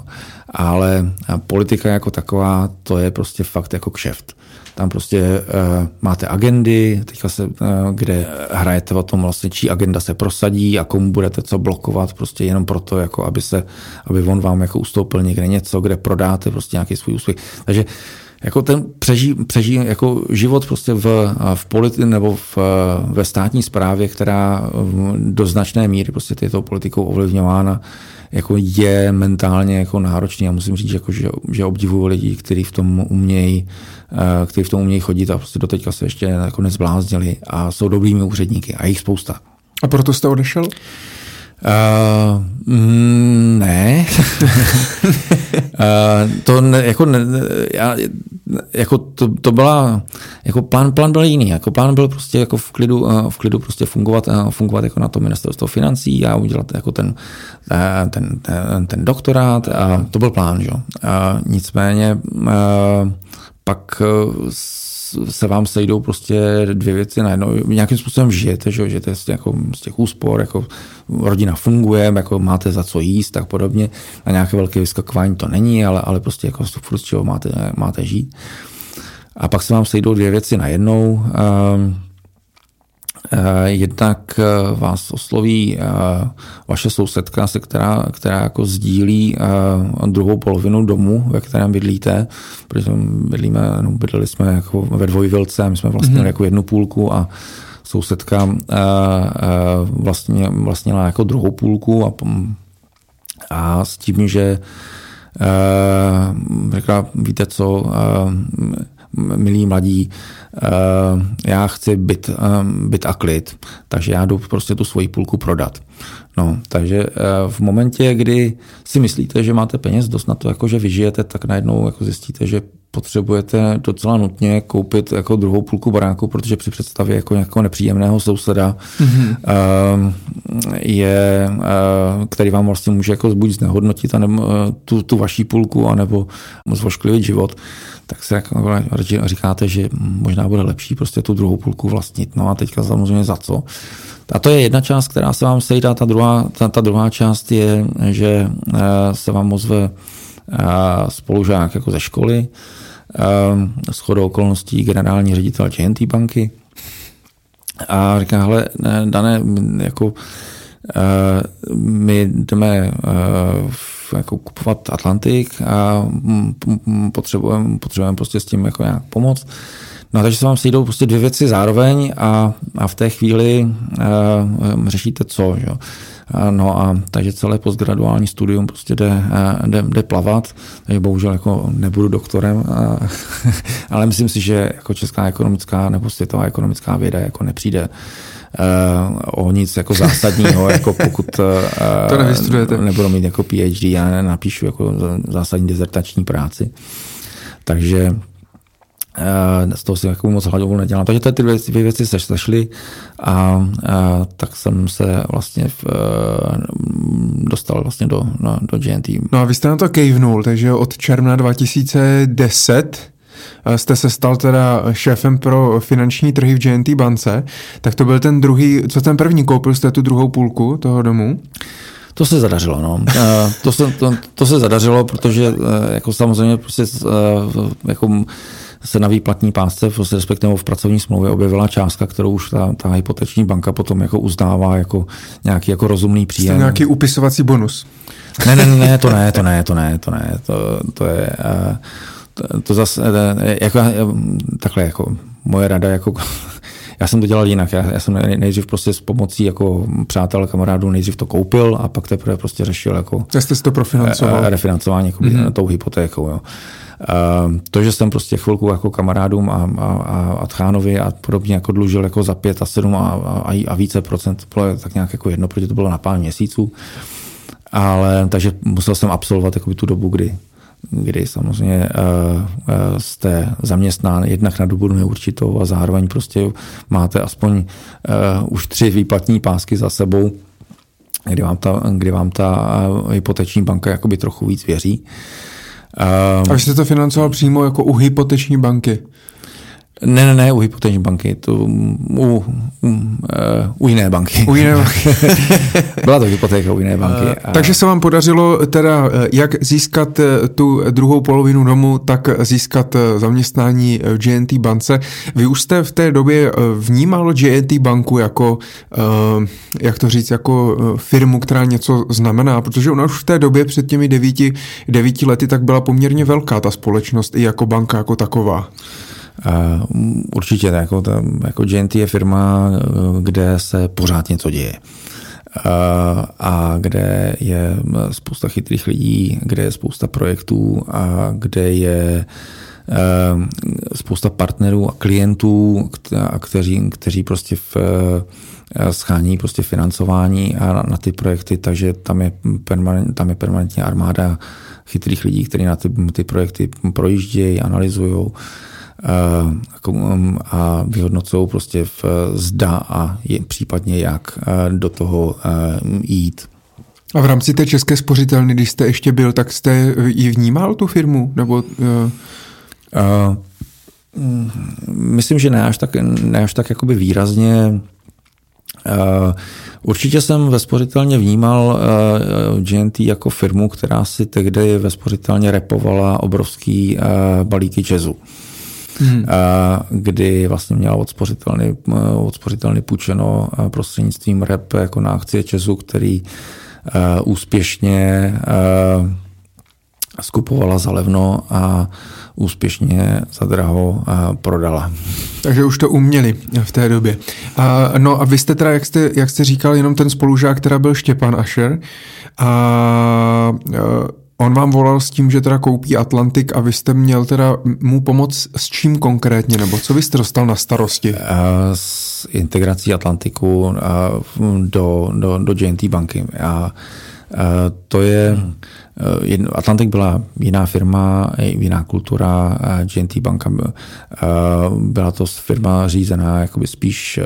ale politika jako taková, to je prostě fakt jako kšeft. Tam prostě uh, máte agendy, teďka se, uh, kde hrajete o tom vlastně, čí agenda se prosadí a komu budete co blokovat, prostě jenom proto, jako aby se, aby on vám jako ustoupil někde něco, kde prodáte prostě nějaký svůj úspěch. Takže uh, jako ten přeží, přeží jako život prostě v, v politi nebo v, ve státní správě, která do značné míry prostě této politikou ovlivňována, jako je mentálně jako náročný. Já musím říct, jako, že, že obdivuju lidi, kteří v tom umějí, eh, kteří v tom umějí chodit a prostě doteďka se ještě jako nezbláznili a jsou dobrými úředníky a jich spousta. A proto jste odešel? Uh, ne. uh, to ne, jako, ne, já, jako to, to byla, jako plán, plán byl jiný, jako plán byl prostě jako v klidu, uh, v klidu prostě fungovat, uh, fungovat jako na to ministerstvo financí a udělat jako ten, uh, ten, ten, ten doktorát a to byl plán, jo. Uh, nicméně uh, pak uh, se vám sejdou prostě dvě věci najednou. Nějakým způsobem žijete, že žijete z, jako, z těch úspor, jako rodina funguje, jako máte za co jíst, tak podobně. A nějaké velké vyskakování to není, ale, ale prostě jako furt z čeho máte, máte žít. A pak se vám sejdou dvě věci najednou. Um, Eh, jednak eh, vás osloví eh, vaše sousedka, se která, která jako sdílí druhou polovinu domu, ve kterém bydlíte, protože bydlíme, no, bydleli jsme jako ve dvojvilce my jsme vlastně mm-hmm. jako jednu půlku a sousedka vlastně, vlastnila jako druhou půlku a, a s tím, že řekla, víte co, milí mladí, eh, já chci byt, eh, byt a klid, takže já jdu prostě tu svoji půlku prodat. No, takže eh, v momentě, kdy si myslíte, že máte peněz dost na to, jako že vyžijete, tak najednou jako zjistíte, že potřebujete docela nutně koupit jako druhou půlku baráku, protože při představě jako nějakého nepříjemného souseda mm-hmm. je, který vám vlastně může jako buď znehodnotit anebo, tu, tu vaší půlku, anebo zvošklivit život, tak se jako říkáte, že možná bude lepší prostě tu druhou půlku vlastnit. No a teďka samozřejmě za co? A to je jedna část, která se vám sejde, ta druhá, ta, ta druhá část je, že eh, se vám ozve eh, spolužák jako ze školy, eh, s chodou okolností generální ředitel JNT banky a říká, hele, dané, jako my jdeme jako kupovat Atlantik a potřebujeme, potřebujeme prostě s tím jako nějak pomoct. No takže se vám sejdou prostě dvě věci zároveň a, a v té chvíli uh, řešíte co. Že? No a takže celé postgraduální studium prostě jde, jde, jde plavat, takže bohužel jako nebudu doktorem, a, ale myslím si, že jako česká ekonomická nebo světová ekonomická věda jako nepřijde uh, o nic jako zásadního, jako pokud uh, to nevystudujete. nebudu mít jako PhD, já napíšu jako zásadní dizertační práci. Takže z toho si jako moc hladovou nedělám. Takže ty dvě, dvě věci se sešly a, a tak jsem se vlastně v, dostal vlastně do, no, do GNT. No a vy jste na to kejvnul, takže od června 2010 jste se stal teda šéfem pro finanční trhy v GNT bance, tak to byl ten druhý, co ten první, koupil jste tu druhou půlku toho domu? To se zadařilo, no. to, se, to, to se zadařilo, protože jako samozřejmě prostě jako se na výplatní pásce, respektive v pracovní smlouvě objevila částka, kterou už ta, ta hypoteční banka potom jako uznává jako nějaký jako rozumný příjem. Jste nějaký upisovací bonus. Ne, ne, ne, to ne, to ne, to ne, to ne, to, to je, eh, to, to zase, eh, jako, eh, takhle jako moje rada, jako já jsem to dělal jinak. Já, já jsem nejdřív prostě s pomocí jako přátel, kamarádů nejdřív to koupil a pak teprve prostě řešil jako... Já jste si to profinancoval. Refinancování jako mm-hmm. tou hypotékou. Jo. To, že jsem prostě chvilku jako kamarádům a, a, a Tchánovi a podobně jako dlužil jako za pět a sedm a, a, a více procent, to bylo tak nějak jako jedno, protože to bylo na pár měsíců. Ale takže musel jsem absolvovat jakoby tu dobu, kdy, kdy samozřejmě uh, jste zaměstnán jednak na dobu neurčitou a zároveň prostě máte aspoň uh, už tři výplatní pásky za sebou, kdy vám ta, kdy vám ta hypoteční banka jakoby trochu víc věří. Uh, a vy jste to financoval přímo jako u hypoteční banky? Ne, ne, ne, u hypoteční banky, to u, u, uh, u jiné banky. U jiné banky. Byla to hypotéka u jiné banky. A... Takže se vám podařilo teda eh, jak získat eh, tu druhou polovinu domu, tak získat zaměstnání v GNT bance. Vy už jste v té době vnímal GNT banku jako, jak to říct, jako firmu, která něco znamená, protože ona už v té době před těmi devíti, devíti lety tak byla poměrně velká ta společnost i jako banka jako taková. Určitě, jako, ta, jako GNT je firma, kde se pořád něco děje. A kde je spousta chytrých lidí, kde je spousta projektů a kde je spousta partnerů a klientů, kteří, kteří prostě v, schání prostě financování a na, na ty projekty, takže tam je, permanent, tam je permanentně armáda chytrých lidí, kteří na ty, ty projekty projíždějí, analyzují a vyhodnocují prostě v zda a je, případně jak do toho jít. A v rámci té české spořitelny, když jste ještě byl, tak jste ji vnímal tu firmu? Nebo, uh... Uh, myslím, že ne až tak, ne až tak jakoby výrazně. Uh, určitě jsem ve spořitelně vnímal uh, GNT jako firmu, která si tehdy ve spořitelně repovala obrovský uh, balíky jazzu hmm. kdy vlastně měla odspořitelný, odspořitelný půjčeno prostřednictvím REP jako na akcie Česu, který úspěšně skupovala za levno a úspěšně za draho prodala. Takže už to uměli v té době. A, no a vy jste teda, jak jste, jak jste říkal, jenom ten spolužák, která byl Štěpán Ašer. A, a On vám volal s tím, že teda koupí Atlantik a vy jste měl teda mu pomoct s čím konkrétně, nebo co vy jste dostal na starosti? Eh, s integrací Atlantiku eh, do, do, do JNT banky. A eh, to je, Atlantik byla jiná firma, jiná kultura, JNT banka byla to firma řízená jakoby spíš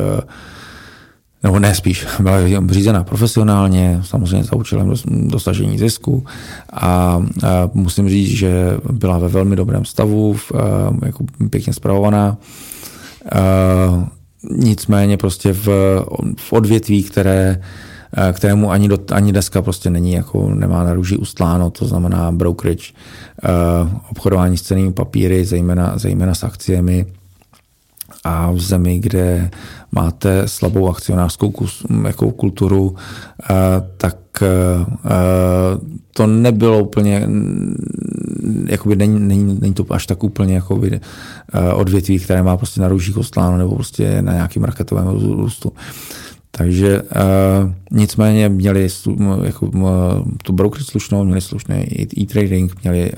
nebo ne spíš, byla řízena profesionálně, samozřejmě za účelem dosažení zisku a, a musím říct, že byla ve velmi dobrém stavu, v, jako pěkně zpravovaná. A, nicméně prostě v, v odvětví, které kterému ani, do, ani dneska prostě není, jako nemá na růži ustláno, to znamená brokerage, obchodování s cenými papíry, zejména, zejména s akciemi, a v zemi, kde máte slabou akcionářskou jako kulturu, eh, tak eh, to nebylo úplně, jakoby není, není, není to až tak úplně jakoby eh, odvětví, které má prostě na růžích ostláno nebo prostě na nějakým raketovém růstu. Takže nicméně měli jako, tu brokerage slušnou, měli slušný e-trading, měli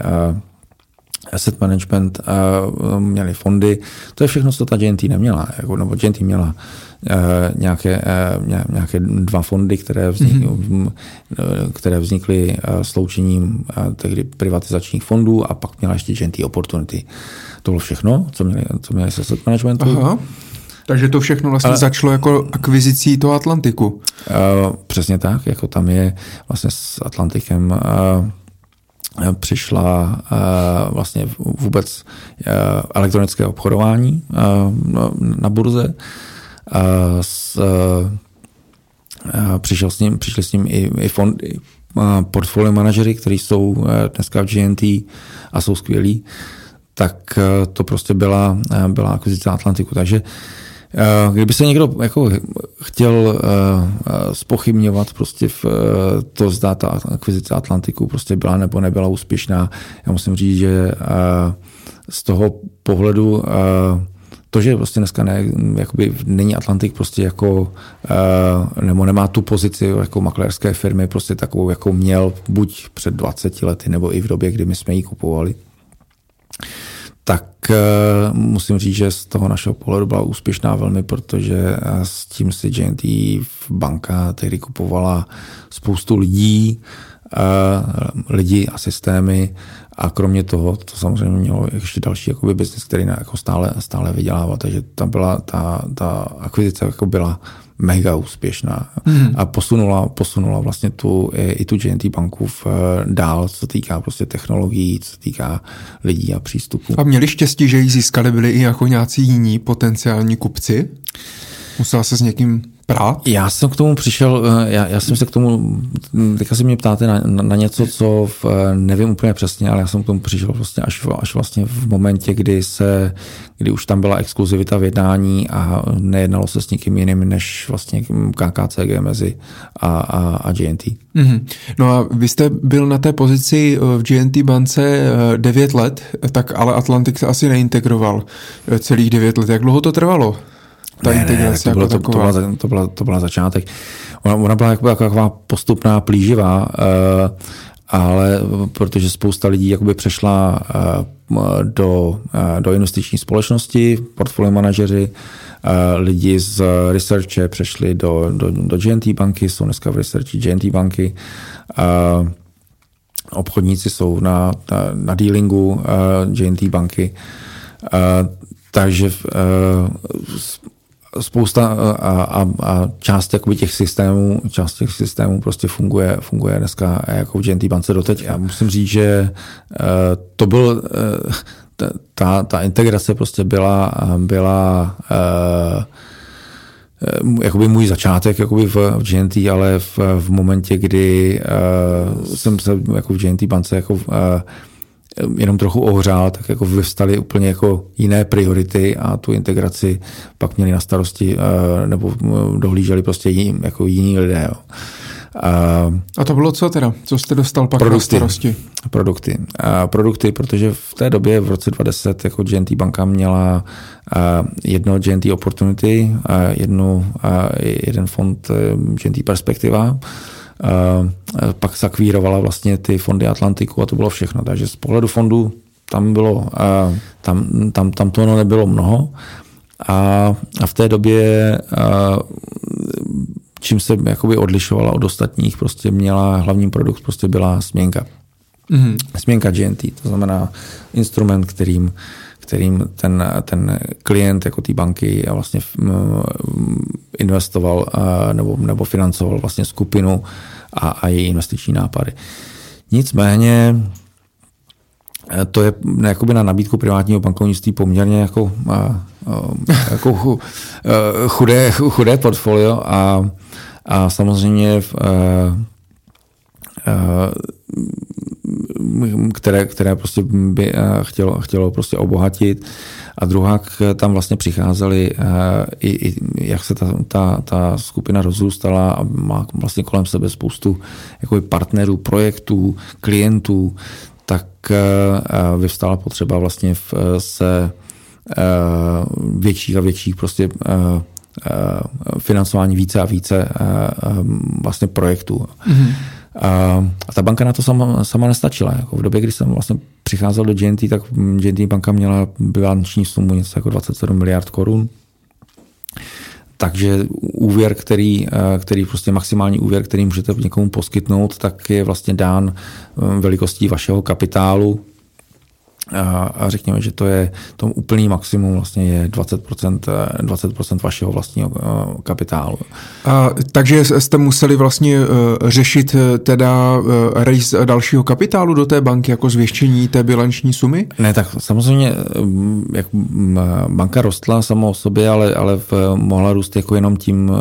asset management, uh, měli fondy. To je všechno, co ta GNT neměla. Jako, nebo GNT měla uh, nějaké, uh, nějaké dva fondy, které vznikly, mm-hmm. které vznikly sloučením tehdy privatizačních fondů a pak měla ještě GNT Opportunity. To bylo všechno, co měli, co měli se asset managementu. Aha. Takže to všechno vlastně Ale, začalo jako akvizicí toho Atlantiku. Uh, přesně tak, jako tam je vlastně s Atlantikem uh, přišla eh, vlastně vůbec eh, elektronické obchodování eh, na burze. Přišel s ním, přišli s ním i, i fondy, portfolio manažery, kteří jsou dneska v GNT a jsou skvělí, tak to prostě byla, byla akvizice Atlantiku. Takže Eh, kdyby se někdo jako chtěl spochybňovat eh, prostě v eh, to, zda ta akvizice Atlantiku prostě byla nebo nebyla úspěšná, já musím říct, že z toho pohledu to, že prostě dneska ne, jakoby není Atlantik prostě jako, nebo nemá tu pozici jako makléřské firmy prostě takovou, jako měl buď před 20 lety, nebo i v době, kdy my jsme ji kupovali, tak musím říct, že z toho našeho pohledu byla úspěšná velmi, protože s tím si JNT banka tehdy kupovala spoustu lidí, lidi a systémy. A kromě toho to samozřejmě mělo ještě další jakoby business, který jako stále, stále vydělával, takže ta byla, ta, ta akvizice jako byla mega úspěšná hmm. a posunula, posunula vlastně tu, i tu GNT banku v, eh, dál, co týká prostě technologií, co týká lidí a přístupů. A měli štěstí, že ji získali byli i jako nějací jiní potenciální kupci? Musela se s někým prát? Já jsem k tomu přišel, eh, já, já jsem se k tomu, teďka si mě ptáte na, na, na něco, co v, eh, nevím úplně přesně, ale já jsem k tomu přišel vlastně až, až vlastně v momentě, kdy se, kdy už tam byla exkluzivita v jednání a nejednalo se s nikým jiným než vlastně KKCG mezi a, a, a GNT. Mm-hmm. No a vy jste byl na té pozici eh, v GNT bance 9 let, tak ale Atlantik se asi neintegroval celých 9 let. Jak dlouho to trvalo? Ta ne, integrace ne, to, bylo, jako to, to, byla, to, byla, to byla začátek. Ona, ona byla jako, jako taková postupná, plíživá, uh, ale protože spousta lidí jakoby přešla uh, do, uh, do investiční společnosti, portfolio manažeři, uh, lidi z researche přešli do, do, do GNT banky, jsou dneska v researchi GNT banky, uh, obchodníci jsou na, na, na dealingu uh, GNT banky, uh, takže uh, spousta a, a, a část jakoby těch systémů, část těch systémů prostě funguje, funguje dneska jako v GNT bance doteď. Já musím říct, že uh, to byl, uh, ta, ta integrace prostě byla, byla uh, jakoby můj začátek jakoby v, v GNT, ale v, v momentě, kdy uh, jsem se jako v GNT bance jako uh, jenom trochu ohřál, tak jako vyvstaly úplně jako jiné priority a tu integraci pak měli na starosti eh, nebo eh, dohlíželi prostě jiní, jako jiní lidé. Jo. A, a to bylo co teda? Co jste dostal pak produkty, na starosti? Produkty. A produkty, protože v té době v roce 2010 jako GNT banka měla a jedno GNT Opportunity, a jednu, a jeden fond eh, GNT Perspektiva, pak zakvírovala vlastně ty fondy Atlantiku a to bylo všechno. Takže z pohledu fondu tam bylo, tam, tam, tam toho nebylo mnoho a, a v té době čím se jakoby odlišovala od ostatních, prostě měla hlavní produkt, prostě byla směnka. Mm-hmm. Směnka GNT, to znamená instrument, kterým, kterým ten, ten klient jako té banky vlastně investoval nebo, nebo financoval vlastně skupinu a, a její investiční nápady. Nicméně e, to je jakoby na nabídku privátního bankovnictví poměrně jako, jako chudé, chudé portfolio a, a samozřejmě v, e, které, které prostě by chtělo, chtělo prostě obohatit a druhá, tam vlastně přicházeli, eh, i, i jak se ta, ta, ta skupina rozrůstala a má vlastně kolem sebe spoustu jakoby partnerů, projektů, klientů, tak eh, vyvstala potřeba vlastně v, se eh, větších a větších prostě financování více a více vlastně projektů. Mm-hmm. A ta banka na to sama, sama nestačila. Jako v době, kdy jsem vlastně přicházel do GNT, tak GNT banka měla bilanční sumu něco jako 27 miliard korun. Takže úvěr, který, který prostě maximální úvěr, který můžete někomu poskytnout, tak je vlastně dán velikostí vašeho kapitálu a, a řekněme, že to je to úplný maximum vlastně je 20%, 20% vašeho vlastního eh, kapitálu. A, takže jste museli vlastně uh, řešit eh, teda rejs dalšího kapitálu do té banky jako zvěštění té bilanční sumy? Ne, tak samozřejmě jak banka rostla sama o sobě, ale, ale v, mohla růst jako jenom tím,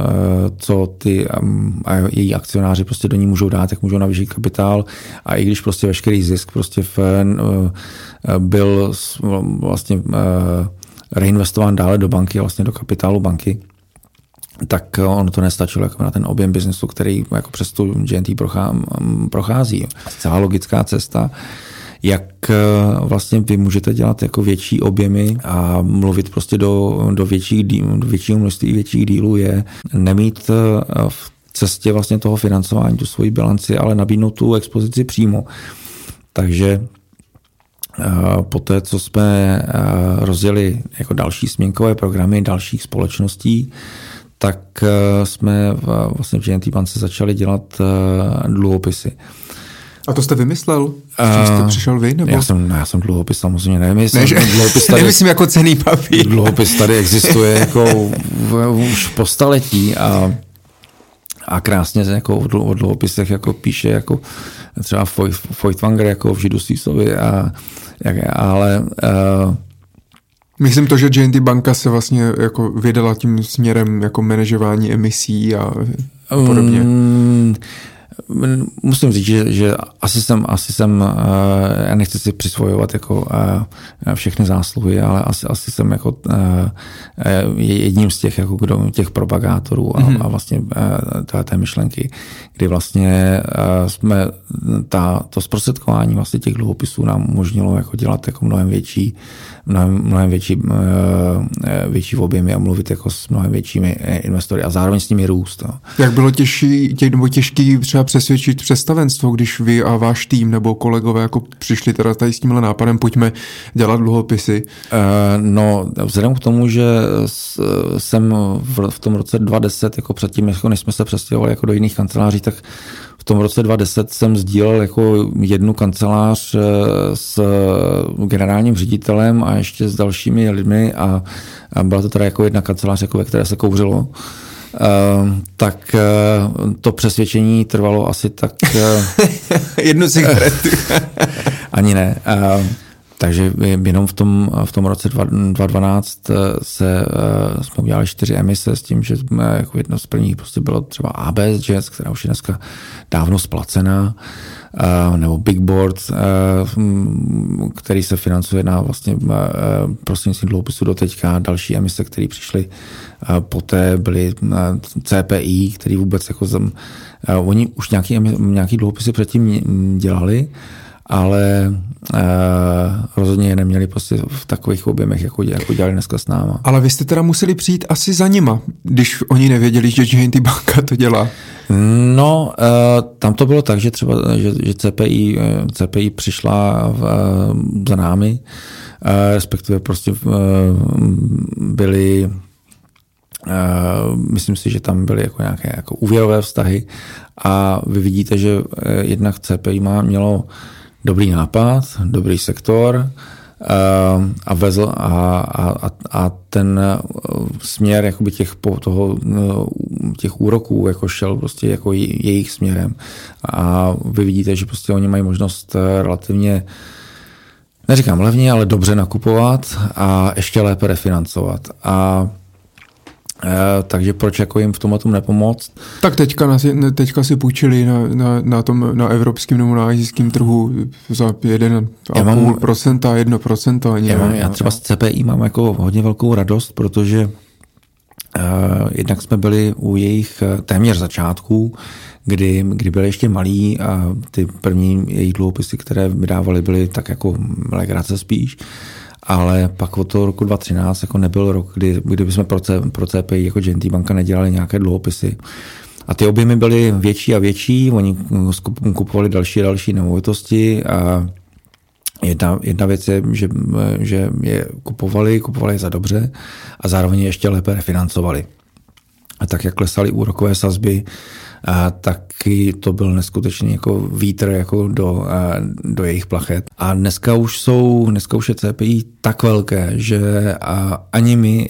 co ty um, a její akcionáři prostě do ní můžou dát, jak můžou navýšit kapitál a i když prostě veškerý zisk prostě v byl vlastně eh, reinvestován dále do banky, vlastně do kapitálu banky, tak ono to nestačilo jako na ten objem biznesu, který jako přes tu GNT prochází. Celá logická cesta, jak eh, vlastně vy můžete dělat jako větší objemy a mluvit prostě do, do, větších, do většího množství větších dílů je nemít eh, v cestě vlastně toho financování tu svoji bilanci, ale nabídnout tu expozici přímo. Takže Poté, co jsme rozdělili jako další směnkové programy dalších společností, tak jsme vlastně v GNT bance začali dělat dluhopisy. A to jste vymyslel? S jste přišel vy? Nebo? Já jsem, já jsem dluhopis samozřejmě nevymyslel. Ne, že, dluhopis tady, nemyslím jako cený papír. Dluhopis tady existuje jako v, už po staletí a, a krásně se jako o dluhopisech jako píše jako třeba Feuchtwanger jako v Židu Sísovi a, ale uh, Myslím to, že JNT banka se vlastně jako vydala tím směrem jako manažování emisí a podobně. Um, musím říct, že, že asi jsem, asi jsem, eh, já nechci si přisvojovat jako eh, všechny zásluhy, ale asi, asi jsem jako eh, jedním z těch, jako kdo, těch propagátorů a, mm-hmm. a vlastně té, té myšlenky, kdy vlastně jsme ta, to zprostředkování vlastně těch dluhopisů nám umožnilo jako dělat jako mnohem větší mnohem, mnohem větší, větší v objemy a mluvit jako s mnohem většími investory a zároveň s nimi růst. No. Jak bylo těžší, tě, nebo těžký třeba přesvědčit představenstvo, když vy a váš tým nebo kolegové jako přišli teda tady s tímhle nápadem, pojďme dělat dluhopisy? Uh, no, vzhledem k tomu, že jsem v, v tom roce 2010, jako předtím, jako než jsme se přestěhovali jako do jiných kanceláří, tak v tom roce 2010 jsem sdílel jako jednu kancelář eh, s generálním ředitelem a ještě s dalšími lidmi a, a byla to teda jako jedna kancelář, jako ve které se kouřilo. Uh, tak uh, to přesvědčení trvalo asi tak... Uh, Jednu cigaretu. ani ne. Uh, takže jenom v tom, v tom roce 2012 se, uh, jsme udělali čtyři emise s tím, že jsme jako jedno z prvních prostě bylo třeba ABS Jazz, která už je dneska dávno splacená, uh, nebo Big Board, uh, který se financuje na vlastně prostřednictvím dluhopisu do teďka. Další emise, které přišly poté, byly CPI, který vůbec jako zem, oni už nějaký, nějaký dluhopisy předtím dělali, ale uh, rozhodně je neměli prostě v takových objemech, jako, jako dělali dneska s náma. Ale vy jste teda museli přijít asi za nima, když oni nevěděli, že JNT banka to dělá. No, uh, tam to bylo tak, že třeba, že, že CPI, eh, CPI přišla v, uh, za námi, uh, respektive prostě uh, byli myslím si, že tam byly jako nějaké jako úvěrové vztahy a vy vidíte, že jednak CPI má, mělo dobrý nápad, dobrý sektor eh, a vezl a, a, a ten eh, směr jakoby těch, toho, eh, těch úroků jako šel prostě jako jejich směrem. A vy vidíte, že prostě oni mají možnost relativně neříkám levně, ale dobře nakupovat a ještě lépe refinancovat. A Eh, takže proč jako jim v tomhle tom nepomoct? Tak teďka, na, teďka si půjčili na, na, na tom na evropském nebo na azijském trhu za 1,5 procenta, 1 procento. Ani, já, mám, já třeba z CPI mám jako hodně velkou radost, protože uh, jednak jsme byli u jejich eh, téměř začátků, kdy, kdy byly ještě malí a ty první jejich dluhopisy, které vydávali, byly tak jako legrace spíš ale pak od toho roku 2013 jako nebyl rok, kdy, kdy bychom pro, C, pro CPI jako GNT banka nedělali nějaké dluhopisy. A ty objemy byly větší a větší, oni kupovali další a další nemovitosti a Jedna, jedna věc je, že, že je kupovali, kupovali za dobře a zároveň ještě lépe refinancovali. A tak, jak klesaly úrokové sazby, a taky to byl neskutečný jako vítr jako do, a, do jejich plachet. A dneska už jsou, dneska už je CPI tak velké, že a, ani my,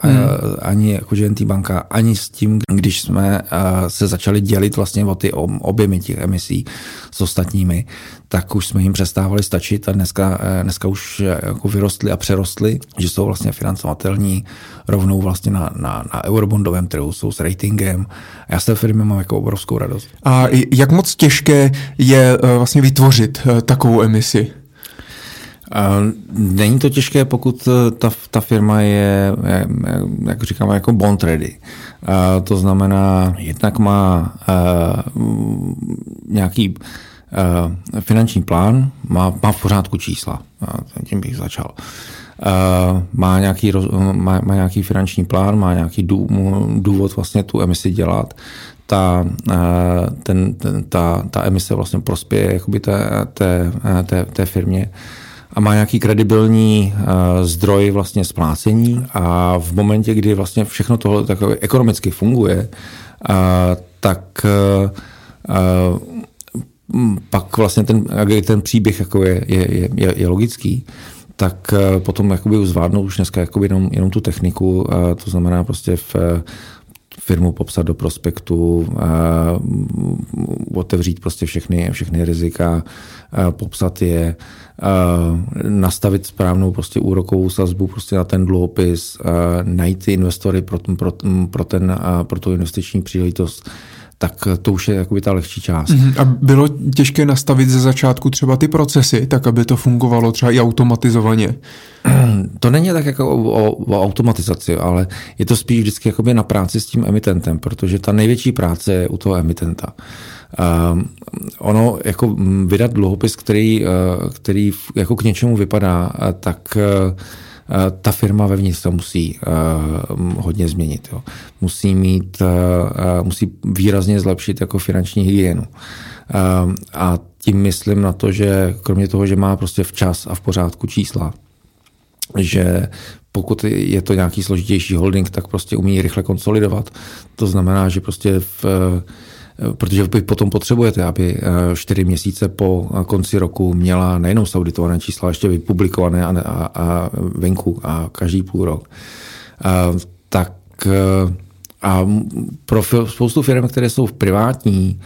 a, hmm. ani jako GNT banka, ani s tím, když jsme a, se začali dělit vlastně o ty objemy těch emisí s ostatními, tak už jsme jim přestávali stačit a dneska, dneska už jako vyrostli a přerostli, že jsou vlastně financovatelní rovnou vlastně na, na, na eurobondovém trhu, jsou s ratingem. Já z té firmy mám jako obrovskou radost. A jak moc těžké je eh, vlastně vytvořit eh, takovou emisi? Není to těžké, pokud eh, ta, ta firma je, jak říkáme, jako bond ready. To znamená, jednak má nějaký finanční plán, má, má v pořádku čísla. Tím bych začal. Uh, má nějaký, má, má nějaký finanční plán, má nějaký důvod vlastně tu emisi dělat, ta, uh, ten, ten, ta, ta emise vlastně prospěje jakoby té, té, té, té firmě a má nějaký kredibilní uh, zdroj vlastně splácení a v momentě, kdy vlastně všechno tohle takové ekonomicky funguje, uh, tak uh, pak vlastně ten, ten příběh jako je, je, je, je logický, tak potom jakoby zvládnou už dneska jakoby jenom, jenom tu techniku, to znamená prostě v firmu popsat do prospektu, otevřít prostě všechny, všechny rizika, popsat je, nastavit správnou prostě úrokovou sazbu prostě na ten dluhopis, najít ty investory pro, pro, pro, ten, pro tu investiční příležitost tak to už je jakoby ta lehčí část. Mm-hmm. A bylo těžké nastavit ze začátku třeba ty procesy, tak aby to fungovalo třeba i automatizovaně? To není tak jako o, o, o automatizaci, ale je to spíš vždycky jakoby na práci s tím emitentem, protože ta největší práce je u toho emitenta. Uh, ono jako vydat dluhopis, který, uh, který jako k něčemu vypadá, uh, tak uh, Eh, ta firma vevnitř to musí uh, hodně změnit. Jo. Musí mít, uh, musí výrazně zlepšit jako finanční hygienu. A tím myslím na to, že kromě toho, že má prostě včas a v pořádku čísla, že pokud je to nějaký složitější holding, tak prostě umí rychle konsolidovat. To znamená, že prostě v protože vy potom potřebujete, aby eh, čtyři měsíce po konci roku měla nejenom sauditované čísla, ještě vypublikované a, a, a venku a každý půl rok. A, eh, tak eh, a pro spoustu firm, které jsou v privátní,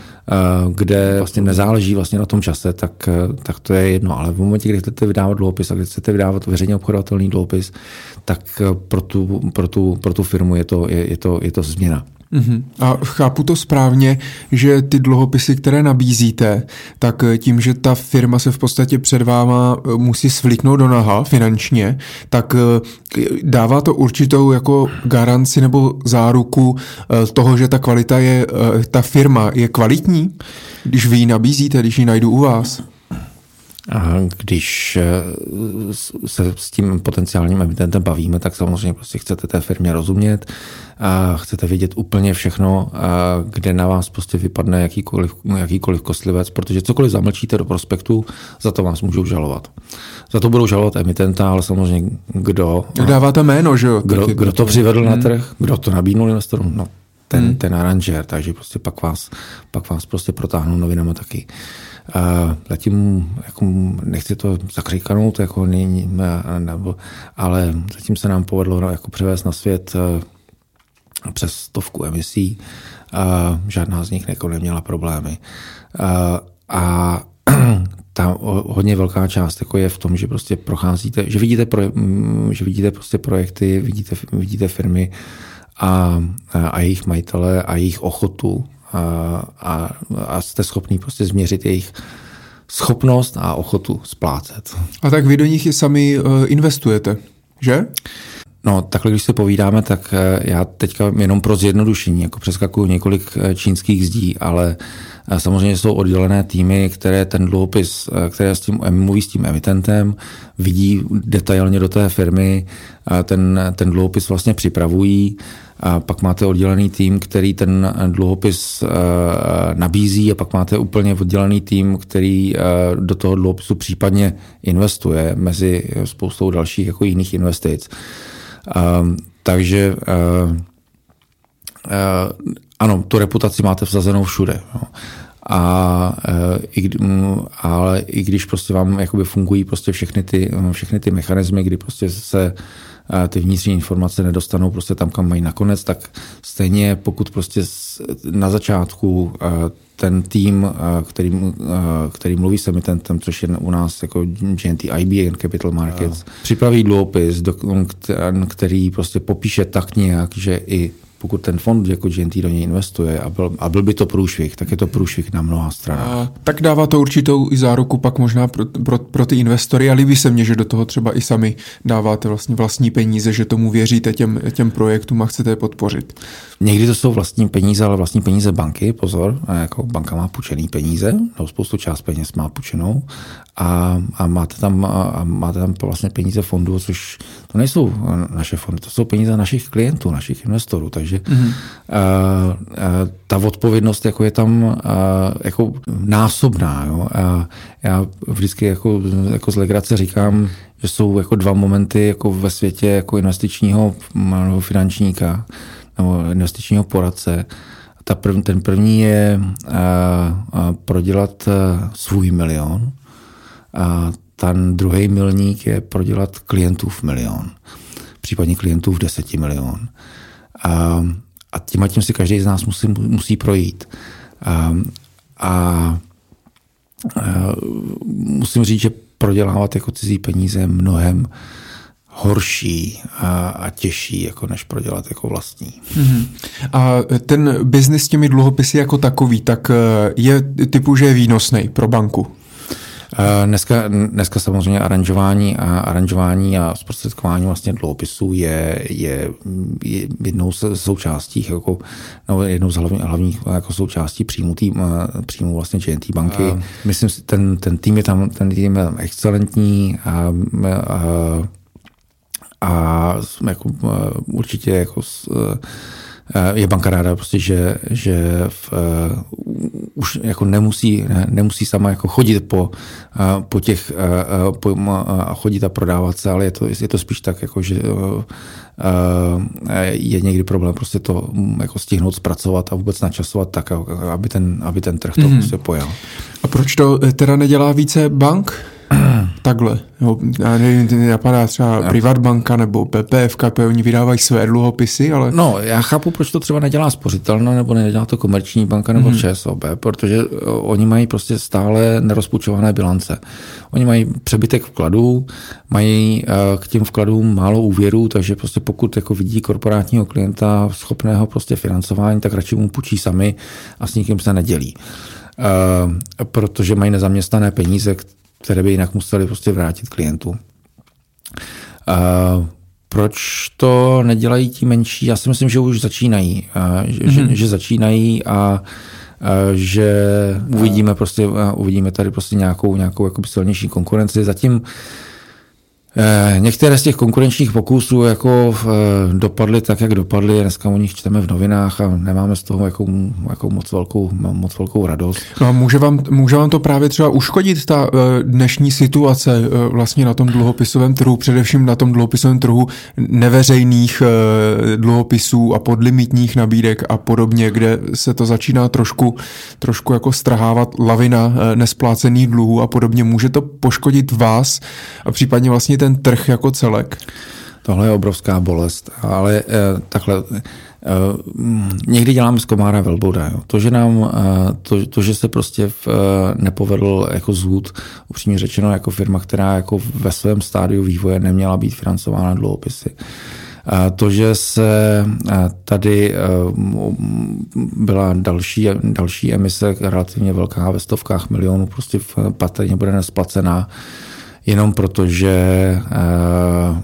kde vlastně nezáleží vlastně na tom čase, tak, tak to je jedno. Ale v momentě, kdy chcete vydávat dluhopis a kdy chcete vydávat veřejně obchodovatelný dluhopis, tak pro tu, pro tu, pro tu firmu je to, je, je to, je to změna. Uh-huh. A chápu to správně, že ty dluhopisy, které nabízíte, tak tím, že ta firma se v podstatě před váma eh, musí svlíknout do naha finančně, tak eh, dává to určitou jako garanci nebo záruku eh, toho, že ta kvalita je, ta firma je kvalitní, když vy ji nabízíte, když ji najdu u vás? Když eh, se s tím potenciálním emitentem bavíme, tak samozřejmě prostě chcete té firmě rozumět a chcete vidět úplně všechno, kde na vás prostě vypadne jakýkoliv, jakýkoliv kostlivec, protože cokoliv zamlčíte do prospektu, za to vás můžou žalovat. Za to budou žalovat emitenta, ale samozřejmě kdo... Dáváte jméno, že jo? Kdo, kdo to přivedl hmm. na trh, kdo to nabídnul investorům, no ten, hmm. ten aranžér, takže prostě pak vás, pak vás prostě protáhnou novinama taky. A zatím jako nechci to zakřikanout, jako nebo, ale zatím se nám povedlo jako převést na svět přes stovku emisí a žádná z nich jako neměla problémy. A, a ta hodně velká část jako je v tom, že prostě procházíte, že vidíte, pro, že vidíte prostě projekty, vidíte, vidíte firmy a, a jejich majitele a jejich ochotu a, a jste schopný prostě změřit jejich schopnost a ochotu splácet. A tak vy do nich i sami uh, investujete, že? No, takhle, když se povídáme, tak e, já teďka jenom pro zjednodušení, jako přeskakuju několik e, čínských zdí, ale samozřejmě jsou oddělené týmy, které ten dluhopis, které s tím mluví s tím emitentem, vidí detailně do té firmy, ten, ten dluhopis vlastně připravují, a pak máte oddělený tým, který ten dluhopis uh, nabízí a pak máte úplně oddělený tým, který do toho dluhopisu případně investuje mezi spoustou dalších jako jiných investic. Uh, takže uh, uh, ano, tu reputaci máte vsazenou všude. No. A, i, ale i když prostě vám jakoby fungují prostě všechny ty, všechny ty mechanismy, kdy prostě se ty vnitřní informace nedostanou prostě tam, kam mají nakonec, tak stejně pokud prostě na začátku ten tým, který, který mluví s emitentem, což je u nás jako GNT IB Capital Markets, no. připraví dluhopis, který prostě popíše tak nějak, že i pokud ten fond jako GNT do něj investuje a byl, a byl by to průšvih, tak je to průšvih na mnoha stranách. A, tak dává to určitou i záruku pak možná pro, pro, pro ty investory a líbí se mně, že do toho třeba i sami dáváte vlastně vlastní peníze, že tomu věříte těm, těm projektům a chcete je podpořit. Někdy to jsou vlastní peníze, ale vlastní peníze banky, pozor, jako banka má půjčený peníze, nebo spoustu část peněz má půjčenou a, a máte, tam, a máte tam vlastně peníze fondů, což to nejsou naše fondy, to jsou peníze našich klientů, našich investorů, takže mm-hmm. a, a, ta odpovědnost jako je tam a, jako násobná. Jo? A já vždycky jako, jako z legrace říkám, že jsou jako dva momenty jako ve světě jako investičního nebo finančníka nebo investičního poradce. Ta prv, ten první je a, a prodělat svůj milion a ten druhý milník je prodělat klientů v milion, případně klientů v deseti milion. A, a tím a tím si každý z nás musí, musí projít. A, a, a musím říct, že prodělávat jako cizí peníze je mnohem horší a, a těžší, jako než prodělat jako vlastní. Mm-hmm. A ten biznis s těmi dluhopisy jako takový, tak eh, je typu, že je výnosný pro banku? Dneska, dneska samozřejmě aranžování a aranžování a zprostředkování vlastně dluhopisů je, je, je jednou z součástí, jako, no, jednou z hlavních, hlavních jako součástí příjmu, tým, příjmu vlastně GNT banky. A... Myslím si, ten, ten tým je tam, ten tým je excelentní a, a, a jsme jako, určitě jako s, Eh, je banka ráda prostě, že, že v, uh, už jako nemusí, ne, nemusí sama jako chodit po, uh, po těch uh, po, uh, chodit a prodávat se, ale je to, je to spíš tak, jako, že uh, je někdy problém prostě to mm, jako stihnout zpracovat a vůbec načasovat tak, aby ten, aby ten trh to mm-hmm. prostě pojel. A proč to teda nedělá více bank? Takhle. Jo, já nevím, napadá třeba Privatbanka nebo PPF, oni vydávají své dluhopisy, ale... No, já chápu, proč to třeba nedělá spořitelna nebo nedělá to komerční banka nebo mm-hmm. ČSOB, protože oni mají prostě stále nerozpučované bilance. Oni mají přebytek vkladů, mají k těm vkladům málo úvěrů, takže prostě pokud jako vidí korporátního klienta schopného prostě financování, tak radši mu půjčí sami a s nikým se nedělí. Uh, protože mají nezaměstnané peníze, které by jinak museli prostě vrátit klientům. Uh, proč to nedělají ti menší? Já si myslím, že už začínají. Uh, že, mm-hmm. že, že začínají a že uvidíme prostě, uvidíme tady prostě nějakou, nějakou jakoby silnější konkurenci. Zatím některé z těch konkurenčních pokusů jako eh, dopadly tak, jak dopadly. Dneska o nich čteme v novinách a nemáme z toho jako, jako moc, velkou, moc velkou radost. No a může vám, může vám to právě třeba uškodit ta eh, dnešní situace vlastně na tom dluhopisovém trhu, především na tom dluhopisovém trhu neveřejných dluhopisů a podlimitních nabídek a podobně, kde se to začíná trošku, trošku jako strhávat lavina nesplácených dluhů a podobně. Může to poškodit vás a případně vlastně ten ten trh jako celek? Tohle je obrovská bolest, ale eh, takhle eh, někdy děláme z komára velboda. Jo. To, že nám, eh, to, to, že se prostě v, eh, nepovedl jako zhůd, upřímně řečeno jako firma, která jako ve svém stádiu vývoje neměla být financována dluhopisy. To, že se eh, tady eh, byla další, další emise, relativně velká ve stovkách milionů, prostě patrně bude nesplacená, jenom proto, že eh,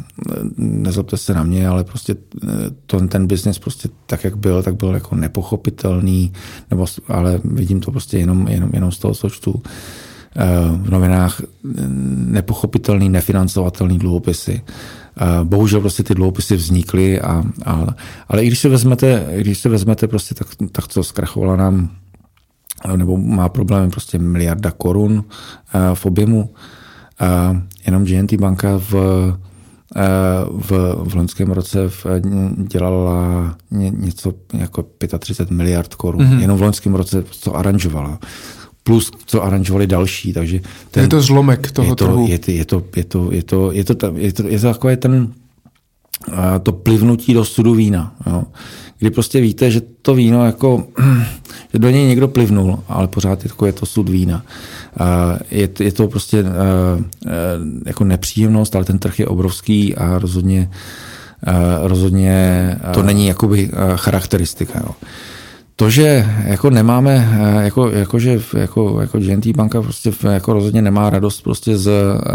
nezlobte se na mě, ale prostě eh, to, ten biznis prostě tak, jak byl, tak byl jako nepochopitelný, nebo, ale vidím to prostě jenom, jenom, jenom z toho, co eh, v novinách, nepochopitelný, nefinancovatelný dluhopisy. Bohužel prostě ty dluhopisy vznikly, a, a, ale i když se vezmete, když se vezmete prostě tak, tak co zkrachovala nám nebo má problémy prostě miliarda korun v objemu, jenom GNT banka v, v, v loňském roce v, dělala něco jako 35 miliard korun. Mm-hmm. Jenom v loňském roce to aranžovala plus co aranžovali další, takže ten, je to zlomek toho je to, trhu. Je, je, to, je, to, je, to, je, to, je, to, je to takové ten to plivnutí do sudu vína. Jo. Kdy prostě víte, že to víno jako, že do něj někdo plivnul, ale pořád je to, je to sud vína. Je, je to prostě jako nepříjemnost, ale ten trh je obrovský a rozhodně, rozhodně to není jakoby charakteristika. Jo. To, že jako nemáme, jako, jako že jako, jako GNT banka prostě jako rozhodně nemá radost prostě z,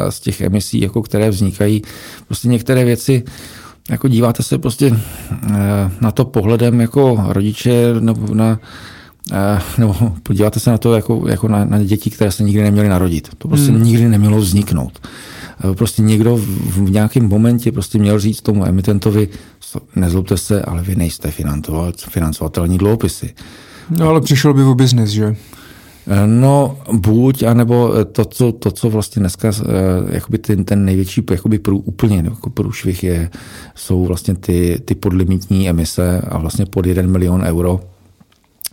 z těch emisí, jako které vznikají. Prostě některé věci jako díváte se prostě na to pohledem jako rodiče nebo na nebo podíváte se na to jako, jako na, na děti, které se nikdy neměly narodit. To prostě hmm. nikdy nemělo vzniknout. Prostě někdo v, v nějakém momentě prostě měl říct tomu emitentovi, nezlobte se, ale vy nejste financovatelní dluhopisy. No ale přišel by o biznis, že? No, buď, anebo to, co, to, co vlastně dneska, eh, jakoby ten, ten největší jakoby prů, úplně jako průšvih je, jsou vlastně ty, ty podlimitní emise a vlastně pod 1 milion euro,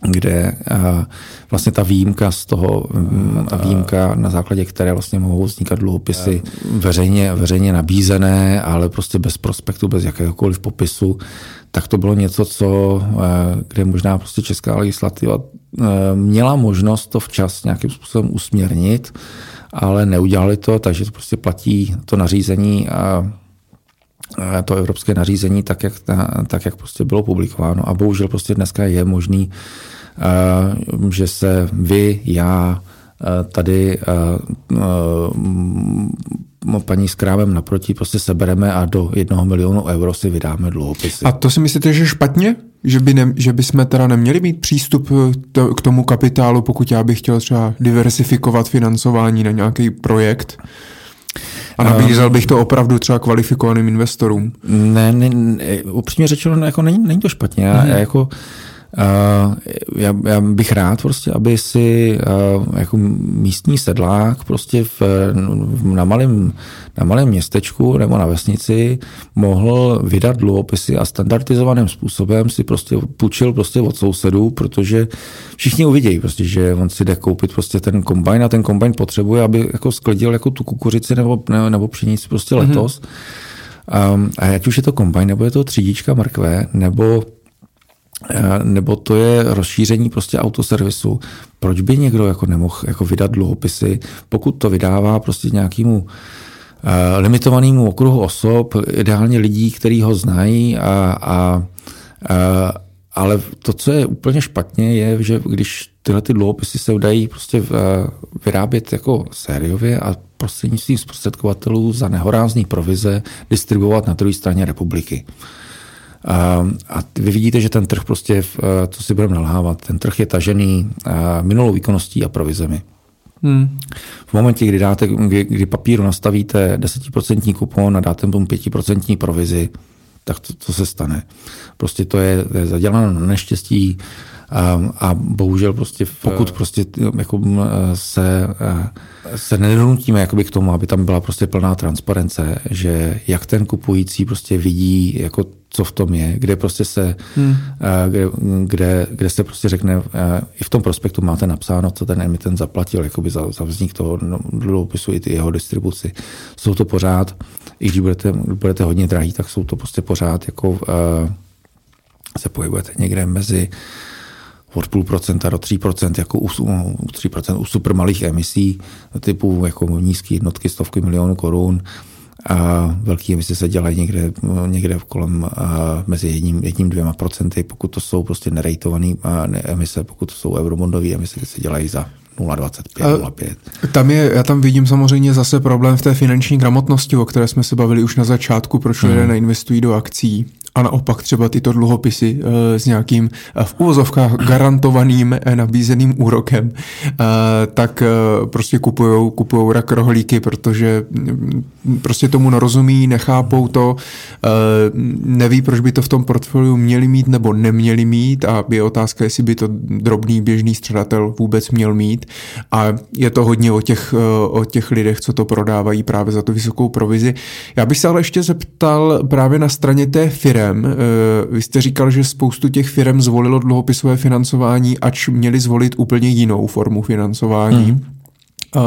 kde eh, vlastně ta výjimka z toho, mm, a výjimka na základě které vlastně mohou vznikat dluhopisy veřejně, veřejně nabízené, ale prostě bez prospektu, bez jakéhokoliv popisu, tak to bylo něco, co, eh, kde možná prostě česká legislativa eh, měla možnost to včas nějakým způsobem usměrnit, ale neudělali to, takže to prostě platí to nařízení a to evropské nařízení tak, jak, tak, jak prostě bylo publikováno. A bohužel prostě dneska je možný, eh, že se vy, já, tady paní s krávem naproti prostě sebereme a do jednoho milionu euro si vydáme dluhopisy. A to si myslíte, že špatně? Že by, ne, že by jsme teda neměli mít přístup eh, to, k tomu kapitálu, pokud já bych chtěl třeba diversifikovat financování na nějaký projekt? A nabízel bych to opravdu třeba kvalifikovaným investorům. Ne, ne, ne upřímně řečeno, jako není, není to špatně. Já, hmm. já jako já, já bych rád prostě, aby si jako místní sedlák prostě v, na, malém, na malém městečku nebo na vesnici mohl vydat dluhopisy a standardizovaným způsobem si prostě půjčil prostě od sousedů, protože všichni uvidějí prostě, že on si jde koupit prostě ten kombajn a ten kombajn potřebuje, aby jako sklidil jako tu kukuřici nebo, nebo, nebo pšenici prostě mhm. letos. Mm-hmm. Um, a ať už je to kombajn, nebo je to třídička mrkve, nebo Eh, nebo to je rozšíření prostě autoservisu. Proč by někdo jako nemohl jako vydat dluhopisy, pokud to vydává prostě nějakému eh, limitovanému okruhu osob, ideálně lidí, kteří ho znají a, a, a ale to, co je úplně špatně, je, že když tyhle ty dluhopisy se dají prostě eh, vyrábět jako sériově a prostřednictvím zprostředkovatelů za nehorázný provize distribuovat na druhé straně republiky. A vy vidíte, že ten trh prostě, co si budeme nalhávat, ten trh je tažený minulou výkonností a provizemi. Hmm. V momentě, kdy, dáte, kdy, kdy papíru nastavíte 10% kupon a dáte tomu 5% provizi, tak to, to se stane. Prostě to je, to je zaděláno na neštěstí a, a bohužel prostě pokud prostě jako se, se nedonutíme jakoby k tomu, aby tam byla prostě plná transparence, že jak ten kupující prostě vidí jako co v tom je, kde prostě se, hmm. kde, kde, kde se prostě řekne, i v tom prospektu máte napsáno, co ten emitent zaplatil jakoby za, za vznik toho no, dluhopisu i ty jeho distribuci. Jsou to pořád, i když budete, budete hodně drahý, tak jsou to prostě pořád jako se pohybujete někde mezi od půl procenta do 3%, jako u, 3% u super malých emisí typu jako nízké jednotky, stovky milionů korun a velké emise se dělají někde, někde kolem mezi jedním, jedním dvěma procenty, pokud to jsou prostě nerejtované emise, pokud to jsou eurobondové emise, které se dělají za 0,25, 0,5. Tam je, já tam vidím samozřejmě zase problém v té finanční gramotnosti, o které jsme se bavili už na začátku, proč lidé hmm. neinvestují do akcí a naopak třeba tyto dluhopisy e, s nějakým e, v úvozovkách garantovaným e, nabízeným úrokem, tak prostě kupujou, kupujou rak rohlíky, protože mm, prostě tomu nerozumí, nechápou to, neví, proč by to v tom portfoliu měli mít nebo neměli mít a je otázka, jestli by to drobný běžný střadatel vůbec měl mít a je to hodně o těch, o těch lidech, co to prodávají právě za tu vysokou provizi. Já bych se ale ještě zeptal právě na straně té firmy, firem. Eh, vy jste říkal, že spoustu těch firm zvolilo dluhopisové financování, ač měli zvolit úplně jinou formu financování. Hmm. Uh,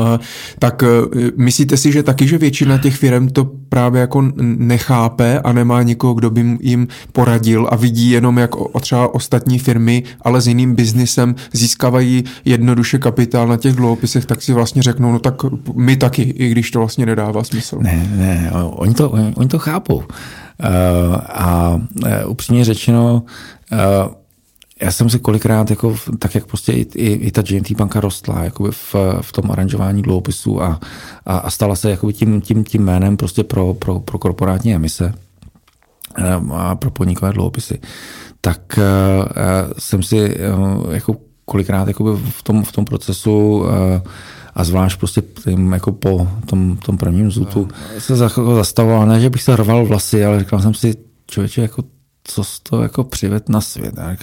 tak uh, myslíte si, že taky, že většina těch firm to právě jako nechápe a nemá nikoho, kdo by jim poradil a vidí jenom, jak třeba ostatní firmy, ale s jiným biznisem získávají jednoduše kapitál na těch dluhopisech, tak si vlastně řeknou, no tak my taky, i když to vlastně nedává smysl. Ne, ne, oni to, oni, to chápou. Eh, a eh, upřímně řečeno, eh, já jsem si kolikrát, jako, tak jak prostě i, i, i ta GMT banka rostla jako v, v tom aranžování dluhopisů a, a, a stala se jako tím, tím, tím jménem prostě pro, pro, pro korporátní emise a pro podnikové dluhopisy, tak jsem si jako kolikrát jakoby v tom, v tom procesu a zvlášť prostě tím, jako po tom, tom prvním zutu se zastavoval, ne, že bych se hrval vlasy, ale říkal jsem si, člověče, jako co z to jako přived na svět. A,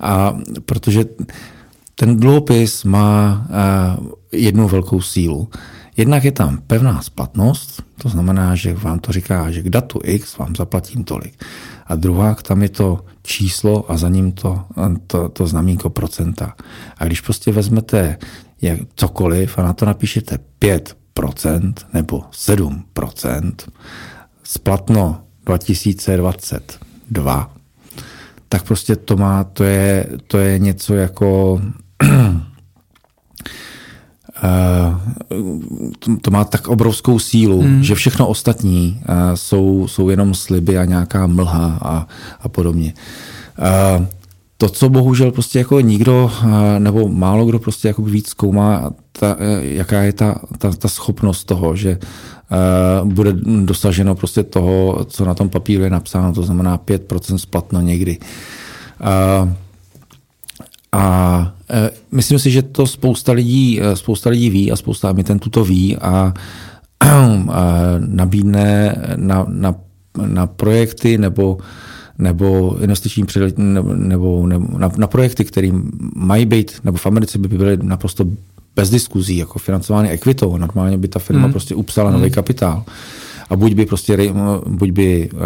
a protože ten dluhopis má jednu velkou sílu. Jednak je tam pevná splatnost, to znamená, že vám to říká, že k datu X vám zaplatím tolik. A druhá, tam je to číslo a za ním to, to, to znamínko procenta. A když prostě vezmete jak cokoliv a na to napíšete 5% nebo 7%, splatno 2022, tak prostě to má, to je, to je něco jako Eh, to má tak obrovskou sílu, hmm. že všechno ostatní eh, jsou, jsou jenom sliby a nějaká mlha a, a podobně. Eh, to, co bohužel prostě jako nikdo nebo málo kdo prostě jako víc zkoumá, ta, jaká je ta, ta, ta schopnost toho, že bude dosaženo prostě toho, co na tom papíru je napsáno, to znamená 5% splatno někdy. A e, myslím si, že to spousta lidí, spousta lidí ví a spousta emitentů to ví a, a nabídne na, na, na projekty nebo nebo investiční nebo, nebo, nebo na, na projekty, které mají být, nebo v Americe by byly naprosto bez diskuzí, jako financovány equitou. Normálně by ta firma hmm. prostě upsala hmm. nový kapitál a buď by prostě buď by uh,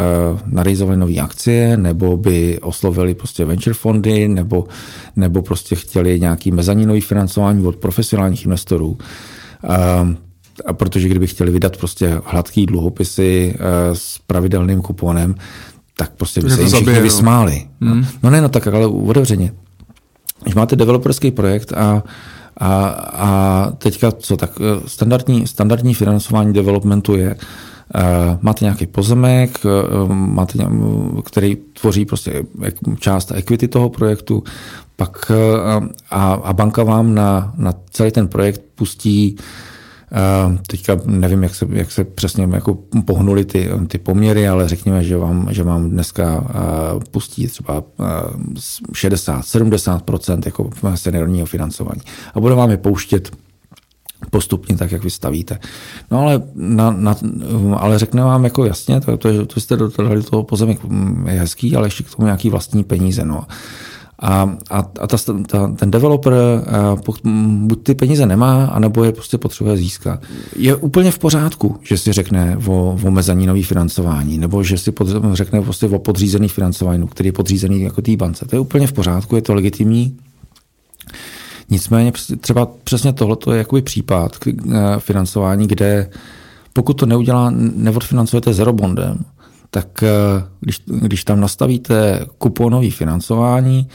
narejzovali nové akcie, nebo by oslovili prostě venture fondy, nebo, nebo prostě chtěli nějaký mezaninový financování od profesionálních investorů. Uh, a protože kdyby chtěli vydat prostě hladký dluhopisy uh, s pravidelným kuponem, tak prostě by se jim všichni vysmáli. Hmm. No ne, no tak ale otevřeně. Když máte developerský projekt a a, a teďka co, tak standardní, standardní financování developmentu je, Eh, máte nějaký pozemek, eh, máte, který tvoří prostě část equity toho projektu, pak eh, a, a banka vám na, na celý ten projekt pustí Teďka nevím, jak se, jak se přesně jako pohnuli ty, ty poměry, ale řekněme, že vám, že vám dneska pustí třeba 60-70% jako seniorního financování. A bude vám je pouštět postupně tak, jak vy stavíte. No ale, na, na, ale řekne vám jako jasně, to, to, to jste dodali toho pozemek mm, je hezký, ale ještě k tomu nějaký vlastní peníze. No. A, a, a ta, ta, ten developer buď ty peníze nemá, anebo je prostě potřebuje získat. Je úplně v pořádku, že si řekne o, o nový financování, nebo že si pod, řekne prostě o podřízený financování, který je podřízený jako té bance. To je úplně v pořádku, je to legitimní. Nicméně třeba přesně tohle je jakoby případ k eh, financování, kde pokud to neudělá, neodfinancujete zerobondem, tak eh, když, když tam nastavíte kuponový financování,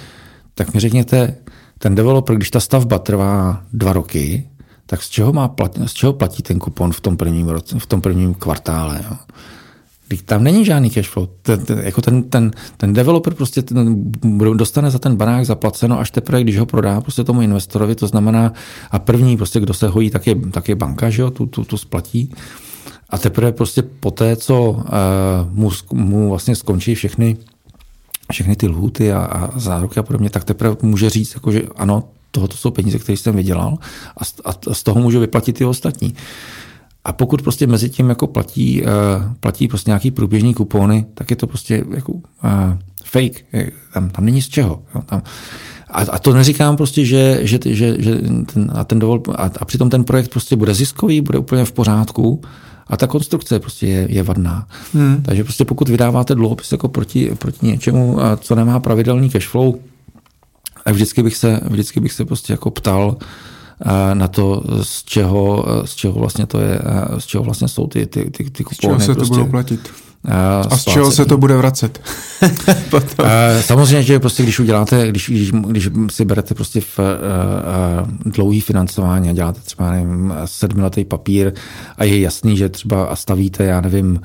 tak mi řekněte, ten developer, když ta stavba trvá dva roky, tak z čeho, má plat, z čeho platí ten kupon v tom prvním, roce, v tom prvním kvartále? Jo? tam není žádný cash flow. Ten, ten, jako ten, ten, ten developer prostě ten, dostane za ten barák zaplaceno až teprve, když ho prodá prostě tomu investorovi, to znamená, a první prostě, kdo se hojí, tak je, tak je banka, že jo, tu, tu, tu splatí. A teprve prostě po té, co uh, mu, mu vlastně skončí všechny, všechny ty lhuty a, a záruky a podobně, tak teprve může říct, jako, že ano, tohoto jsou peníze, které jsem vydělal a, a z toho můžu vyplatit ty ostatní. A pokud prostě mezi tím jako platí, uh, platí prostě nějaký průběžný kupony, tak je to prostě jako uh, fake. Tam, tam není z čeho. Jo, tam. A, a to neříkám prostě, že, že, že, že ten, a, ten dovol, a, a přitom ten projekt prostě bude ziskový, bude úplně v pořádku, a ta konstrukce prostě je, je vadná. Hmm. Takže prostě pokud vydáváte dluhopis jako proti, proti něčemu, co nemá pravidelný cash flow, tak vždycky bych se, vždycky bych se prostě jako ptal, na to, z čeho, z čeho vlastně to je, z čeho vlastně jsou ty, ty, ty, ty kupony. Z čeho se prostě, to budou platit? A z čeho se to bude vracet? Samozřejmě, že prostě když uděláte, když, když, když si berete prostě v uh, dlouhý financování a děláte třeba nevím, sedmiletý papír a je jasný, že třeba a stavíte, já nevím, uh,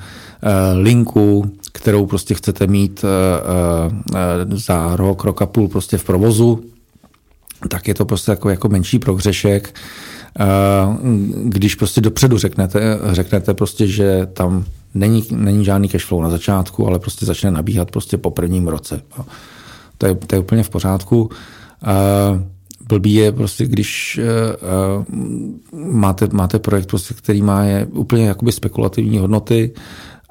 linku, kterou prostě chcete mít uh, uh, za rok, rok a půl prostě v provozu, tak je to prostě jako, jako menší prohřešek. Když prostě dopředu řeknete, řeknete prostě, že tam není, není žádný cash flow na začátku, ale prostě začne nabíhat prostě po prvním roce. To je, to je úplně v pořádku. blbý je prostě, když uh, uh, máte, máte projekt, prostě, který má je úplně jakoby spekulativní hodnoty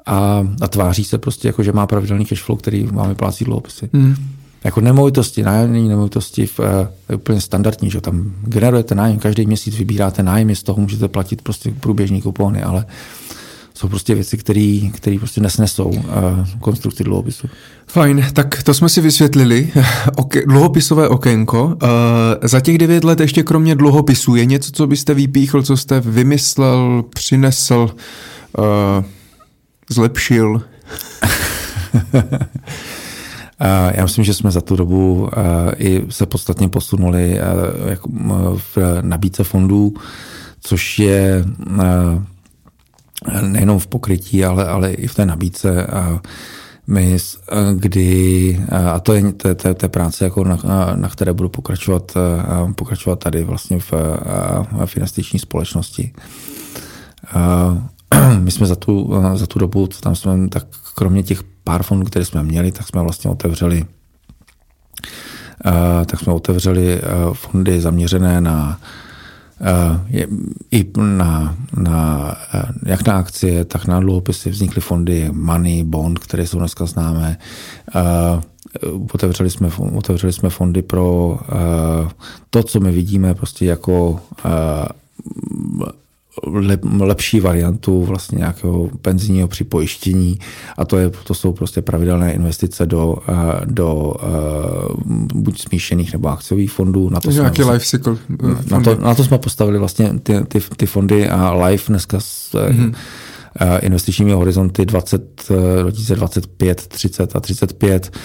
a, a tváří se prostě jako, že má pravidelný cashflow, který vám vyplácí dluhopisy. Mm. Jako nemovitosti, nájemní nemovitosti v, uh, je úplně standardní, že tam generujete nájem, každý měsíc vybíráte nájem, z toho můžete platit prostě průběžní kupony, ale jsou prostě věci, které prostě nesnesou uh, konstrukci dluhopisu. Fajn, tak to jsme si vysvětlili. Oke, dluhopisové okénko. Uh, za těch devět let ještě kromě dluhopisů je něco, co byste vypíchl, co jste vymyslel, přinesl, uh, zlepšil? Já myslím, že jsme za tu dobu i se podstatně posunuli jako, v nabídce fondů, což je nejenom v pokrytí, ale, ale i v té nabídce. My, kdy, a to je, to, to je práce, jako na, na které budu pokračovat, pokračovat tady vlastně v, v investiční společnosti. My jsme za tu, za tu dobu, co tam jsme, tak kromě těch pár fondů, které jsme měli, tak jsme vlastně otevřeli tak jsme otevřeli fondy zaměřené na i na, na, jak na akcie, tak na dluhopisy vznikly fondy Money, Bond, které jsou dneska známé. Otevřeli jsme, otevřeli jsme fondy pro to, co my vidíme prostě jako lepší variantu vlastně nějakého penzijního připojištění a to, je, to jsou prostě pravidelné investice do, eh, do eh, buď smíšených nebo akciových fondů. Na to, jsme nějaký vlastně, life cycle. Eh, na to, na to jsme postavili vlastně ty, ty, ty fondy a life dneska s mm-hmm. investičními horizonty 20, 2025, 30 a 35 a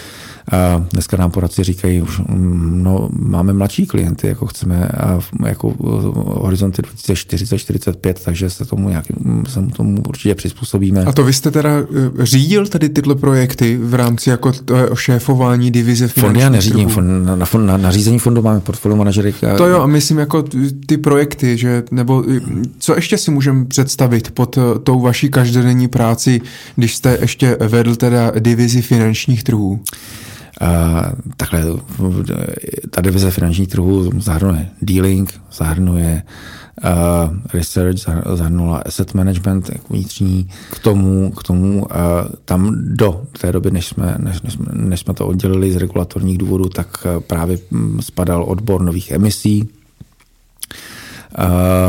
dneska nám poradci říkají, už mm, no, máme mladší klienty, jako chceme jako horizonty 2040, 45, takže se tomu nějakým, se tomu určitě přizpůsobíme. A to vy jste teda eh, řídil tady tyhle projekty v rámci jako šéfování divize Fondy já neřídím, fond, na, na, na, na řízení fondu máme portfolio manažery. To jo, a myslím jako ty projekty, že, nebo co ještě si můžeme představit pod eh, tou vaší každodenní práci, když jste ještě vedl teda divizi finančních trhů? Takhle ta divize finančních trhů zahrnuje dealing, zahrnuje uh, research, zahrnula asset management jako vnitřní. K tomu, k tomu uh, tam do té doby, než jsme, než, než, než jsme to oddělili z regulatorních důvodů, tak uh, právě spadal odbor nových emisí,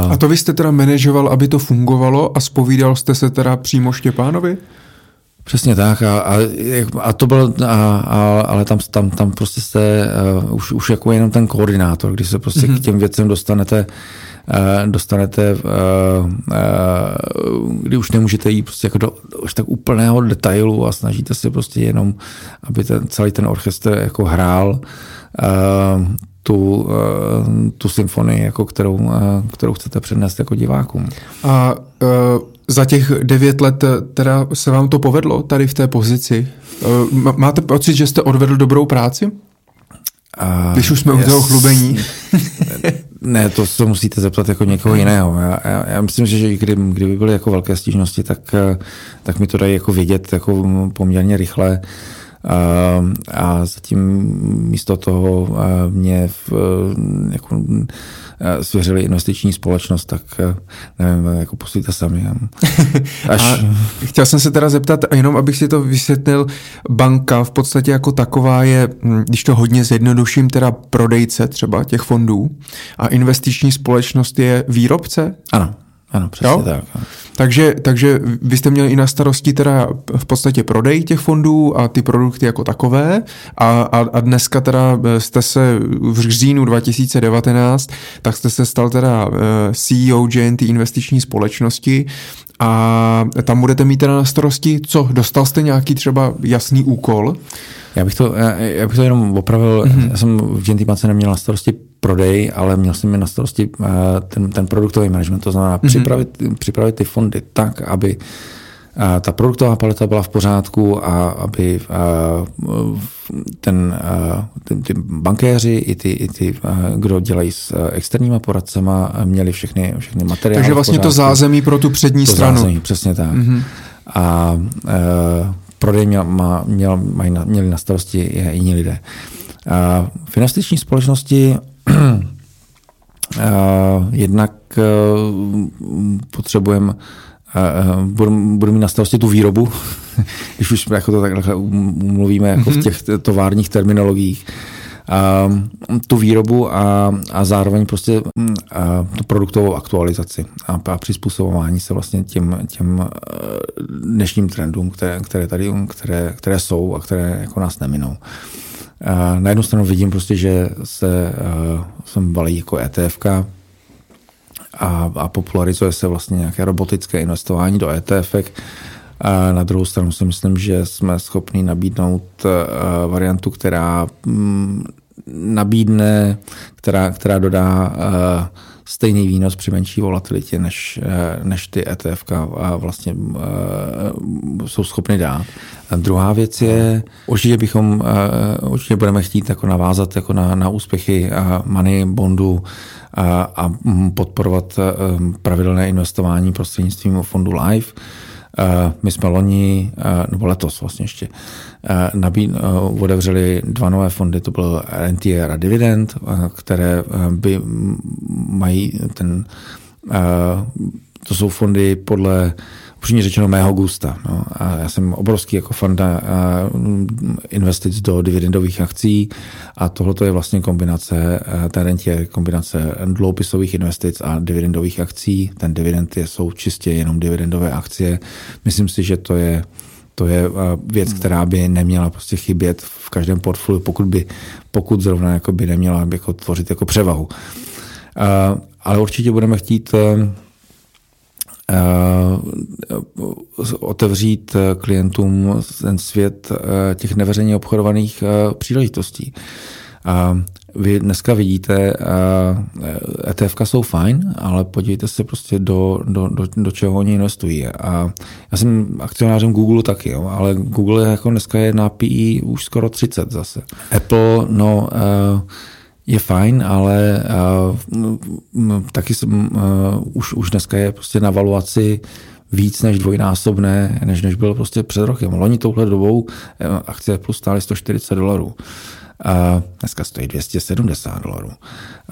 a to vy jste teda manažoval, aby to fungovalo a spovídal jste se teda přímo Štěpánovi? Přesně tak a, a, a to bylo, a, a, ale tam, tam, tam prostě jste uh, už, už jako jenom ten koordinátor, když se prostě mm-hmm. k těm věcem dostanete, uh, dostanete, uh, uh, kdy už nemůžete jít prostě jako do už tak úplného detailu a snažíte se prostě jenom, aby ten, celý ten orchestr jako hrál uh, tu, uh, tu symfonii, jako kterou, uh, kterou chcete přednést jako divákům. A uh za těch devět let eh, teda se vám to povedlo tady v té pozici? Eh, máte pocit, že jste odvedl dobrou práci? Uh, Když už jsme yes. u toho chlubení. ne, to se musíte zeptat jako někoho jiného. Já, já, já myslím, že kdy, kdyby byly jako velké stížnosti, tak, tak mi to dají jako vědět jako poměrně rychle. A, a zatím místo toho mě v, jako, Eh, svěřili investiční společnost, tak eh, nevím, jako poslíte sami. Až... A chtěl jsem se teda zeptat, jenom abych si to vysvětlil, banka v podstatě jako taková je, hm, když to hodně zjednoduším, teda prodejce třeba těch fondů a investiční společnost je výrobce? Ano, ano, přesně jo? tak. Ano. Takže, takže vy jste měli i na starosti teda v podstatě prodej těch fondů a ty produkty jako takové a, a, a dneska teda eh, jste se v říjnu 2019, tak jste se stal teda eh, CEO JNT investiční společnosti a tam budete mít teda na starosti co? Dostal jste nějaký třeba jasný úkol? Já bych to, já, já bych to jenom opravil. Mm-hmm. Já jsem v Bance neměl na starosti prodej, ale měl jsem mi na starosti uh, ten, ten produktový management, to znamená mm-hmm. připravit, připravit ty fondy tak, aby uh, ta produktová paleta byla v pořádku a aby uh, ten, ty, ty bankéři i ty, i ty, kdo dělají s externíma poradcema, měli všechny, všechny materiály. Takže vlastně to zázemí pro tu přední to stranu. Zázemí, přesně tak. Mm-hmm. A prodej měl, má, měl, mají na, měli na starosti jiní lidé. A v investiční společnosti jednak potřebujeme budu, budu mít na starosti tu výrobu, když už jako to takhle mluvíme jako v mhm. těch továrních terminologiích, a, tu výrobu a, a zároveň prostě a, tu produktovou aktualizaci a, a přizpůsobování se vlastně těm, těm dnešním trendům, které, které tady které, které jsou a které jako nás neminou. A na jednu stranu vidím prostě, že se sem valí jako ETFK, a, a popularizuje se vlastně nějaké robotické investování do ETF. A na druhou stranu si myslím, že jsme schopni nabídnout uh, variantu, která um, nabídne, která, která dodá uh, stejný výnos při menší volatilitě, než, uh, než ty ETF vlastně jsou schopny dát. A druhá věc je, určitě bychom, určitě budeme chtít jako navázat jako na, na úspěchy money bondu a, podporovat pravidelné investování prostřednictvím fondu Live. My jsme loni, nebo letos vlastně ještě, nabí, otevřeli dva nové fondy, to byl NTR a Dividend, které by mají ten, to jsou fondy podle upřímně řečeno mého gusta. No. A já jsem obrovský jako fanda investic do dividendových akcí a tohle je vlastně kombinace, ten rent je kombinace dloupisových investic a dividendových akcí. Ten dividend je, jsou čistě jenom dividendové akcie. Myslím si, že to je to je věc, která by neměla prostě chybět v každém portfoliu, pokud by, pokud zrovna jako by neměla jako tvořit jako převahu. Ale určitě budeme chtít otevřít eh, klientům ten svět eh, těch neveřejně obchodovaných příležitostí. A vy dneska vidíte, ETF jsou fajn, ale podívejte se prostě do, do, do, do čeho oni investují. A já jsem akcionářem Google taky, jo, ale Google je jako dneska je na PI už skoro 30 zase. Apple, no, uh, je fajn, ale uh, taky jsem, uh, už, už dneska je prostě na valuaci víc než dvojnásobné, než, než bylo prostě před rokem. Loni touhle dobou eh, akcie plus stály 140 dolarů. A dneska stojí 270 dolarů.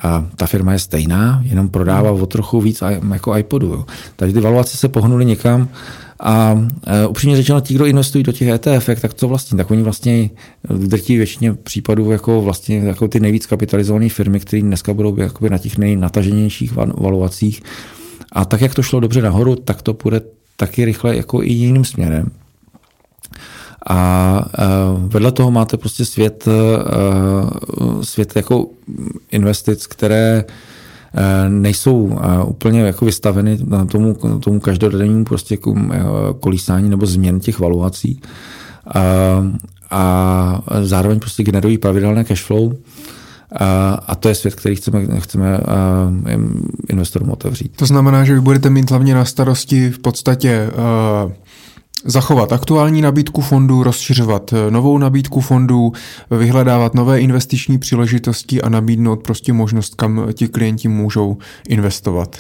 A ta firma je stejná, jenom prodává o trochu víc jako iPodu. Jo. Takže ty valuace se pohnuly někam a uh, upřímně řečeno, ti, kdo investují do těch ETF, tak to vlastně, tak oni vlastně drtí většině případů jako vlastně jako ty nejvíc kapitalizované firmy, které dneska budou jakoby na těch nejnataženějších valuacích. A tak, jak to šlo dobře nahoru, tak to půjde taky rychle jako i jiným směrem. A uh, vedle toho máte prostě svět, uh, svět jako investic, které nejsou eh, úplně jako vystaveny na tomu, tomu každodennímu prostě eh, kolísání nebo změn těch valuací. A, a zároveň prostě generují pravidelné cash flow. A, a to je svět, který chceme, chceme investorům otevřít. To znamená, že vy budete mít hlavně na starosti v podstatě uh Zachovat aktuální nabídku fondů, rozšiřovat eh, novou nabídku fondů, vyhledávat nové investiční příležitosti a nabídnout prostě možnost, kam ti klienti můžou investovat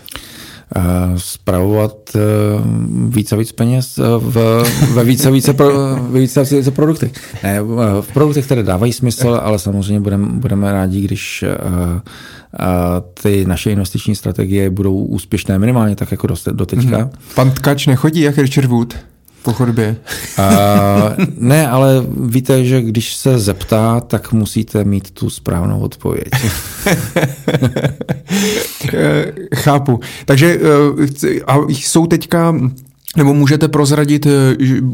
eh, spravovat eh, více a víc peněz v, ve více a více, pro, více, a více produktech. Ne, v produktech, které dávají smysl, ale samozřejmě budeme, budeme rádi, když ty naše investiční strategie budou úspěšné minimálně tak jako do teďka. Hmm. Pan Tkač nechodí jak Richard Wood? Po chodbě? Uh, ne, ale víte, že když se zeptá, tak musíte mít tu správnou odpověď. Chápu. Takže eh, a jsou teďka nebo můžete prozradit eh,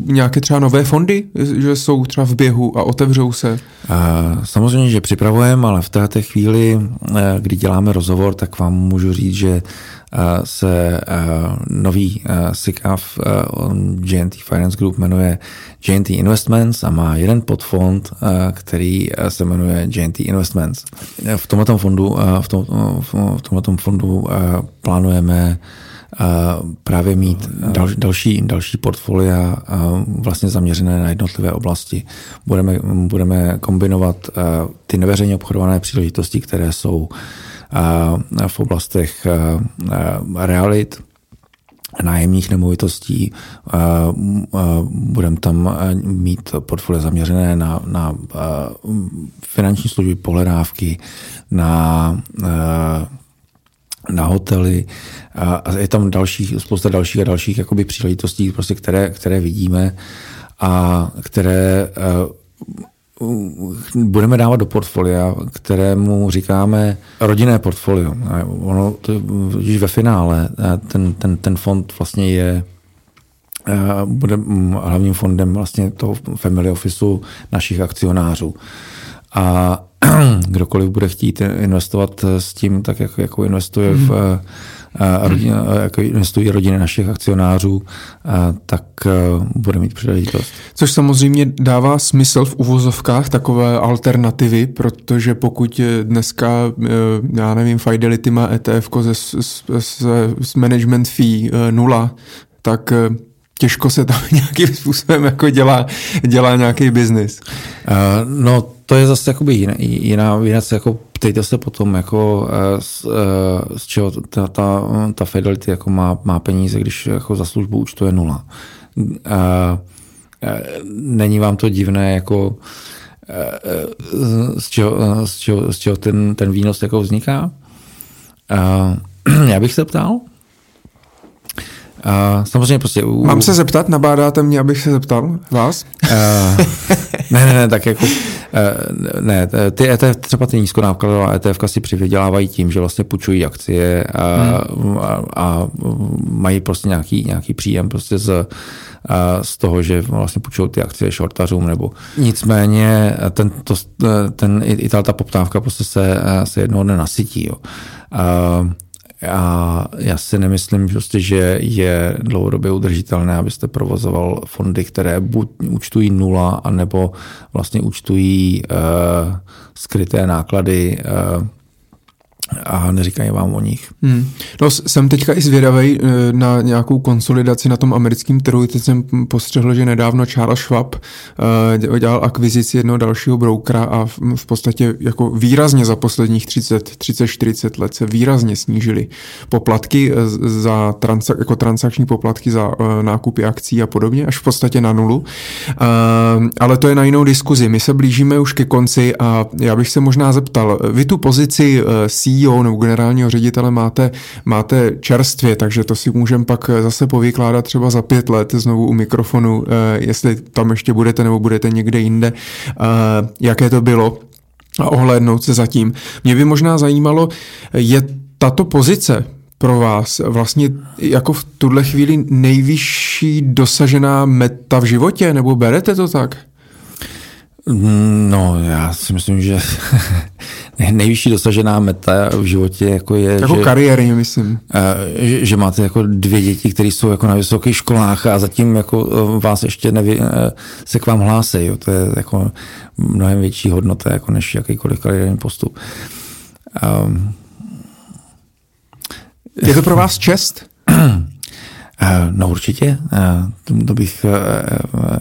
nějaké třeba nové fondy, že jsou třeba v běhu a otevřou se? Samozřejmě, že připravujeme, ale v této chvíli, kdy děláme rozhovor, tak vám můžu říct, že se nový SICAV GNT Finance Group jmenuje GNT Investments a má jeden podfond, který se jmenuje GNT Investments. V tomto fondu, v tom, v tomto fondu plánujeme právě mít dal, další, další portfolia vlastně zaměřené na jednotlivé oblasti. Budeme, budeme kombinovat ty neveřejně obchodované příležitosti, které jsou v oblastech realit, nájemních nemovitostí. Budeme tam mít portfolio zaměřené na, na finanční služby, pohledávky, na na hotely a je tam dalších, spousta dalších a dalších jakoby příležitostí, prostě, které, které vidíme a které budeme dávat do portfolia, kterému říkáme rodinné portfolio. Ono, to, když ve finále ten, ten, ten fond vlastně je bude hlavním fondem vlastně toho family officeu našich akcionářů. A kdokoliv bude chtít investovat s tím, tak jako, jako investuje v rodina, jako investují rodiny našich akcionářů, tak bude mít příležitost. Což samozřejmě dává smysl v uvozovkách takové alternativy, protože pokud dneska, e, já nevím, Fidelity má ETF ze, z management fee e, nula, tak e, těžko se tam nějakým způsobem jako dělá, dělá nějaký biznis. Uh, no, to je zase jakoby jiná, jiná věc, jako ptejte se potom, jako z, z čeho ta, ta, ta Fidelity jako má, má peníze, když jako za službu účtu je nula. Uh, není vám to divné, jako z čeho, z čeho, z čeho ten, ten výnos jako vzniká? Uh, já bych se ptal, Uh, samozřejmě prostě... U... Mám se zeptat, nabádáte mě, abych se zeptal vás? Uh, ne, ne, ne, tak jako... Uh, ne, ty ETF, třeba ty nízkonákladová ETF si přivydělávají tím, že vlastně půjčují akcie a, hmm. a, a mají prostě nějaký, nějaký příjem prostě z, z toho, že vlastně půjčují ty akcie shortařům nebo nicméně ten, to, ten, i, i ta poptávka prostě se, se jednoho dne nasytí. Jo. Uh, a já si nemyslím, prostě, že je dlouhodobě udržitelné, abyste provozoval fondy, které buď účtují nula, anebo vlastně účtují uh, skryté náklady uh, a neříkají vám o nich. Hmm. No, jsem teďka i zvědavý eh, na nějakou konsolidaci na tom americkém trhu. Teď jsem postřehl, že nedávno Charles Schwab uh, dělal akvizici jednoho dalšího broukera a v, podstatě jako výrazně za posledních 30, 30, 40 let se výrazně snížily poplatky eh, za transa, jako transakční poplatky za nákupy akcí a podobně, až v podstatě na nulu. Ale to je na jinou diskuzi. My se blížíme už ke konci a já bych se možná zeptal, vy tu pozici uh, CEO nebo generálního ředitele máte, máte čerstvě, takže to si můžeme pak zase povykládat třeba za pět let znovu u mikrofonu, eh, jestli tam ještě budete nebo budete někde jinde, eh, jaké to bylo a ohlédnout se zatím. Mě by možná zajímalo, je tato pozice pro vás vlastně jako v tuhle chvíli nejvyšší dosažená meta v životě, nebo berete to tak? No, já si myslím, že nejvyšší dosažená meta v životě jako je, jako že, kariérně, myslím. Eh, že, že, máte jako dvě děti, které jsou jako na vysokých školách a zatím jako eh, vás ještě neví, eh, se k vám hlásí. Jo. To je jako mnohem větší hodnota jako než jakýkoliv kariérní postup. Um, je to pro vás čest? Eh, no určitě, eh, to bych, eh,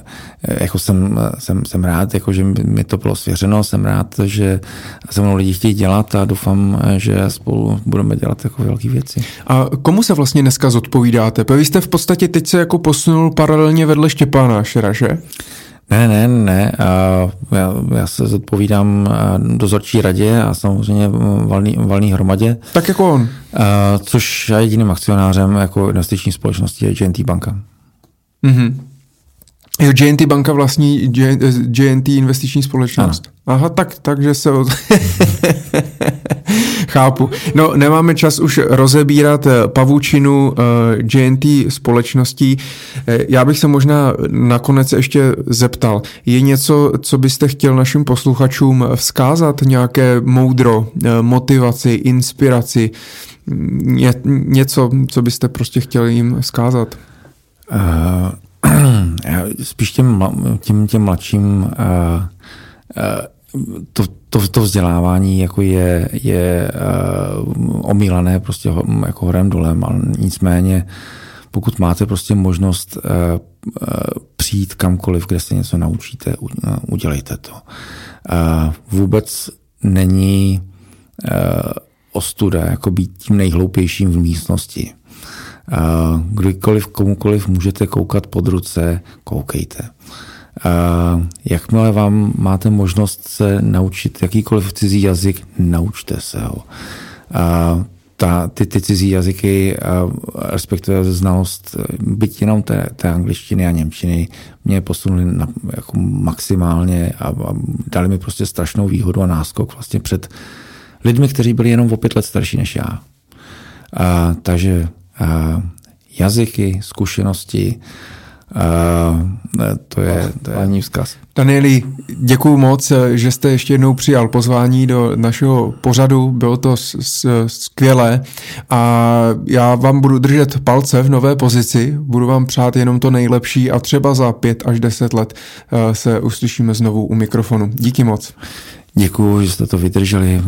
jako jsem, jsem, jsem rád, jako že mi to bylo svěřeno, jsem rád, že se mnou lidi chtějí dělat a doufám, že spolu budeme dělat jako velké věci. A komu se vlastně dneska zodpovídáte? Vy jste v podstatě teď se jako posunul paralelně vedle Štěpána Šera, že? Ne, ne, ne. Já, já se zodpovídám dozorčí radě a samozřejmě valný, valný hromadě. Tak jako on. Což je jediným akcionářem jako investiční společnosti je JNT banka. Mm-hmm. Jo, JNT banka vlastní JNT investiční společnost. Ano. Aha, tak, takže se... Chápu. No, nemáme čas už rozebírat eh, pavučinu uh, eh, JNT společností. Eh, já bych se možná nakonec ještě zeptal, je něco, co byste chtěl našim posluchačům vzkázat? Nějaké moudro, motivaci, inspiraci? Ně, něco, co byste prostě chtěli jim vzkázat? Uh, spíš těm, těm, těm mladším uh, uh, to, to, to vzdělávání jako je, je uh, omílané prostě ho, jako horem dolem, ale nicméně pokud máte prostě možnost uh, uh, přijít kamkoliv, kde se něco naučíte, uh, udělejte to. Uh, vůbec není uh, ostuda jako být tím nejhloupějším v místnosti. Kdykoliv, komukoliv můžete koukat pod ruce, koukejte. Jakmile vám máte možnost se naučit jakýkoliv cizí jazyk, naučte se ho. Ta, ty, ty cizí jazyky, respektive znalost, byť jenom té, té angličtiny a němčiny, mě posunuli na, jako maximálně a, a dali mi prostě strašnou výhodu a náskok vlastně před lidmi, kteří byli jenom o pět let starší než já. A, takže jazyky, zkušenosti, a, to je, to je ani vzkaz. Danieli, děkuji moc, že jste ještě jednou přijal pozvání do našeho pořadu, bylo to skvělé a já vám budu držet palce v nové pozici, budu vám přát jenom to nejlepší a třeba za pět až deset let eh, se uslyšíme znovu u mikrofonu. Díky moc. Děkuji, že jste to vydrželi,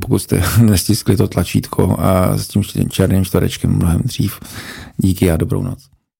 pokud jste nestiskli to tlačítko a s tím černým čtverečkem mnohem dřív. Díky a dobrou noc.